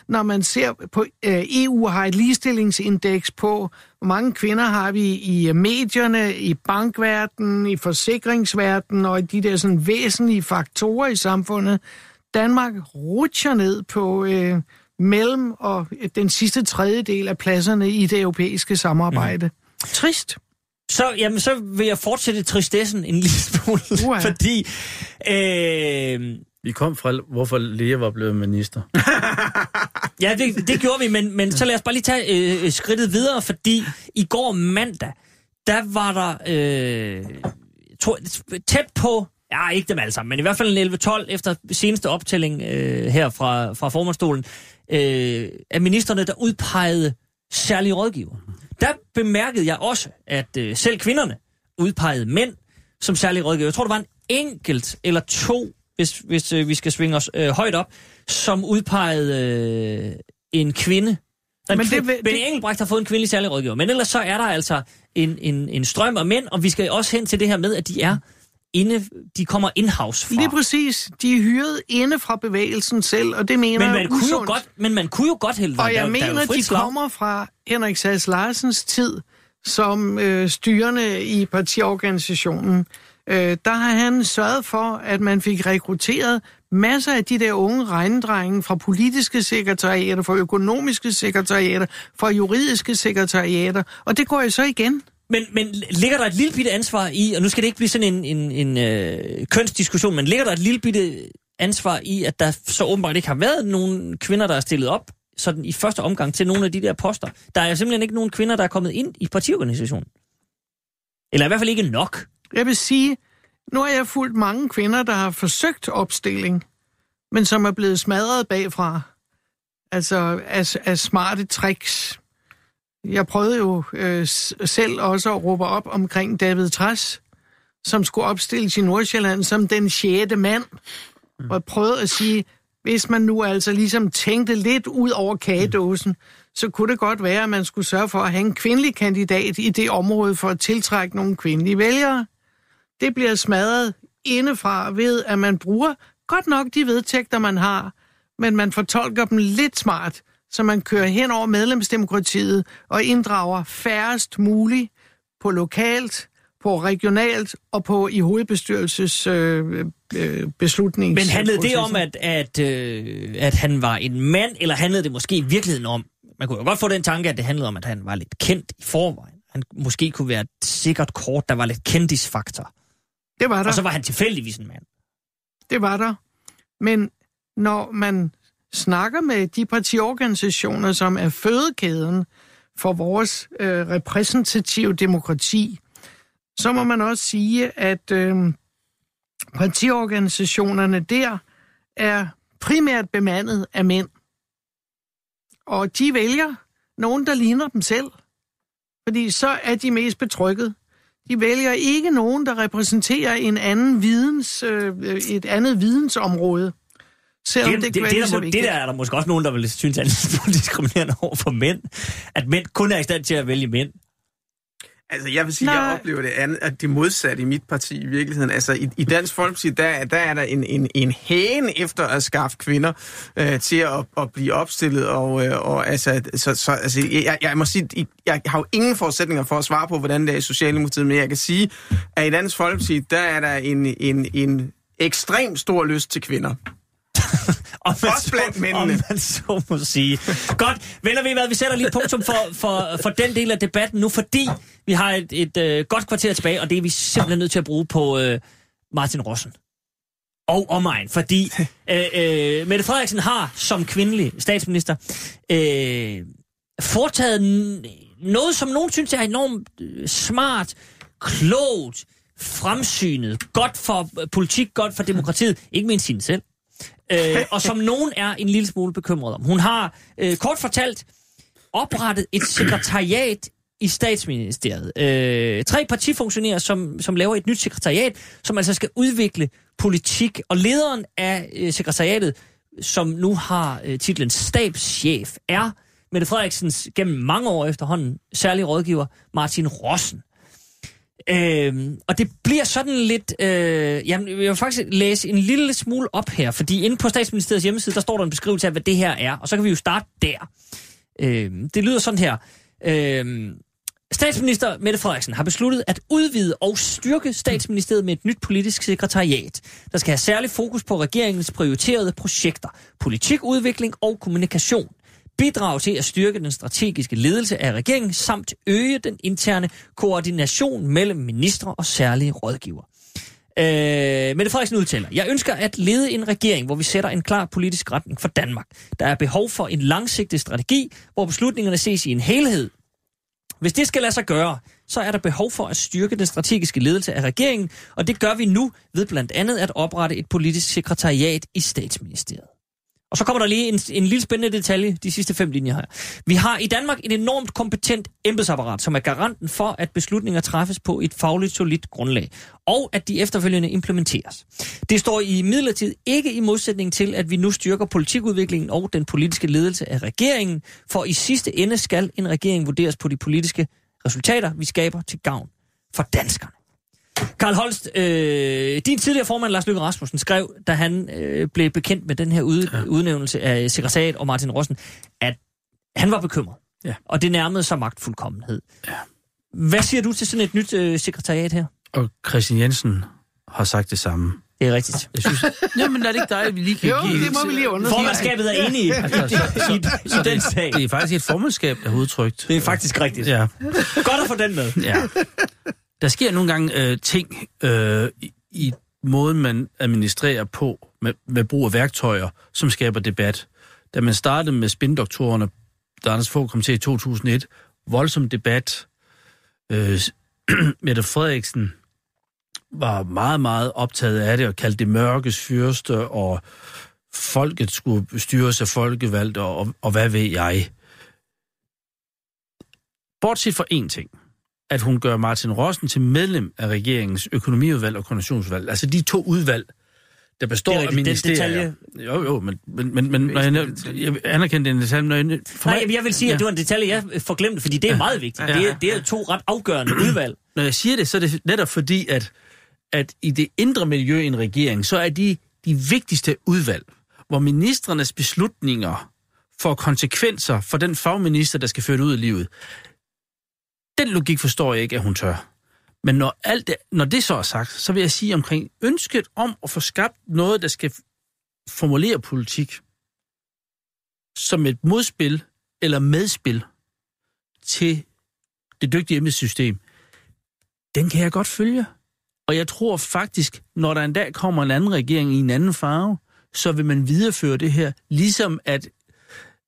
Når man ser på, øh, EU har et ligestillingsindeks på, hvor mange kvinder har vi i øh, medierne, i bankverdenen, i forsikringsverdenen og i de der sådan væsentlige faktorer i samfundet. Danmark rutscher ned på øh, mellem og den sidste tredjedel af pladserne i det europæiske samarbejde. Mm. Trist. Så, jamen, så vil jeg fortsætte tristessen en lille smule, Uha. fordi... Øh, Vi kom fra, hvorfor Lea var blevet minister. ja, det, det gjorde vi, men, men så lad os bare lige tage øh, skridtet videre, fordi i går mandag, der var der øh, to, tæt på, ja ikke dem alle sammen, men i hvert fald en 11-12 efter seneste optælling øh, her fra, fra formandstolen, øh, af ministerne, der udpegede særlige rådgiver. Der bemærkede jeg også, at øh, selv kvinderne udpegede mænd som særlige rådgiver. Jeg tror, der var en enkelt eller to, hvis, hvis øh, vi skal svinge os øh, højt op, som udpegede øh, en kvinde. Men det, det Benny det- Engelbrecht har fået en kvindelig særlig rådgiver. Men ellers så er der altså en, en, en strøm af mænd, og vi skal også hen til det her med, at de er inde, de kommer in-house fra. Lige præcis. De er hyret inde fra bevægelsen selv, og det mener men jeg man, er kunne jo usundt. godt, men man kunne jo godt hælde Og der- jeg der er mener, jo frit de slag. kommer fra Henrik Sass Larsens tid som øh, styrende i partiorganisationen. Øh, der har han sørget for, at man fik rekrutteret masser af de der unge regnedrenge fra politiske sekretariater, fra økonomiske sekretariater, fra juridiske sekretariater, og det går jo så igen. Men, men ligger der et lille bitte ansvar i, og nu skal det ikke blive sådan en, en, en øh, kønsdiskussion, men ligger der et lille bitte ansvar i, at der så åbenbart ikke har været nogen kvinder, der er stillet op sådan i første omgang til nogle af de der poster. Der er simpelthen ikke nogen kvinder, der er kommet ind i partiorganisationen. Eller i hvert fald ikke nok. Jeg vil sige, nu har jeg fulgt mange kvinder, der har forsøgt opstilling, men som er blevet smadret bagfra. Altså af, af smarte tricks. Jeg prøvede jo øh, selv også at råbe op omkring David Træs, som skulle opstilles i Nordsjælland som den sjette mand. Og jeg prøvede at sige, hvis man nu altså ligesom tænkte lidt ud over kagedåsen, så kunne det godt være, at man skulle sørge for at have en kvindelig kandidat i det område for at tiltrække nogle kvindelige vælgere. Det bliver smadret indefra ved, at man bruger godt nok de vedtægter, man har, men man fortolker dem lidt smart, så man kører hen over medlemsdemokratiet og inddrager færrest muligt på lokalt, på regionalt og på i hovedbestyrelses øh, øh, beslutnings. Men handlede det om, at, at, øh, at han var en mand, eller handlede det måske i virkeligheden om, man kunne jo godt få den tanke, at det handlede om, at han var lidt kendt i forvejen. Han måske kunne være et sikkert kort, der var lidt kendisfaktor. Det var der. Og så var han tilfældigvis en mand. Det var der. Men når man snakker med de partiorganisationer, som er fødekæden for vores øh, repræsentative demokrati, så må man også sige, at øh, partiorganisationerne der er primært bemandet af mænd. Og de vælger nogen, der ligner dem selv. Fordi så er de mest betrykket. De vælger ikke nogen, der repræsenterer en anden videns, øh, øh et andet vidensområde. Selvom Det, det, det, det, det, der, det der er der måske også nogen, der vil synes er en lille smule diskriminerende over for mænd. At mænd kun er i stand til at vælge mænd. Altså, jeg vil sige, at Nej. jeg oplever det andet, at det modsatte i mit parti i virkeligheden. Altså, i, i Dansk Folkeparti, der, der er der en, en, en hane efter at skaffe kvinder øh, til at, at blive opstillet. Og, øh, og altså, så, så, altså jeg, jeg må sige, jeg har jo ingen forudsætninger for at svare på, hvordan det er i Socialdemokratiet, men jeg kan sige, at i Dansk Folkeparti, der er der en, en, en ekstremt stor lyst til kvinder. Om man, Også blandt så, mændene. om man så må sige. Godt, venner vi hvad, vi sætter lige punktum for, for, for den del af debatten nu, fordi vi har et, et øh, godt kvarter tilbage, og det er vi simpelthen nødt til at bruge på øh, Martin Rossen. Og omegn, fordi øh, øh, Mette Frederiksen har som kvindelig statsminister øh, foretaget noget, som nogen synes er enormt øh, smart, klogt, fremsynet, godt for øh, politik, godt for demokratiet, ikke mindst hende selv øh, og som nogen er en lille smule bekymret om. Hun har øh, kort fortalt oprettet et sekretariat i statsministeriet. Øh, tre partifunktionærer, som, som laver et nyt sekretariat, som altså skal udvikle politik. Og lederen af øh, sekretariatet, som nu har øh, titlen stabschef, er Mette Frederiksens gennem mange år efterhånden særlig rådgiver Martin Rossen. Øhm, og det bliver sådan lidt... Øh, jamen, jeg vil faktisk læse en lille smule op her, fordi inde på statsministeriets hjemmeside, der står der en beskrivelse af, hvad det her er, og så kan vi jo starte der. Øhm, det lyder sådan her. Øhm, Statsminister Mette Frederiksen har besluttet at udvide og styrke statsministeriet med et nyt politisk sekretariat, der skal have særlig fokus på regeringens prioriterede projekter, politikudvikling og kommunikation bidrage til at styrke den strategiske ledelse af regeringen, samt øge den interne koordination mellem ministre og særlige rådgiver. Øh, Mette Frederiksen udtaler, jeg ønsker at lede en regering, hvor vi sætter en klar politisk retning for Danmark. Der er behov for en langsigtet strategi, hvor beslutningerne ses i en helhed. Hvis det skal lade sig gøre, så er der behov for at styrke den strategiske ledelse af regeringen, og det gør vi nu ved blandt andet at oprette et politisk sekretariat i statsministeriet. Og så kommer der lige en, en lille spændende detalje, de sidste fem linjer her. Vi har i Danmark et enormt kompetent embedsapparat, som er garanten for, at beslutninger træffes på et fagligt solidt grundlag, og at de efterfølgende implementeres. Det står i midlertid ikke i modsætning til, at vi nu styrker politikudviklingen og den politiske ledelse af regeringen, for i sidste ende skal en regering vurderes på de politiske resultater, vi skaber til gavn for danskerne. Karl Holst, øh, din tidligere formand Lars Løkke Rasmussen skrev, da han øh, blev bekendt med den her ud, ja. udnævnelse af sekretariat og Martin Rossen, at han var bekymret. Ja. Og det nærmede sig magtfuldkommenhed. Ja. Hvad siger du til sådan et nyt øh, sekretariat her? Og Christian Jensen har sagt det samme. Det er rigtigt. Jeg synes, jamen er det ikke dig, vi lige kan Jo, give... det må vi lige undersøge. Formandskabet er enige Altså, så, så, i, så i den det, sag. det er faktisk et formandskab, der er udtrykt. Det er faktisk rigtigt. Ja, Godt at få den med. ja. Der sker nogle gange øh, ting øh, i, i måden, man administrerer på med, med brug af værktøjer, som skaber debat. Da man startede med spindoktorerne, der Anders Fogh kom til i 2001, voldsom debat. Øh, Mette Frederiksen var meget, meget optaget af det og kaldte det mørkes fyrste, og folket skulle styres af folkevalgte, og, og hvad ved jeg. Bortset fra én ting, at hun gør Martin Rossen til medlem af regeringens økonomiudvalg og koordinationsudvalg. Altså de to udvalg, der består Det er af. Den ministerier. detalje- Jo, jo, men, men, men, men når jeg, jeg anerkender den detalje. Når jeg, for Nej, jeg vil sige, at det var en detalje, jeg forglemte, fordi det er meget vigtigt. Det er, det er to ret afgørende udvalg. når jeg siger det, så er det netop fordi, at, at i det indre miljø i en regering, så er de de vigtigste udvalg, hvor ministrenes beslutninger får konsekvenser for den fagminister, der skal føre det ud i livet. Den logik forstår jeg ikke, at hun tør. Men når, alt det, når det så er sagt, så vil jeg sige omkring ønsket om at få skabt noget, der skal formulere politik som et modspil eller medspil til det dygtige embedssystem, den kan jeg godt følge. Og jeg tror faktisk, når der en dag kommer en anden regering i en anden farve, så vil man videreføre det her, ligesom at,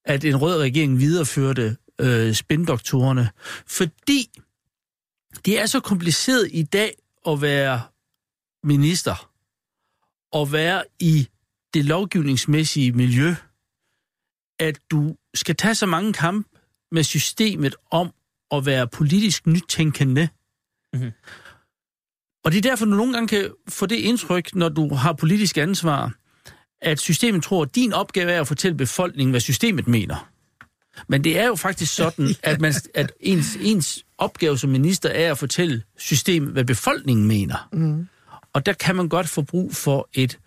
at en rød regering videreførte øh, spindoktorerne. Fordi det er så kompliceret i dag at være minister, og være i det lovgivningsmæssige miljø, at du skal tage så mange kampe med systemet om at være politisk nytænkende. Mhm. Og det er derfor, du nogle gange kan få det indtryk, når du har politisk ansvar, at systemet tror, at din opgave er at fortælle befolkningen, hvad systemet mener. Men det er jo faktisk sådan, at, man, at ens, ens opgave som minister er at fortælle systemet, hvad befolkningen mener. Mm. Og der kan man godt få brug for et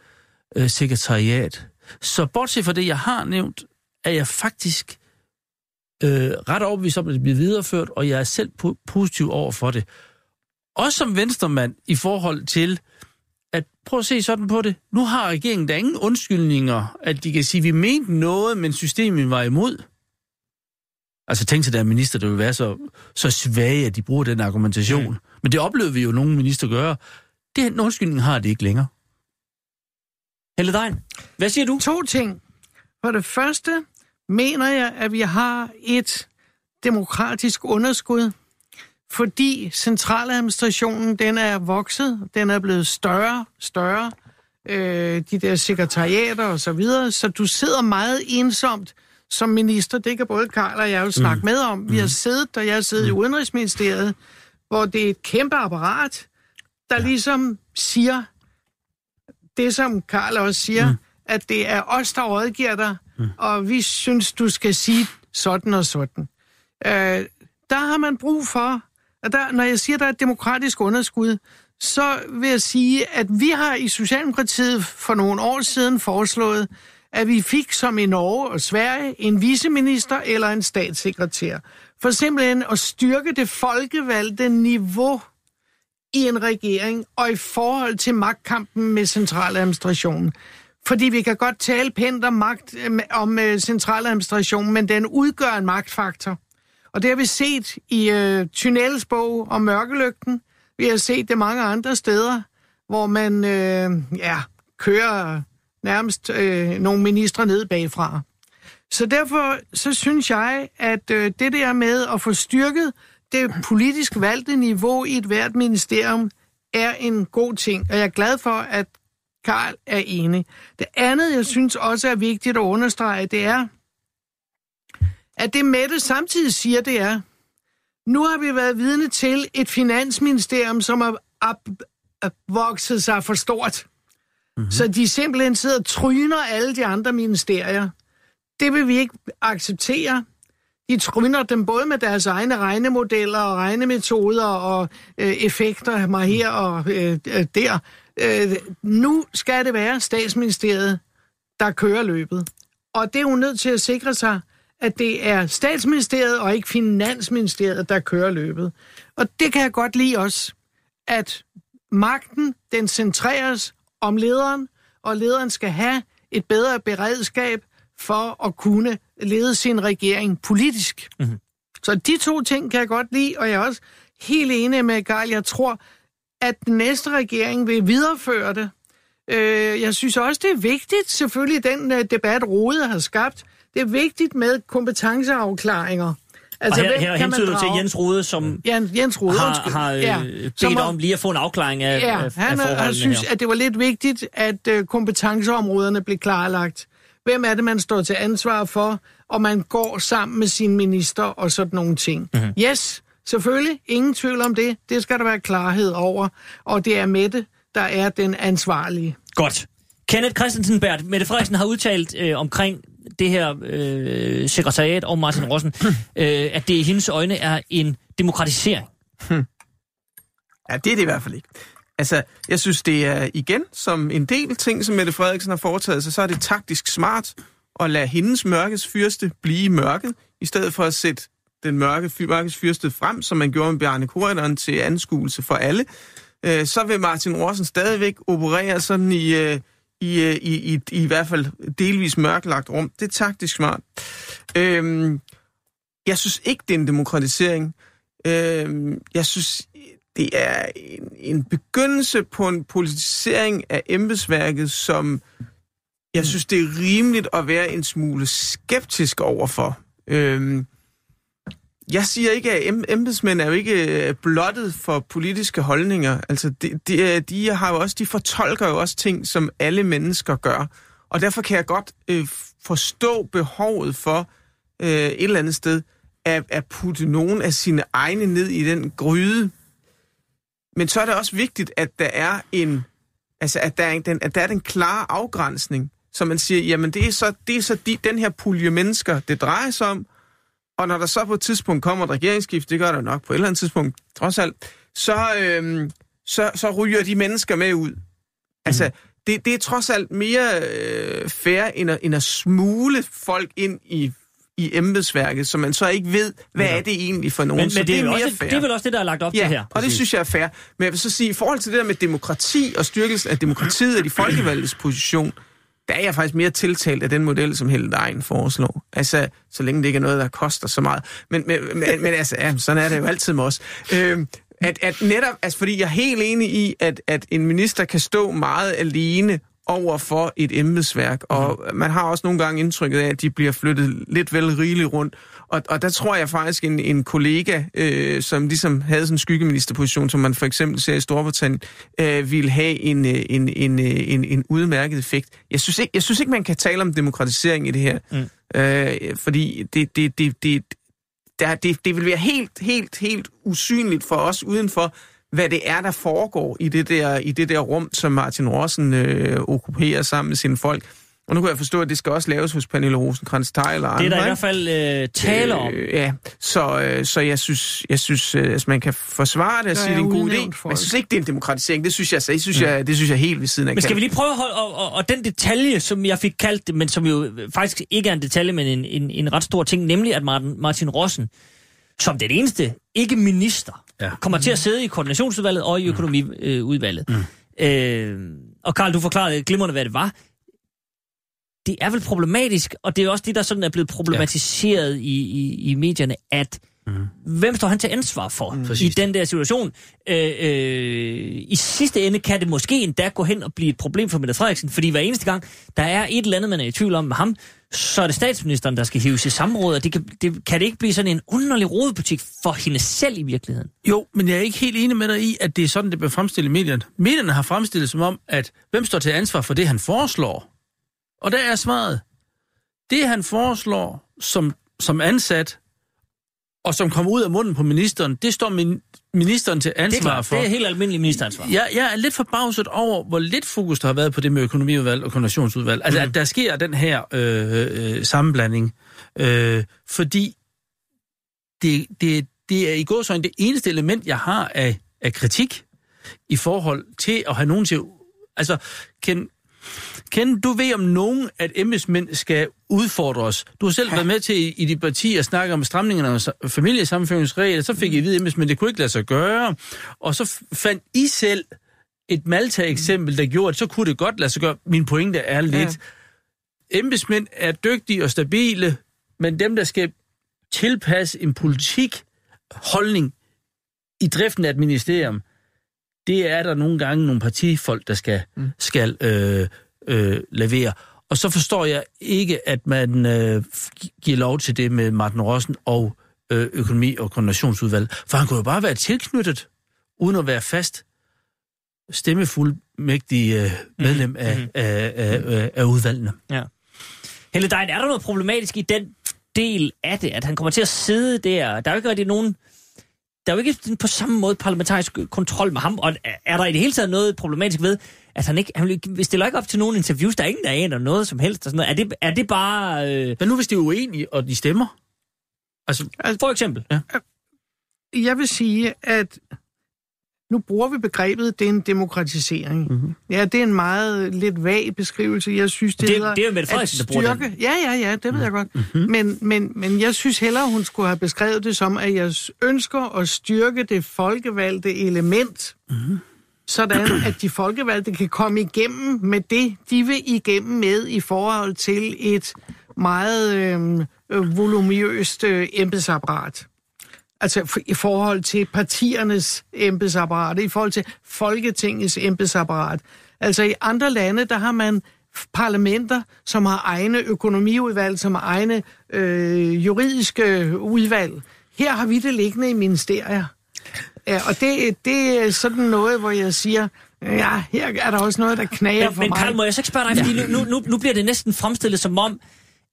øh, sekretariat. Så bortset fra det, jeg har nævnt, er jeg faktisk øh, ret overbevist om, at det bliver videreført, og jeg er selv po- positiv over for det. Også som venstremand i forhold til, at prøv at se sådan på det. Nu har regeringen der ingen undskyldninger, at de kan sige, at vi mente noget, men systemet var imod. Altså tænk til, der er minister, der vil være så, så svage, at de bruger den argumentation. Mm. Men det oplevede vi jo nogle minister gøre. Den undskyldning har de ikke længere. Helle Dein, hvad siger du? To ting. For det første mener jeg, at vi har et demokratisk underskud, fordi centraladministrationen, den er vokset, den er blevet større, større, øh, de der sekretariater og så videre, så du sidder meget ensomt som minister, det kan både Karl og jeg jo snakke mm. med om. Vi har siddet, og jeg har siddet mm. i Udenrigsministeriet, hvor det er et kæmpe apparat, der ja. ligesom siger det, som Karl også siger, mm. at det er os, der rådgiver dig, mm. og vi synes, du skal sige sådan og sådan. Øh, der har man brug for Og der, når jeg siger, der er et demokratisk underskud, så vil jeg sige, at vi har i Socialdemokratiet for nogle år siden foreslået, at vi fik som i Norge og Sverige en viceminister eller en statssekretær. For simpelthen at styrke det folkevalgte niveau i en regering og i forhold til magtkampen med centraladministrationen. Fordi vi kan godt tale pænt om, magt, øh, om øh, centraladministrationen, men den udgør en magtfaktor. Og det har vi set i øh, Tunnels bog om mørkelygten. Vi har set det mange andre steder, hvor man øh, ja, kører nærmest øh, nogle ministre ned bagfra. Så derfor så synes jeg, at øh, det der med at få styrket det politisk valgte niveau i et hvert ministerium, er en god ting. Og jeg er glad for, at Karl er enig. Det andet, jeg synes også er vigtigt at understrege, det er, at det Mette samtidig siger, det er, nu har vi været vidne til et finansministerium, som har vokset sig for stort. Mm-hmm. Så de simpelthen sidder og tryner alle de andre ministerier. Det vil vi ikke acceptere. De tryner dem både med deres egne regnemodeller og regnemetoder og øh, effekter mig her og øh, øh der. Øh, nu skal det være statsministeriet, der kører løbet. Og det er jo nødt til at sikre sig, at det er statsministeriet og ikke finansministeriet, der kører løbet. Og det kan jeg godt lide også, at magten, den centreres om lederen, og lederen skal have et bedre beredskab for at kunne lede sin regering politisk. Mm-hmm. Så de to ting kan jeg godt lide, og jeg er også helt enig med Garl. Jeg tror, at den næste regering vil videreføre det. Øh, jeg synes også, det er vigtigt, selvfølgelig den øh, debat, Rode har skabt, det er vigtigt med kompetenceafklaringer. Altså, og her, her hentyder du til Jens Rode, som Jens, Jens Rode, har, har ja, øh, bedt som om lige at få en afklaring af, ja, af, han, af han synes, her. at det var lidt vigtigt, at uh, kompetenceområderne blev klarlagt. Hvem er det, man står til ansvar for, og man går sammen med sin minister og sådan nogle ting. Mm-hmm. Yes, selvfølgelig, ingen tvivl om det. Det skal der være klarhed over, og det er Mette, der er den ansvarlige. Godt. Kenneth Christensen Bert, Mette Frederiksen har udtalt øh, omkring det her øh, sekretariat og Martin Rossen, øh, at det i hendes øjne er en demokratisering. Ja, det er det i hvert fald ikke. Altså, jeg synes, det er igen som en del ting, som Mette Frederiksen har foretaget sig, så er det taktisk smart at lade hendes mørkes fyrste blive mørket, i stedet for at sætte den mørke, mørkes fyrste frem, som man gjorde med Bjarne Korydon til anskuelse for alle. Øh, så vil Martin Rossen stadigvæk operere sådan i, øh, i, øh, i, i, i hvert fald delvis mørklagt rum. Det er taktisk smart. Øhm, jeg synes ikke, det er en demokratisering. Øhm, jeg synes, det er en, en begyndelse på en politisering af embedsværket, som jeg synes, det er rimeligt at være en smule skeptisk overfor. Øhm, jeg siger ikke, at embedsmænd er jo ikke øh, blottet for politiske holdninger. Altså, de, de, øh, de, har jo også, de fortolker jo også ting, som alle mennesker gør. Og derfor kan jeg godt øh, forstå behovet for øh, et eller andet sted at, at putte nogen af sine egne ned i den gryde. Men så er det også vigtigt, at der er en, altså at der er, den, at der er den klare afgrænsning, så man siger, jamen det er så, det er så de, den her pulje mennesker, det drejer sig om, og når der så på et tidspunkt kommer et regeringsskift, det gør der nok på et eller andet tidspunkt, trods alt, så, øhm, så, så ryger de mennesker med ud. Altså, mm. det, det er trods alt mere øh, fair, end at, end at smule folk ind i i embedsværket, så man så ikke ved, hvad ja. er det egentlig for nogen. Men, så men det, det, er er mere også, fair. det er vel også det, der er lagt op ja, til her. og det synes jeg er fair. Men jeg vil så sige, i forhold til det der med demokrati og styrkelsen af demokratiet og de folkevalgtes position, der er jeg faktisk mere tiltalt af den model, som Helle Dejen foreslår. Altså, så længe det ikke er noget, der koster så meget. Men, men, men, men altså, ja, sådan er det jo altid med os. Øhm, at, at netop, altså fordi jeg er helt enig i, at, at en minister kan stå meget alene over for et embedsværk, og man har også nogle gange indtrykket af, at de bliver flyttet lidt vel rigeligt rundt. Og, og der tror jeg faktisk, en, en kollega, øh, som ligesom havde sådan en skyggeministerposition, som man for eksempel ser i Storbritannien, øh, ville have en, øh, en, en, øh, en, en udmærket effekt. Jeg synes, ikke, jeg synes ikke, man kan tale om demokratisering i det her, mm. øh, fordi det, det, det, det, der, det, det vil være helt, helt, helt usynligt for os udenfor, hvad det er, der foregår i det der, i det der rum, som Martin Rossen øh, okkuperer sammen med sine folk. Og nu kan jeg forstå, at det skal også laves hos Pernille rosenkrantz andre. Det er der i ikke? hvert fald øh, tale om. Øh, ja, så, øh, så jeg synes, jeg synes øh, altså man kan forsvare det og sige, det er en god idé. udnævnt Men folk. jeg synes ikke, det er en demokratisering. Det synes jeg, så, det synes jeg, det synes jeg helt ved siden af Men skal vi lige prøve at holde, og, og, og den detalje, som jeg fik kaldt det, men som jo faktisk ikke er en detalje, men en, en, en ret stor ting, nemlig at Martin, Martin Rossen, som den eneste, ikke minister, Ja. kommer til at sidde i koordinationsudvalget og i økonomiudvalget. Mm. Øh, og Karl, du forklarede glimrende, hvad det var. Det er vel problematisk, og det er også det, der sådan er blevet problematiseret ja. i, i, i medierne, at mm. hvem står han til ansvar for mm. i den der situation? Øh, øh, I sidste ende kan det måske endda gå hen og blive et problem for Mette Frederiksen, fordi hver eneste gang, der er et eller andet, man er i tvivl om med ham, så er det statsministeren, der skal hives i samråd, og det kan, det, kan det ikke blive sådan en underlig rodebutik for hende selv i virkeligheden? Jo, men jeg er ikke helt enig med dig i, at det er sådan, det bliver fremstillet i medierne. Medierne har fremstillet som om, at hvem står til ansvar for det, han foreslår? Og der er svaret. Det, han foreslår som, som ansat, og som kommer ud af munden på ministeren, det står min, ministeren til Det er ansvar klart, for. det er helt almindelig ministeransvar. Jeg, jeg er lidt forbavset over, hvor lidt fokus der har været på det med økonomiudvalg og koordinationsudvalg. Altså, mm. at der sker den her øh, øh, sammenblanding. Øh, fordi det, det, det er i gåsøjne det eneste element, jeg har af, af kritik i forhold til at have nogen til... Altså, kan, Ken, du ved om nogen, at embedsmænd skal udfordres. Du har selv ja. været med til i, i de partier at snakke om stramningerne sa- familiesammenføringsregler. Så fik I at vide, at embedsmænd, det kunne ikke lade sig gøre. Og så fandt I selv et Malta-eksempel, der gjorde, at så kunne det godt lade sig gøre. Min pointe er lidt, ja. embedsmænd er dygtige og stabile, men dem, der skal tilpasse en politik, holdning i driften af et ministerium, det er der nogle gange nogle partifolk, der skal, mm. skal øh, øh, levere. Og så forstår jeg ikke, at man øh, giver lov til det med Martin Rossen og øh, økonomi- og koordinationsudvalg. For han kunne jo bare være tilknyttet, uden at være fast stemmefuldmægtig øh, medlem Mhm. af, af, af, af, af udvalgene. Ja. Helle Dein, er der noget problematisk i den del af det, at han kommer til at sidde der? Der er jo ikke rigtig nogen... Der er jo ikke på samme måde parlamentarisk kontrol med ham, og er- er der i det hele taget noget problematisk ved, at han ikke... Han stiller ikke op til nogen interviews, der er ingen, der aner noget som helst. Og sådan noget. Er, det, er det bare... Øh, Men nu hvis de er uenige, og de stemmer? Altså, for eksempel? Ja. Jeg vil sige, at nu bruger vi begrebet, det er en demokratisering. Mm-hmm. Ja, det er en meget lidt vag beskrivelse. Jeg synes, det, Det- hedder det er jo Mette at Frederiksen, der bruger styrke. Ja, ja, ja, det ved jeg godt. Mm-hmm. Men, men, men jeg synes hellere, hun skulle have beskrevet det som, at jeg ønsker at styrke det folkevalgte element. Mm-hmm. Sådan, at de folkevalgte kan komme igennem med det, de vil igennem med i forhold til et meget øh, volumøst øh, embedsapparat. Altså i forhold til partiernes embedsapparat, i forhold til Folketingets embedsapparat. Altså i andre lande, der har man parlamenter, som har egne økonomiudvalg, som har egne øh, juridiske udvalg. Her har vi det liggende i ministerier. Ja, og det, det er sådan noget, hvor jeg siger, ja, her er der også noget, der knager Men, for men mig. Karl, må jeg så ikke spørge dig, fordi nu, nu, nu, nu bliver det næsten fremstillet som om,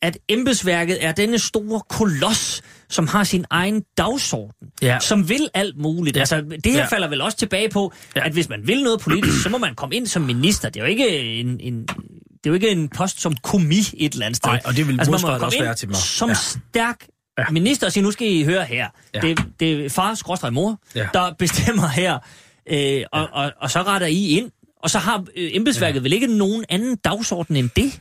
at embedsværket er denne store koloss, som har sin egen dagsorden, Ja. som vil alt muligt. Ja. Altså, det her Ja. ja. falder vel også tilbage på, Ja. ja. at hvis man vil noget politisk, så må man komme ind som minister. Det er jo ikke en, en, det er jo ikke en post som komi et eller andet sted. Nej, og det vil man må komme også ind være til mig. Som Ja. ja. stærk ja. minister og sige, nu skal I høre her. Ja. Det, det er far, skråstrej mor, Ja. der bestemmer her, øh, og, og, og så retter I ind. Og så har øh, embedsværket ja. vel ikke nogen anden dagsorden end det?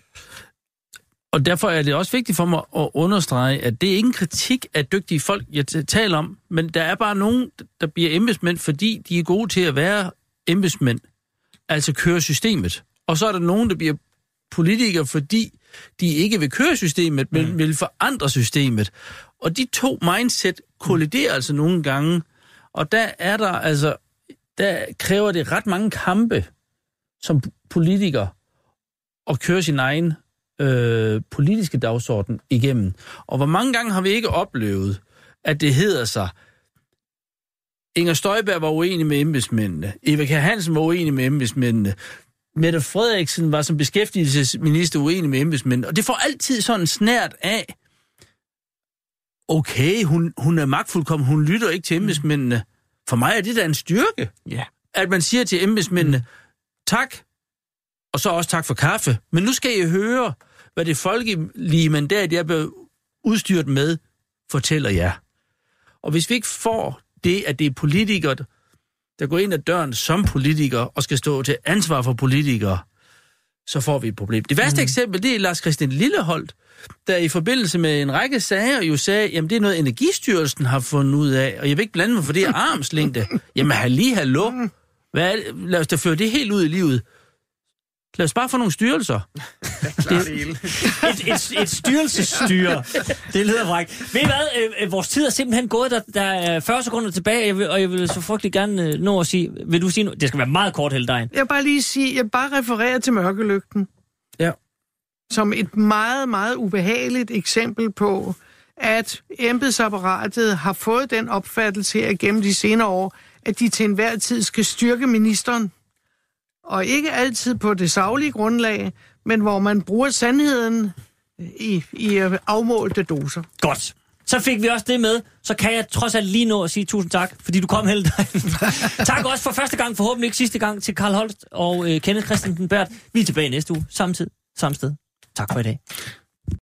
Og derfor er det også vigtigt for mig at understrege, at det er ikke en kritik af dygtige folk, jeg taler om, men der er bare nogen, der bliver embedsmænd, fordi de er gode til at være embedsmænd, altså køre systemet. Og så er der nogen, der bliver politikere, fordi de ikke vil køre systemet, men vil forandre systemet. Og de to mindset kolliderer altså nogle gange, og der er der altså, der kræver det ret mange kampe som politiker at køre sin egen øh, politiske dagsorden igennem. Og hvor mange gange har vi ikke oplevet, at det hedder sig, Inger Støjberg var uenig med embedsmændene, Eva Kjær Hansen var uenig med embedsmændene, Mette Frederiksen var som beskæftigelsesminister uenig med embedsmændene, og det får altid sådan snært af, okay, hun, hun er magtfuldkommen, hun lytter ikke til embedsmændene. For mig er det da en styrke, Ja. at man siger til embedsmændene, tak, Og så også tak for kaffe. Men nu skal I høre, hvad det folkelige mandat, jeg blev udstyret med, fortæller jer. Og hvis vi ikke får det, at det er politikere, der går ind ad døren som politikere og skal stå til ansvar for politikere, så får vi et problem. Det værste mm. eksempel, det er Lars Christian Lilleholdt, der i forbindelse med en række sager jo sagde, jamen det er noget Energistyrelsen har fundet ud af, og jeg vil ikke blande mig, for det armslængde. Jamen halli, hallo. Hvad er det? Lad os da føre det helt ud i livet. Lad os bare få nogle styrelser. et, et, et styrelsesstyre. Det lyder frækt. Ved I hvad? Øh, øh, vores tid er simpelthen gået. Der, der er 40 sekunder tilbage, jeg vil, og jeg vil så frygtelig gerne øh, nå at sige... Vil du sige noget? Det skal være meget kort, Heldejen. Jeg vil bare lige sige, jeg bare refererer til mørkelygten. Ja. Som et meget, meget ubehageligt eksempel på, at embedsapparatet har fået den opfattelse her gennem de senere år, at de til enhver tid skal styrke ministeren. Og ikke altid på det saglige grundlag, men hvor man bruger sandheden øh, i, i øh, afmålte doser. Godt. Så fik vi også det med. Så kan jeg trods alt lige nå at sige tusind tak, fordi du kom Heldejen. tak også for første gang, forhåbentlig ikke sidste gang, til Karl Holst og øh, Kenneth Christensen Bært. Vi er tilbage næste uge, samme tid, samme sted. Tak for i dag.